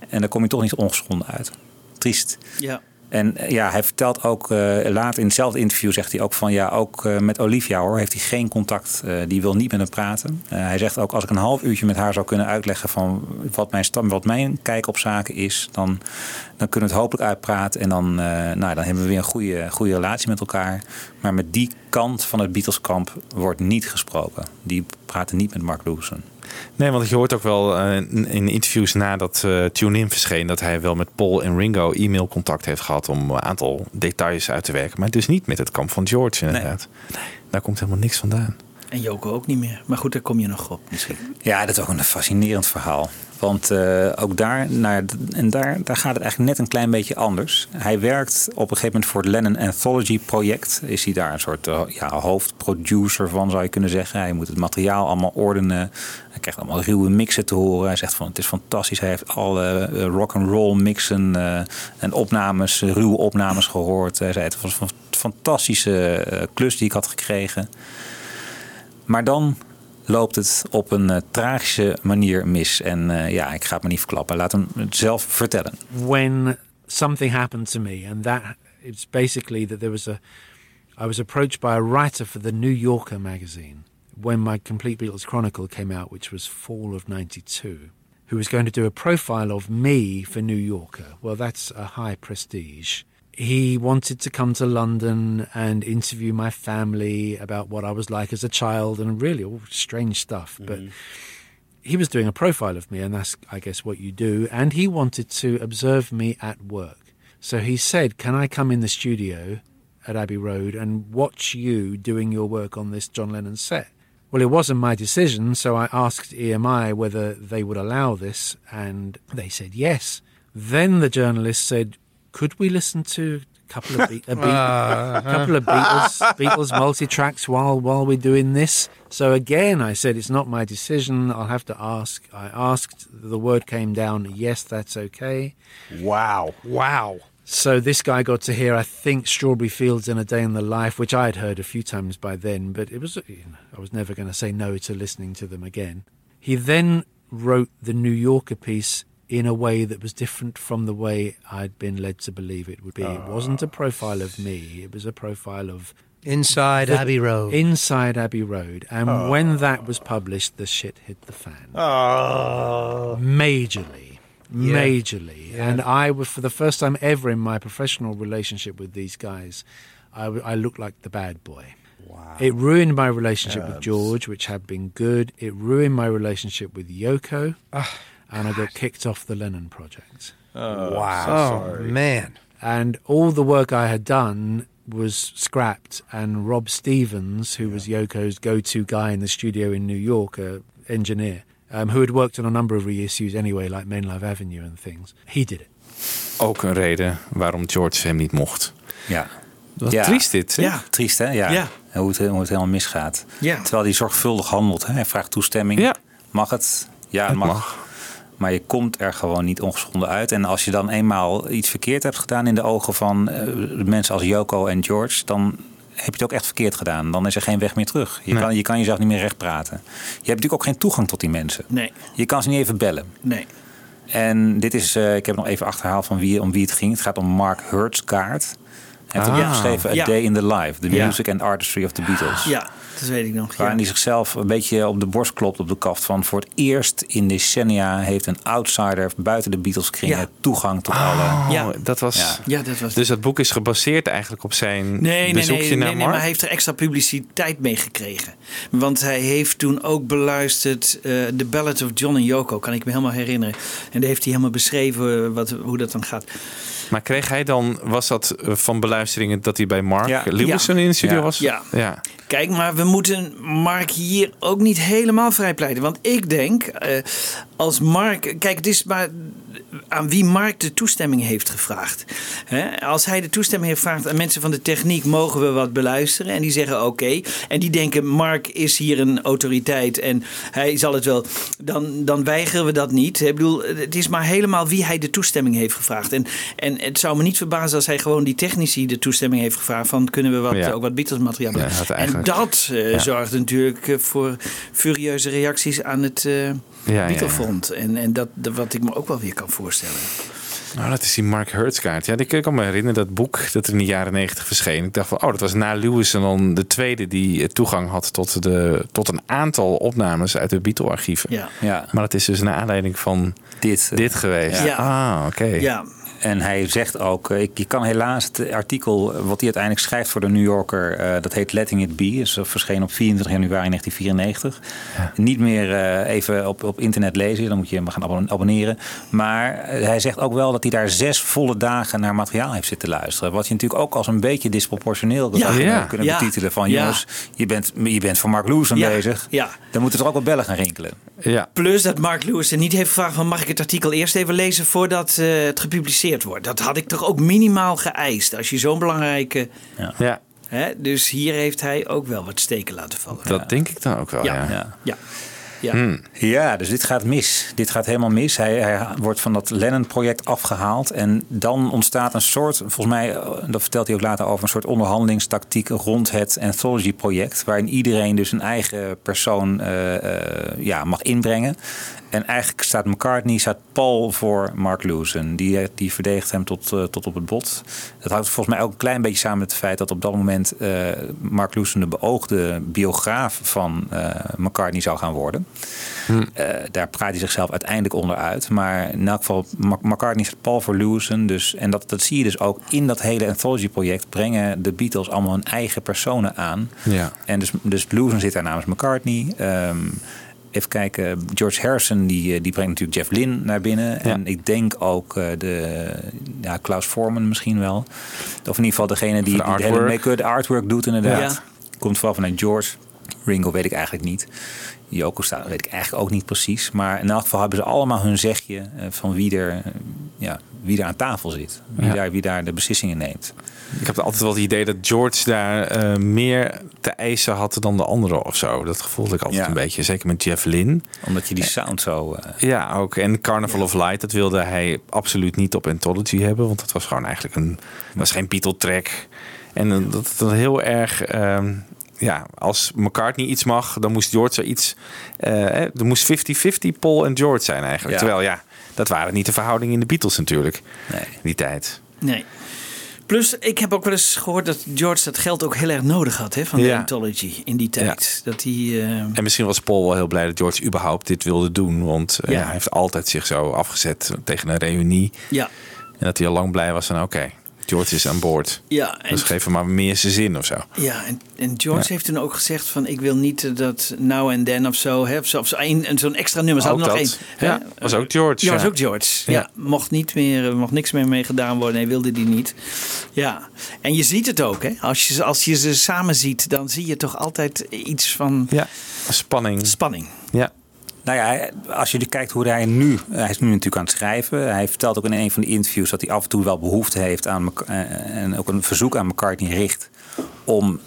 S7: En daar kom je toch niet ongeschonden uit. Triest.
S8: Ja.
S7: En eh, ja, hij vertelt ook eh, later in hetzelfde interview zegt hij ook van ja, ook eh, met Olivia hoor, heeft hij geen contact. Die wil niet met hem praten. Hij zegt ook als ik een half uurtje met haar zou kunnen uitleggen van wat mijn, wat mijn kijk op zaken is, dan, dan kunnen we het hopelijk uitpraten. En dan, nou, dan hebben we weer een goede, goede relatie met elkaar. Maar met die kant van het Beatleskamp wordt niet gesproken. Die praten niet met Mark Lewison.
S5: Nee, want je hoort ook wel eh, in in interviews nadat eh Tune-In verscheen... dat hij wel met Paul en Ringo e-mailcontact heeft gehad... om een aantal details uit te werken. Maar dus niet met het kamp van George inderdaad. Nee. daar komt helemaal niks vandaan.
S8: En Joko ook niet meer. Maar goed, daar kom je nog op misschien.
S7: Ja, dat is ook een fascinerend verhaal. Want eh, ook daar, naar, en daar, daar gaat het eigenlijk net een klein beetje anders. Hij werkt op een gegeven moment voor het Lennon Anthology project. Is hij daar een soort eh, ja, hoofdproducer van, zou je kunnen zeggen. Hij moet het materiaal allemaal ordenen. Hij krijgt allemaal ruwe mixen te horen. Hij zegt van het is fantastisch. Hij heeft alle eh, rock and roll mixen en opnames, ruwe opnames gehoord. Hij zei het was een fantastische klus die ik had gekregen. Maar dan loopt het op een eh, tragische manier mis. En eh, ja, ik ga het me niet verklappen. Laat hem het zelf vertellen.
S6: when something happened to me, and that it's basically that there was a, I was approached by a writer for the New Yorker magazine when my Complete Beatles Chronicle came out, which was fall of '92, who was going to do a profile of me for New Yorker. Well, that's a high prestige. He wanted to come to London and interview my family about what I was like as a child and really all strange stuff, but mm-hmm. he was doing a profile of me, and that's, I guess, what you do. And he wanted to observe me at work. So he said, Can I come in the studio at Abbey Road and watch you doing your work on this John Lennon set? Well, it wasn't my decision, so I asked EMI whether they would allow this, and they said yes. Then the journalist said, Could we listen to a couple of, Be- a, Be- ah. a couple of Beatles, Beatles multi tracks while while we're doing this? So again, I said it's not my decision. I'll have to ask. I asked. The word came down. Yes, that's okay.
S16: Wow! Wow!
S6: So this guy got to hear, I think, Strawberry Fields in a Day in the Life, which I had heard a few times by then, but it was you know, I was never going to say no to listening to them again. He then wrote the New Yorker piece in a way that was different from the way I'd been led to believe it would be. It wasn't a ah. profile of me; it was a profile of
S18: Inside
S6: the-
S18: Abbey Road.
S6: Inside Abbey Road, and
S18: Oh.
S6: when that was published, the shit hit the fan
S18: Oh.
S6: majorly,
S18: Yeah.
S6: majorly.
S18: Yeah.
S6: And I was, for the first time ever in my professional relationship with these guys, I looked like the bad boy. Wow. It ruined my relationship with George, which had been good. It ruined my relationship with Yoko. And I got kicked off the Lennon project.
S18: Oh, Wow. so sorry. man.
S6: And all the work I had done was scrapped, and Rob Stevens, who was Yoko's go to guy in the studio in New York, a engineer, um, who had worked on a number of reissues anyway, like Main Live Avenue and things, he did it.
S5: Ook een reden waarom George hem niet mocht.
S7: Ja.
S5: Wat
S7: Ja.
S5: triest dit. hè?
S7: Ja, triest hè? Ja.
S5: Ja.
S7: En Hoe, het, hoe het helemaal misgaat.
S8: Ja.
S7: Terwijl hij zorgvuldig handelt. Hè? Hij vraagt toestemming. Mag het? Ja, het
S5: Het
S7: mag.
S5: mag.
S7: Maar je komt er gewoon niet ongeschonden uit. En als je dan eenmaal iets verkeerd hebt gedaan in de ogen van eh, mensen als Yoko en George, dan heb je het ook echt verkeerd gedaan. Dan is er geen weg meer terug. Je,
S8: Nee.
S7: kan, je kan jezelf niet meer recht praten. Je hebt natuurlijk ook geen toegang tot die mensen.
S8: Nee.
S7: Je kan ze niet even bellen.
S8: Nee.
S7: En dit is, eh, ik heb nog even achterhaald van wie, om wie het ging. Het gaat om Mark Hurtskaart. Hij heeft
S8: Ah.
S7: opgeschreven A
S8: Ja.
S7: Day in the Life. The
S8: Ja.
S7: Music and Artistry of the Beatles.
S8: Ja, dat weet ik nog. Ja.
S7: Waarin hij zichzelf een beetje op de borst klopt op de kaft van... voor het eerst in decennia heeft een outsider buiten de Beatles kringen...
S8: Ja.
S7: toegang tot
S5: Oh,
S7: alle...
S8: Ja.
S5: dat was.
S7: Ja.
S8: Ja, dat was.
S5: Dus dat boek is gebaseerd eigenlijk op zijn
S8: Nee, nee,
S5: bezoekje
S8: nee, nee,
S5: naar
S8: nee,
S5: Mark.
S8: maar hij heeft er extra publiciteit mee gekregen. Want hij heeft toen ook beluisterd eh The Ballad of John en Yoko, kan ik me helemaal herinneren. En daar heeft hij helemaal beschreven eh, wat, hoe dat dan gaat.
S5: Maar kreeg hij dan, was dat eh, van beluisteringen dat hij bij Mark
S8: Ja.
S5: In de studio was?
S8: Ja.
S5: ja.
S8: Kijk, maar we moeten Mark hier ook niet helemaal vrijpleiten. Want ik denk, eh, als Mark. Kijk, het is maar aan wie Mark de toestemming heeft gevraagd. Als hij de toestemming heeft gevraagd aan mensen van de techniek, mogen we wat beluisteren? En die zeggen oké. En die denken, Mark is hier een autoriteit en hij zal het wel. Dan, dan weigeren we dat niet. Ik bedoel, het is maar helemaal wie hij de toestemming heeft gevraagd. En, en het zou me niet verbazen als hij gewoon die technici de toestemming heeft gevraagd. Van kunnen we wat,
S5: Ja.
S8: ook wat Beatles materiaal
S5: Ja,
S8: en dat eh,
S5: Ja.
S8: zorgt natuurlijk eh, voor furieuze reacties aan het
S5: ja,
S8: Beatlefront. En, en dat, dat wat ik me ook wel weer kan voorstellen.
S5: Nou, dat is die Mark Hertz kaart. Ja, ik kan me herinneren dat boek dat er in de jaren negentig verscheen. Ik dacht van, oh, dat was na Lewis en dan de tweede die eh, toegang had tot, de, tot een aantal opnames uit de Beatle-archieven.
S8: Ja.
S7: Ja.
S5: Maar dat is dus naar aanleiding van
S7: dit,
S5: dit geweest.
S7: Ja.
S5: Ah, oké.
S8: Ja.
S7: En hij zegt ook, eh, ik, je kan helaas het artikel wat hij uiteindelijk schrijft voor de New Yorker, eh, dat heet Letting It Be, is verschenen op 24 januari 1994. Niet meer eh, even op, op internet lezen, dan moet je hem gaan abon- abonneren. Maar hij zegt ook wel dat hij daar zes volle dagen naar materiaal heeft zitten luisteren. Wat je natuurlijk ook als een beetje disproportioneel
S8: Ja.
S7: zou
S8: Ja.
S7: kunnen
S8: Ja.
S7: betitelen. Van
S8: Ja.
S7: jongens, je bent, je bent voor Mark Lewis
S8: Ja.
S7: bezig.
S8: Ja.
S7: Dan moeten er ook wel bellen gaan rinkelen.
S5: Ja.
S8: Plus dat Mark Lewis er niet heeft gevraagd van mag ik het artikel eerst even lezen voordat eh, het gepubliceerd wordt. Dat had ik toch ook minimaal geëist als je zo'n belangrijke...
S5: Ja.
S8: Hè, dus hier heeft hij ook wel wat steken laten vallen.
S5: Dat denk ik dan ook wel,
S8: Ja.
S5: ja.
S8: Ja. Ja. Ja.
S7: Hmm. Ja, dus dit gaat mis. Dit gaat helemaal mis. Hij, hij wordt van dat Lennon-project afgehaald. En dan ontstaat een soort, volgens mij, eh, dat vertelt hij ook later over, een soort onderhandelingstactiek rond het Anthology-project. Waarin iedereen dus een eigen persoon eh, eh, ja, mag inbrengen. En eigenlijk staat McCartney, staat Paul voor Mark Lewison. Die, eh, die verdedigt hem tot, eh, tot op het bot. Dat houdt volgens mij ook een klein beetje samen met het feit dat op dat moment eh, Mark Lewison de beoogde biograaf van McCartney zou gaan worden. Eh, daar praat hij zichzelf uiteindelijk onder uit. Maar in elk geval, McCartney is Paul voor Lewison. Dus, en dat, dat zie je dus ook in dat hele anthology-project. Brengen de Beatles allemaal hun eigen personen aan.
S5: Ja.
S7: En dus, dus Lewison zit daar namens McCartney. Ehm, even kijken, George Harrison die, eh, die brengt natuurlijk Jeff Lynne naar binnen. En ik denk ook eh, de ja, Klaus Forman misschien wel. Of in ieder geval degene die,
S5: de
S7: die de hele make-up, de artwork doet inderdaad.
S8: Ja.
S7: Komt vooral vanuit George. Ringo weet ik eigenlijk niet. Yoko staat weet ik eigenlijk ook niet precies. Maar in elk geval hebben ze allemaal hun zegje eh, van wie er, eh, ja, wie er aan tafel zit. Wie,
S5: Ja.
S7: daar, wie daar de beslissingen neemt.
S5: Ik heb altijd wel het idee dat George daar eh, meer te eisen had dan de anderen of zo. Dat gevoelde ik altijd
S7: Ja.
S5: een beetje. Zeker met Jeff Lynne.
S7: Omdat je die sound zo... eh,
S5: Ja, ook. En Carnival of Light, dat wilde hij absoluut niet op Anthology hebben. Want dat was gewoon eigenlijk een... dat was geen Beatle-track. En eh, dat dat heel erg... ehm, ja, als McCartney iets mag, dan moest George zoiets... eh, hè, er moest 50-50 Paul en George zijn eigenlijk.
S8: Ja.
S5: Terwijl ja, dat waren niet de verhoudingen in de Beatles natuurlijk.
S7: Nee.
S5: Die tijd.
S8: Nee. Plus, ik heb ook wel eens gehoord dat George dat geld ook heel erg nodig had hè, van de
S5: Ja.
S8: Anthology in die tijd. Dat hij. eh,
S5: En misschien was Paul wel heel blij dat George überhaupt dit wilde doen. Want eh,
S8: Ja.
S5: hij heeft altijd zich zo afgezet tegen een reunie.
S8: ja,
S5: En dat hij al lang blij was van oké, George is aan boord.
S8: ja, en,
S5: Dus geef hem maar meer zijn zin of zo.
S8: ja, en, en George
S5: Ja.
S8: heeft toen ook gezegd van ik wil niet eh, dat Now and Then of zo, hè, of zo'n extra nummer. Ze hadden nog één.
S5: Ja, was ook George,
S8: Ja, was ook George. Ja.
S5: Ja.
S8: mocht niet meer, er mocht niks meer mee gedaan worden. Nee, wilde die niet. Ja, en je ziet het ook, hè? Als je, als je ze samen ziet, dan zie je toch altijd iets van
S5: Ja, spanning.
S8: spanning.
S5: Ja.
S7: Nou ja, als je kijkt hoe hij nu... Hij is nu natuurlijk aan het schrijven. Hij vertelt ook in een van die interviews dat hij af en toe wel behoefte heeft aan... Eh, en ook een verzoek aan McCartney richt... om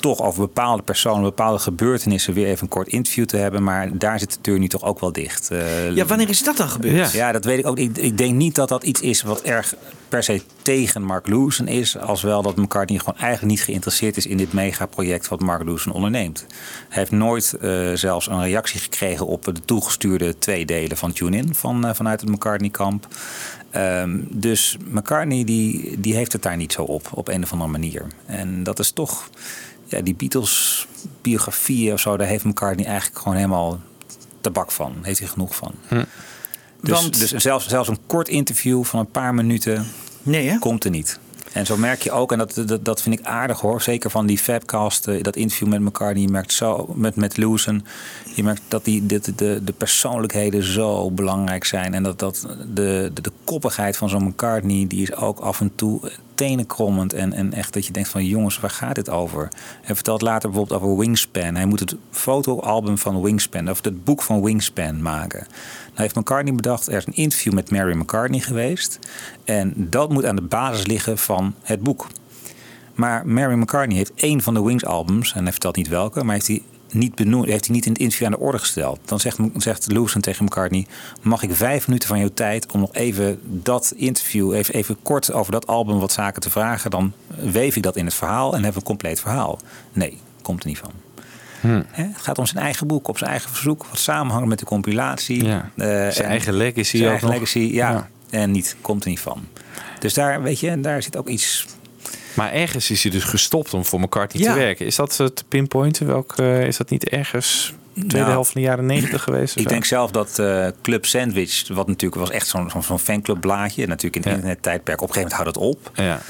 S7: toch over bepaalde personen, bepaalde gebeurtenissen... weer even een kort interview te hebben. Maar daar zit de deur nu toch ook wel dicht. Eh,
S8: Ja, wanneer is dat dan gebeurd?
S7: ja, dat weet ik ook. Ik, ik denk niet dat dat iets is wat erg per se tegen Mark Lewison is. Als wel dat McCartney gewoon eigenlijk niet geïnteresseerd is in dit megaproject wat Mark Lewison onderneemt. Hij heeft nooit eh, zelfs een reactie gekregen op de toegestuurde twee delen van Tune-In van, eh, vanuit het McCartney-kamp. Ehm, dus McCartney die, die heeft het daar niet zo op, op een of andere manier. En dat is toch, ja, die Beatles-biografieën of zo, daar heeft McCartney eigenlijk gewoon helemaal tabak van. Heeft hij genoeg van. Dus,
S8: Want-
S7: dus zelfs, zelfs een kort interview van een paar minuten
S8: Nee, hè?
S7: komt er niet. En zo merk je ook, en dat, dat, dat vind ik aardig hoor, zeker van die Fabcast, eh, dat interview met McCartney, je merkt zo, met, met Lewison, je merkt dat die, de, de, de persoonlijkheden zo belangrijk zijn. En dat, dat de, de, de koppigheid van zo'n McCartney, die is ook af en toe tenenkrommend. En, en echt dat je denkt van jongens, waar gaat dit over? Hij vertelt later bijvoorbeeld over Wingspan. Hij moet het fotoalbum van Wingspan, of het boek van Wingspan maken. Nou heeft McCartney bedacht, er is een interview met Mary McCartney geweest. En dat moet aan de basis liggen van het boek. Maar Mary McCartney heeft één van de Wings albums, en hij vertelt niet welke, maar heeft hij niet benoemd, heeft hij niet in het interview aan de orde gesteld. Dan zegt, zegt Lewison tegen McCartney: Mag ik vijf minuten van jouw tijd om nog even dat interview, even, even kort over dat album wat zaken te vragen? Dan weef ik dat in het verhaal en we een compleet verhaal. Nee, komt er niet van. Hè, Het gaat om zijn eigen boek, op zijn eigen verzoek, wat samenhangt met de compilatie.
S5: Ja.
S7: Eh,
S5: Zijn
S7: en
S5: eigen legacy
S7: Zijn
S5: ook
S7: eigen
S5: nog.
S7: legacy, ja.
S5: Ja.
S7: en niet, komt er niet van. Dus daar, weet je, daar zit ook iets...
S5: Maar ergens is hij dus gestopt om voor McCartney
S7: Ja.
S5: te werken. Is dat eh, te pinpointen? Welk, eh, is dat niet ergens tweede
S7: Nou,
S5: helft van de jaren negentig geweest? of
S7: Ik
S5: zo?
S7: denk zelf dat eh, Club Sandwich, wat natuurlijk was echt zo'n zo'n fanclubblaadje. En natuurlijk in het internettijdperk, op een gegeven moment houdt het op.
S5: Ja.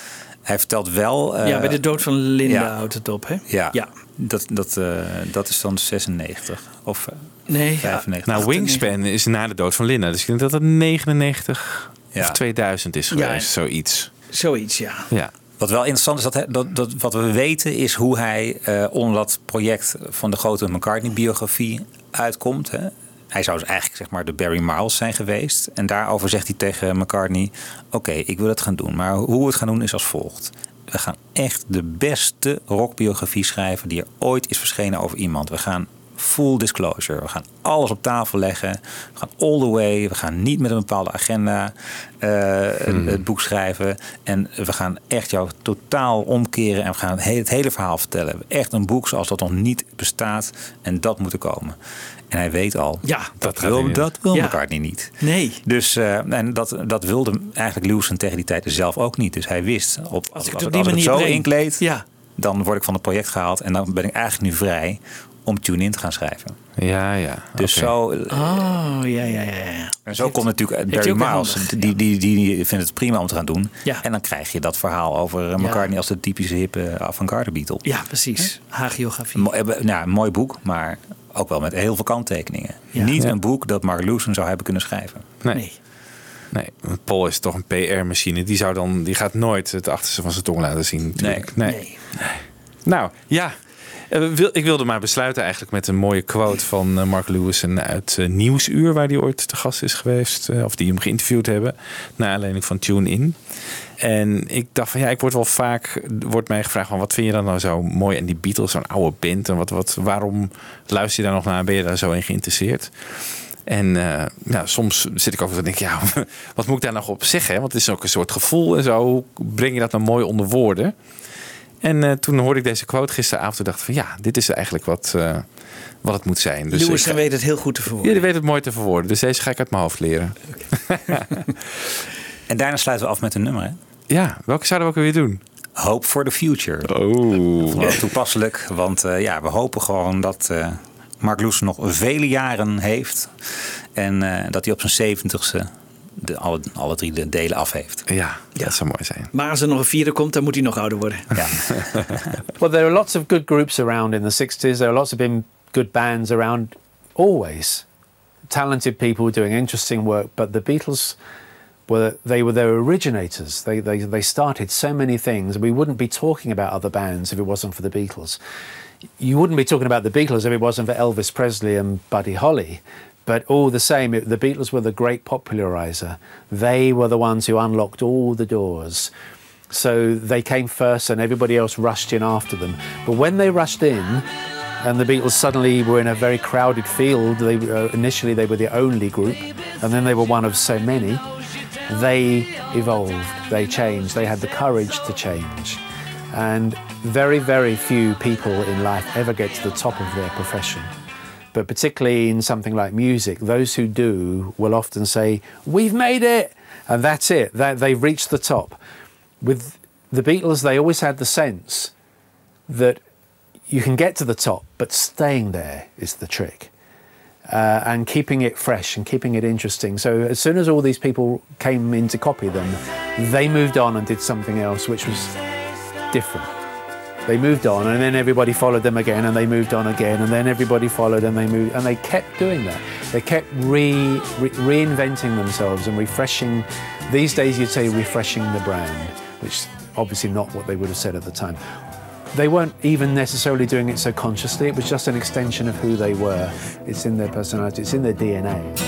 S7: Hij vertelt wel... eh,
S8: ja, bij de dood van Linda
S7: ja.
S8: houdt het op, hè?
S7: Ja,
S8: Ja.
S7: Dat, dat, eh, dat is dan 96 of eh,
S8: Nee, ja.
S7: 95.
S5: Nou, Wingspan is na de dood van Linda. Dus ik denk dat het 99
S7: Ja.
S5: of 2000 is
S8: Ja.
S5: geweest, zoiets.
S8: Zoiets, ja.
S5: Ja.
S7: Wat wel interessant is, dat, hij- dat, dat, wat we weten is hoe hij eh, onder dat project van de grote McCartney-biografie uitkomt. Hè. Hij zou dus eigenlijk zeg maar de Barry Miles zijn geweest. En daarover zegt hij tegen McCartney... oké, ik wil het gaan doen. Maar hoe we het gaan doen is als volgt. We gaan echt de beste rockbiografie schrijven... die er ooit is verschenen over iemand. We gaan full disclosure. We gaan alles op tafel leggen. We gaan all the way. We gaan niet met een bepaalde agenda eh, het- het boek schrijven. En we gaan echt jou totaal omkeren. En we gaan het hele, het hele verhaal vertellen. Echt een boek zoals dat nog niet bestaat. En dat moet er komen. En hij weet al,
S8: Ja,
S7: dat, wil,
S5: niet.
S7: dat wil
S8: Ja.
S7: McCartney niet.
S8: Nee.
S7: Dus eh, en dat, dat wilde eigenlijk Lewison tegen die tijd zelf ook niet. Dus hij wist, op, als,
S8: ik
S7: als,
S8: het op
S7: als,
S8: die
S7: ik het
S8: manier
S7: zo
S8: breng.
S7: inkleed,
S8: Ja.
S7: dan word ik van het project gehaald. En dan ben ik eigenlijk nu vrij om tune-in te gaan schrijven.
S5: Ja, ja.
S7: Dus zo,
S8: Oh, ja, ja, ja. ja.
S7: en zo komt natuurlijk
S8: heeft
S7: Barry Miles.
S8: handig,
S7: Die, die, die, die vindt het prima om te gaan doen.
S8: Ja.
S7: En dan krijg je dat verhaal over eh, McCartney als de typische hippe avant-garde Beatle.
S8: Ja, precies. Hagiografie.
S7: Mo- eh, nou, een mooi boek, maar ook wel met heel veel kanttekeningen.
S8: Ja.
S7: Niet
S5: Ja.
S7: een boek dat Mark Lewison zou hebben kunnen schrijven.
S5: Nee.
S8: Nee.
S5: Nee, Paul is toch een PR-machine. Die, zou dan, die gaat nooit het achterste van zijn tong laten zien. Natuurlijk. Nee.
S8: Nee.
S5: Nou, ja. Eh, wil- Ik wilde maar besluiten eigenlijk met een mooie quote van eh, Mark Lewison uit eh, Nieuwsuur, waar hij ooit te gast is geweest, of die hem geïnterviewd hebben, naar aanleiding van Tune In. En ik dacht van ja, ik word wel vaak, wordt mij gevraagd van wat vind je dan nou zo mooi en die Beatles, zo'n oude band en wat, wat, waarom luister je daar nog naar, ben je daar zo in geïnteresseerd? En eh, nou, soms zit ik ook te denken, ja, wat moet ik daar nog op zeggen? Want het is ook een soort gevoel en zo. Hoe breng je dat nou mooi onder woorden? En eh, toen hoorde ik deze quote gisteravond en dacht van ja, dit is eigenlijk wat, eh, wat het moet zijn. Dus
S8: Lewis weet het heel goed te verwoorden.
S5: Jullie weten het mooi te verwoorden, dus deze ga ik uit mijn hoofd leren.
S7: En daarna sluiten we af met een nummer. Hè?
S5: Ja, welke zouden we ook weer doen?
S7: Hope for the Future.
S5: Oh.
S7: Wel toepasselijk, want eh, ja, we hopen gewoon dat eh, Mark Lewis nog vele jaren heeft. En eh, dat hij op zijn zeventigste de, alle, alle drie de delen af heeft.
S5: Ja, dat zou mooi zijn.
S8: Maar als er nog een vierde komt, dan moet hij nog ouder worden.
S7: Ja.
S6: Well, there are lots of good groups around in the 60s. There are lots of been good bands around always. Talented people doing interesting work, but the Beatles were they were their originators. They, they they started so many things. We wouldn't be talking about other bands if it wasn't for the Beatles. You wouldn't be talking about the Beatles if it wasn't for Elvis Presley and Buddy Holly. But all the same, it, the Beatles were the great popularizer. They were the ones who unlocked all the doors. So they came first and everybody else rushed in after them. But when they rushed in, and the Beatles suddenly were in a very crowded field, they, uh, initially they were the only group, and then they were one of so many, they evolved, they changed, they had the courage to change. And very, very few people in life ever get to the top of their profession. But particularly in something like music, those who do will often say, We've made it! And that's it, that they've reached the top. With the Beatles, they always had the sense that you can get to the top, but staying there is the trick. Uh, and keeping it fresh and keeping it interesting. So as soon as all these people came in to copy them, they moved on and did something else, which was different. They moved on, and then everybody followed them again, and they moved on again, and then everybody followed, and they moved, and they kept doing that. They kept re, re, reinventing themselves and refreshing. These days, you'd say refreshing the brand, which obviously not what they would have said at the time. They weren't even necessarily doing it so consciously. It was just an extension of who they were. It's in their personality. It's in their DNA.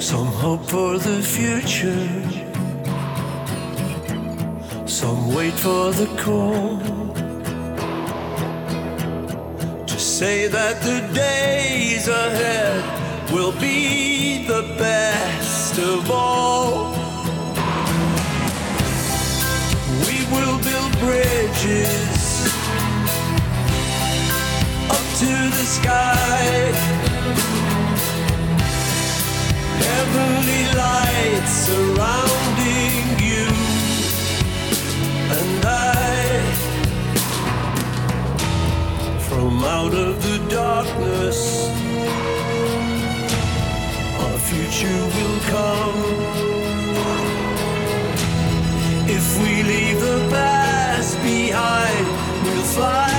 S19: Some hope for the future. Some wait for the call. To say that the days ahead will be the best of all. We will build bridges up to the sky. Heavenly lights surrounding you and I. From out of the darkness, future will come. If we leave the past behind, we'll fly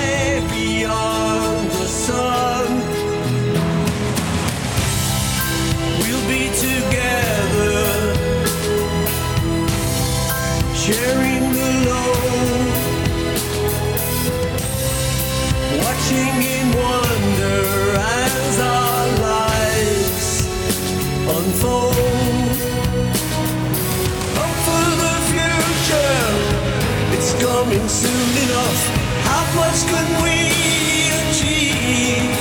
S19: coming soon enough. How much can we achieve?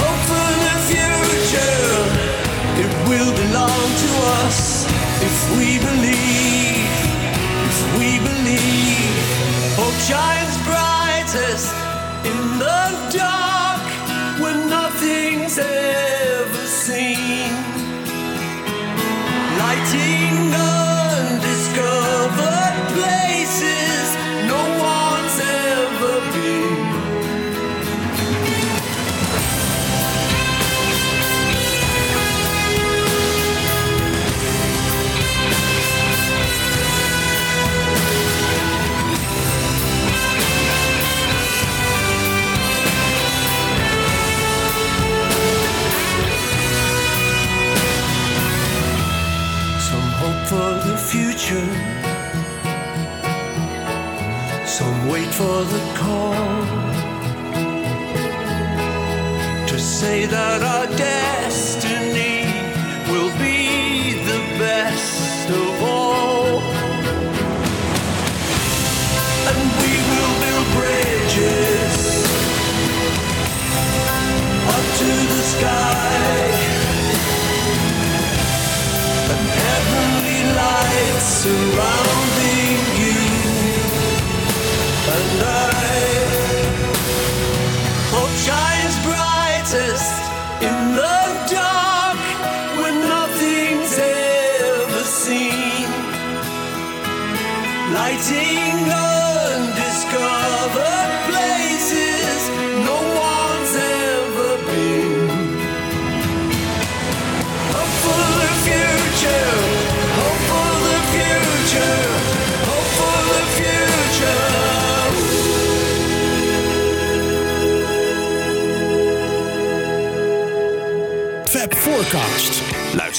S19: Hope for the future, it will belong to us if we believe. If we believe, hope shines brightest in the dark when nothing's ever seen. Lighting undiscovered for the call to say that our destiny will be the best of all. And we will build bridges up to the sky. and heavenly lights surrounding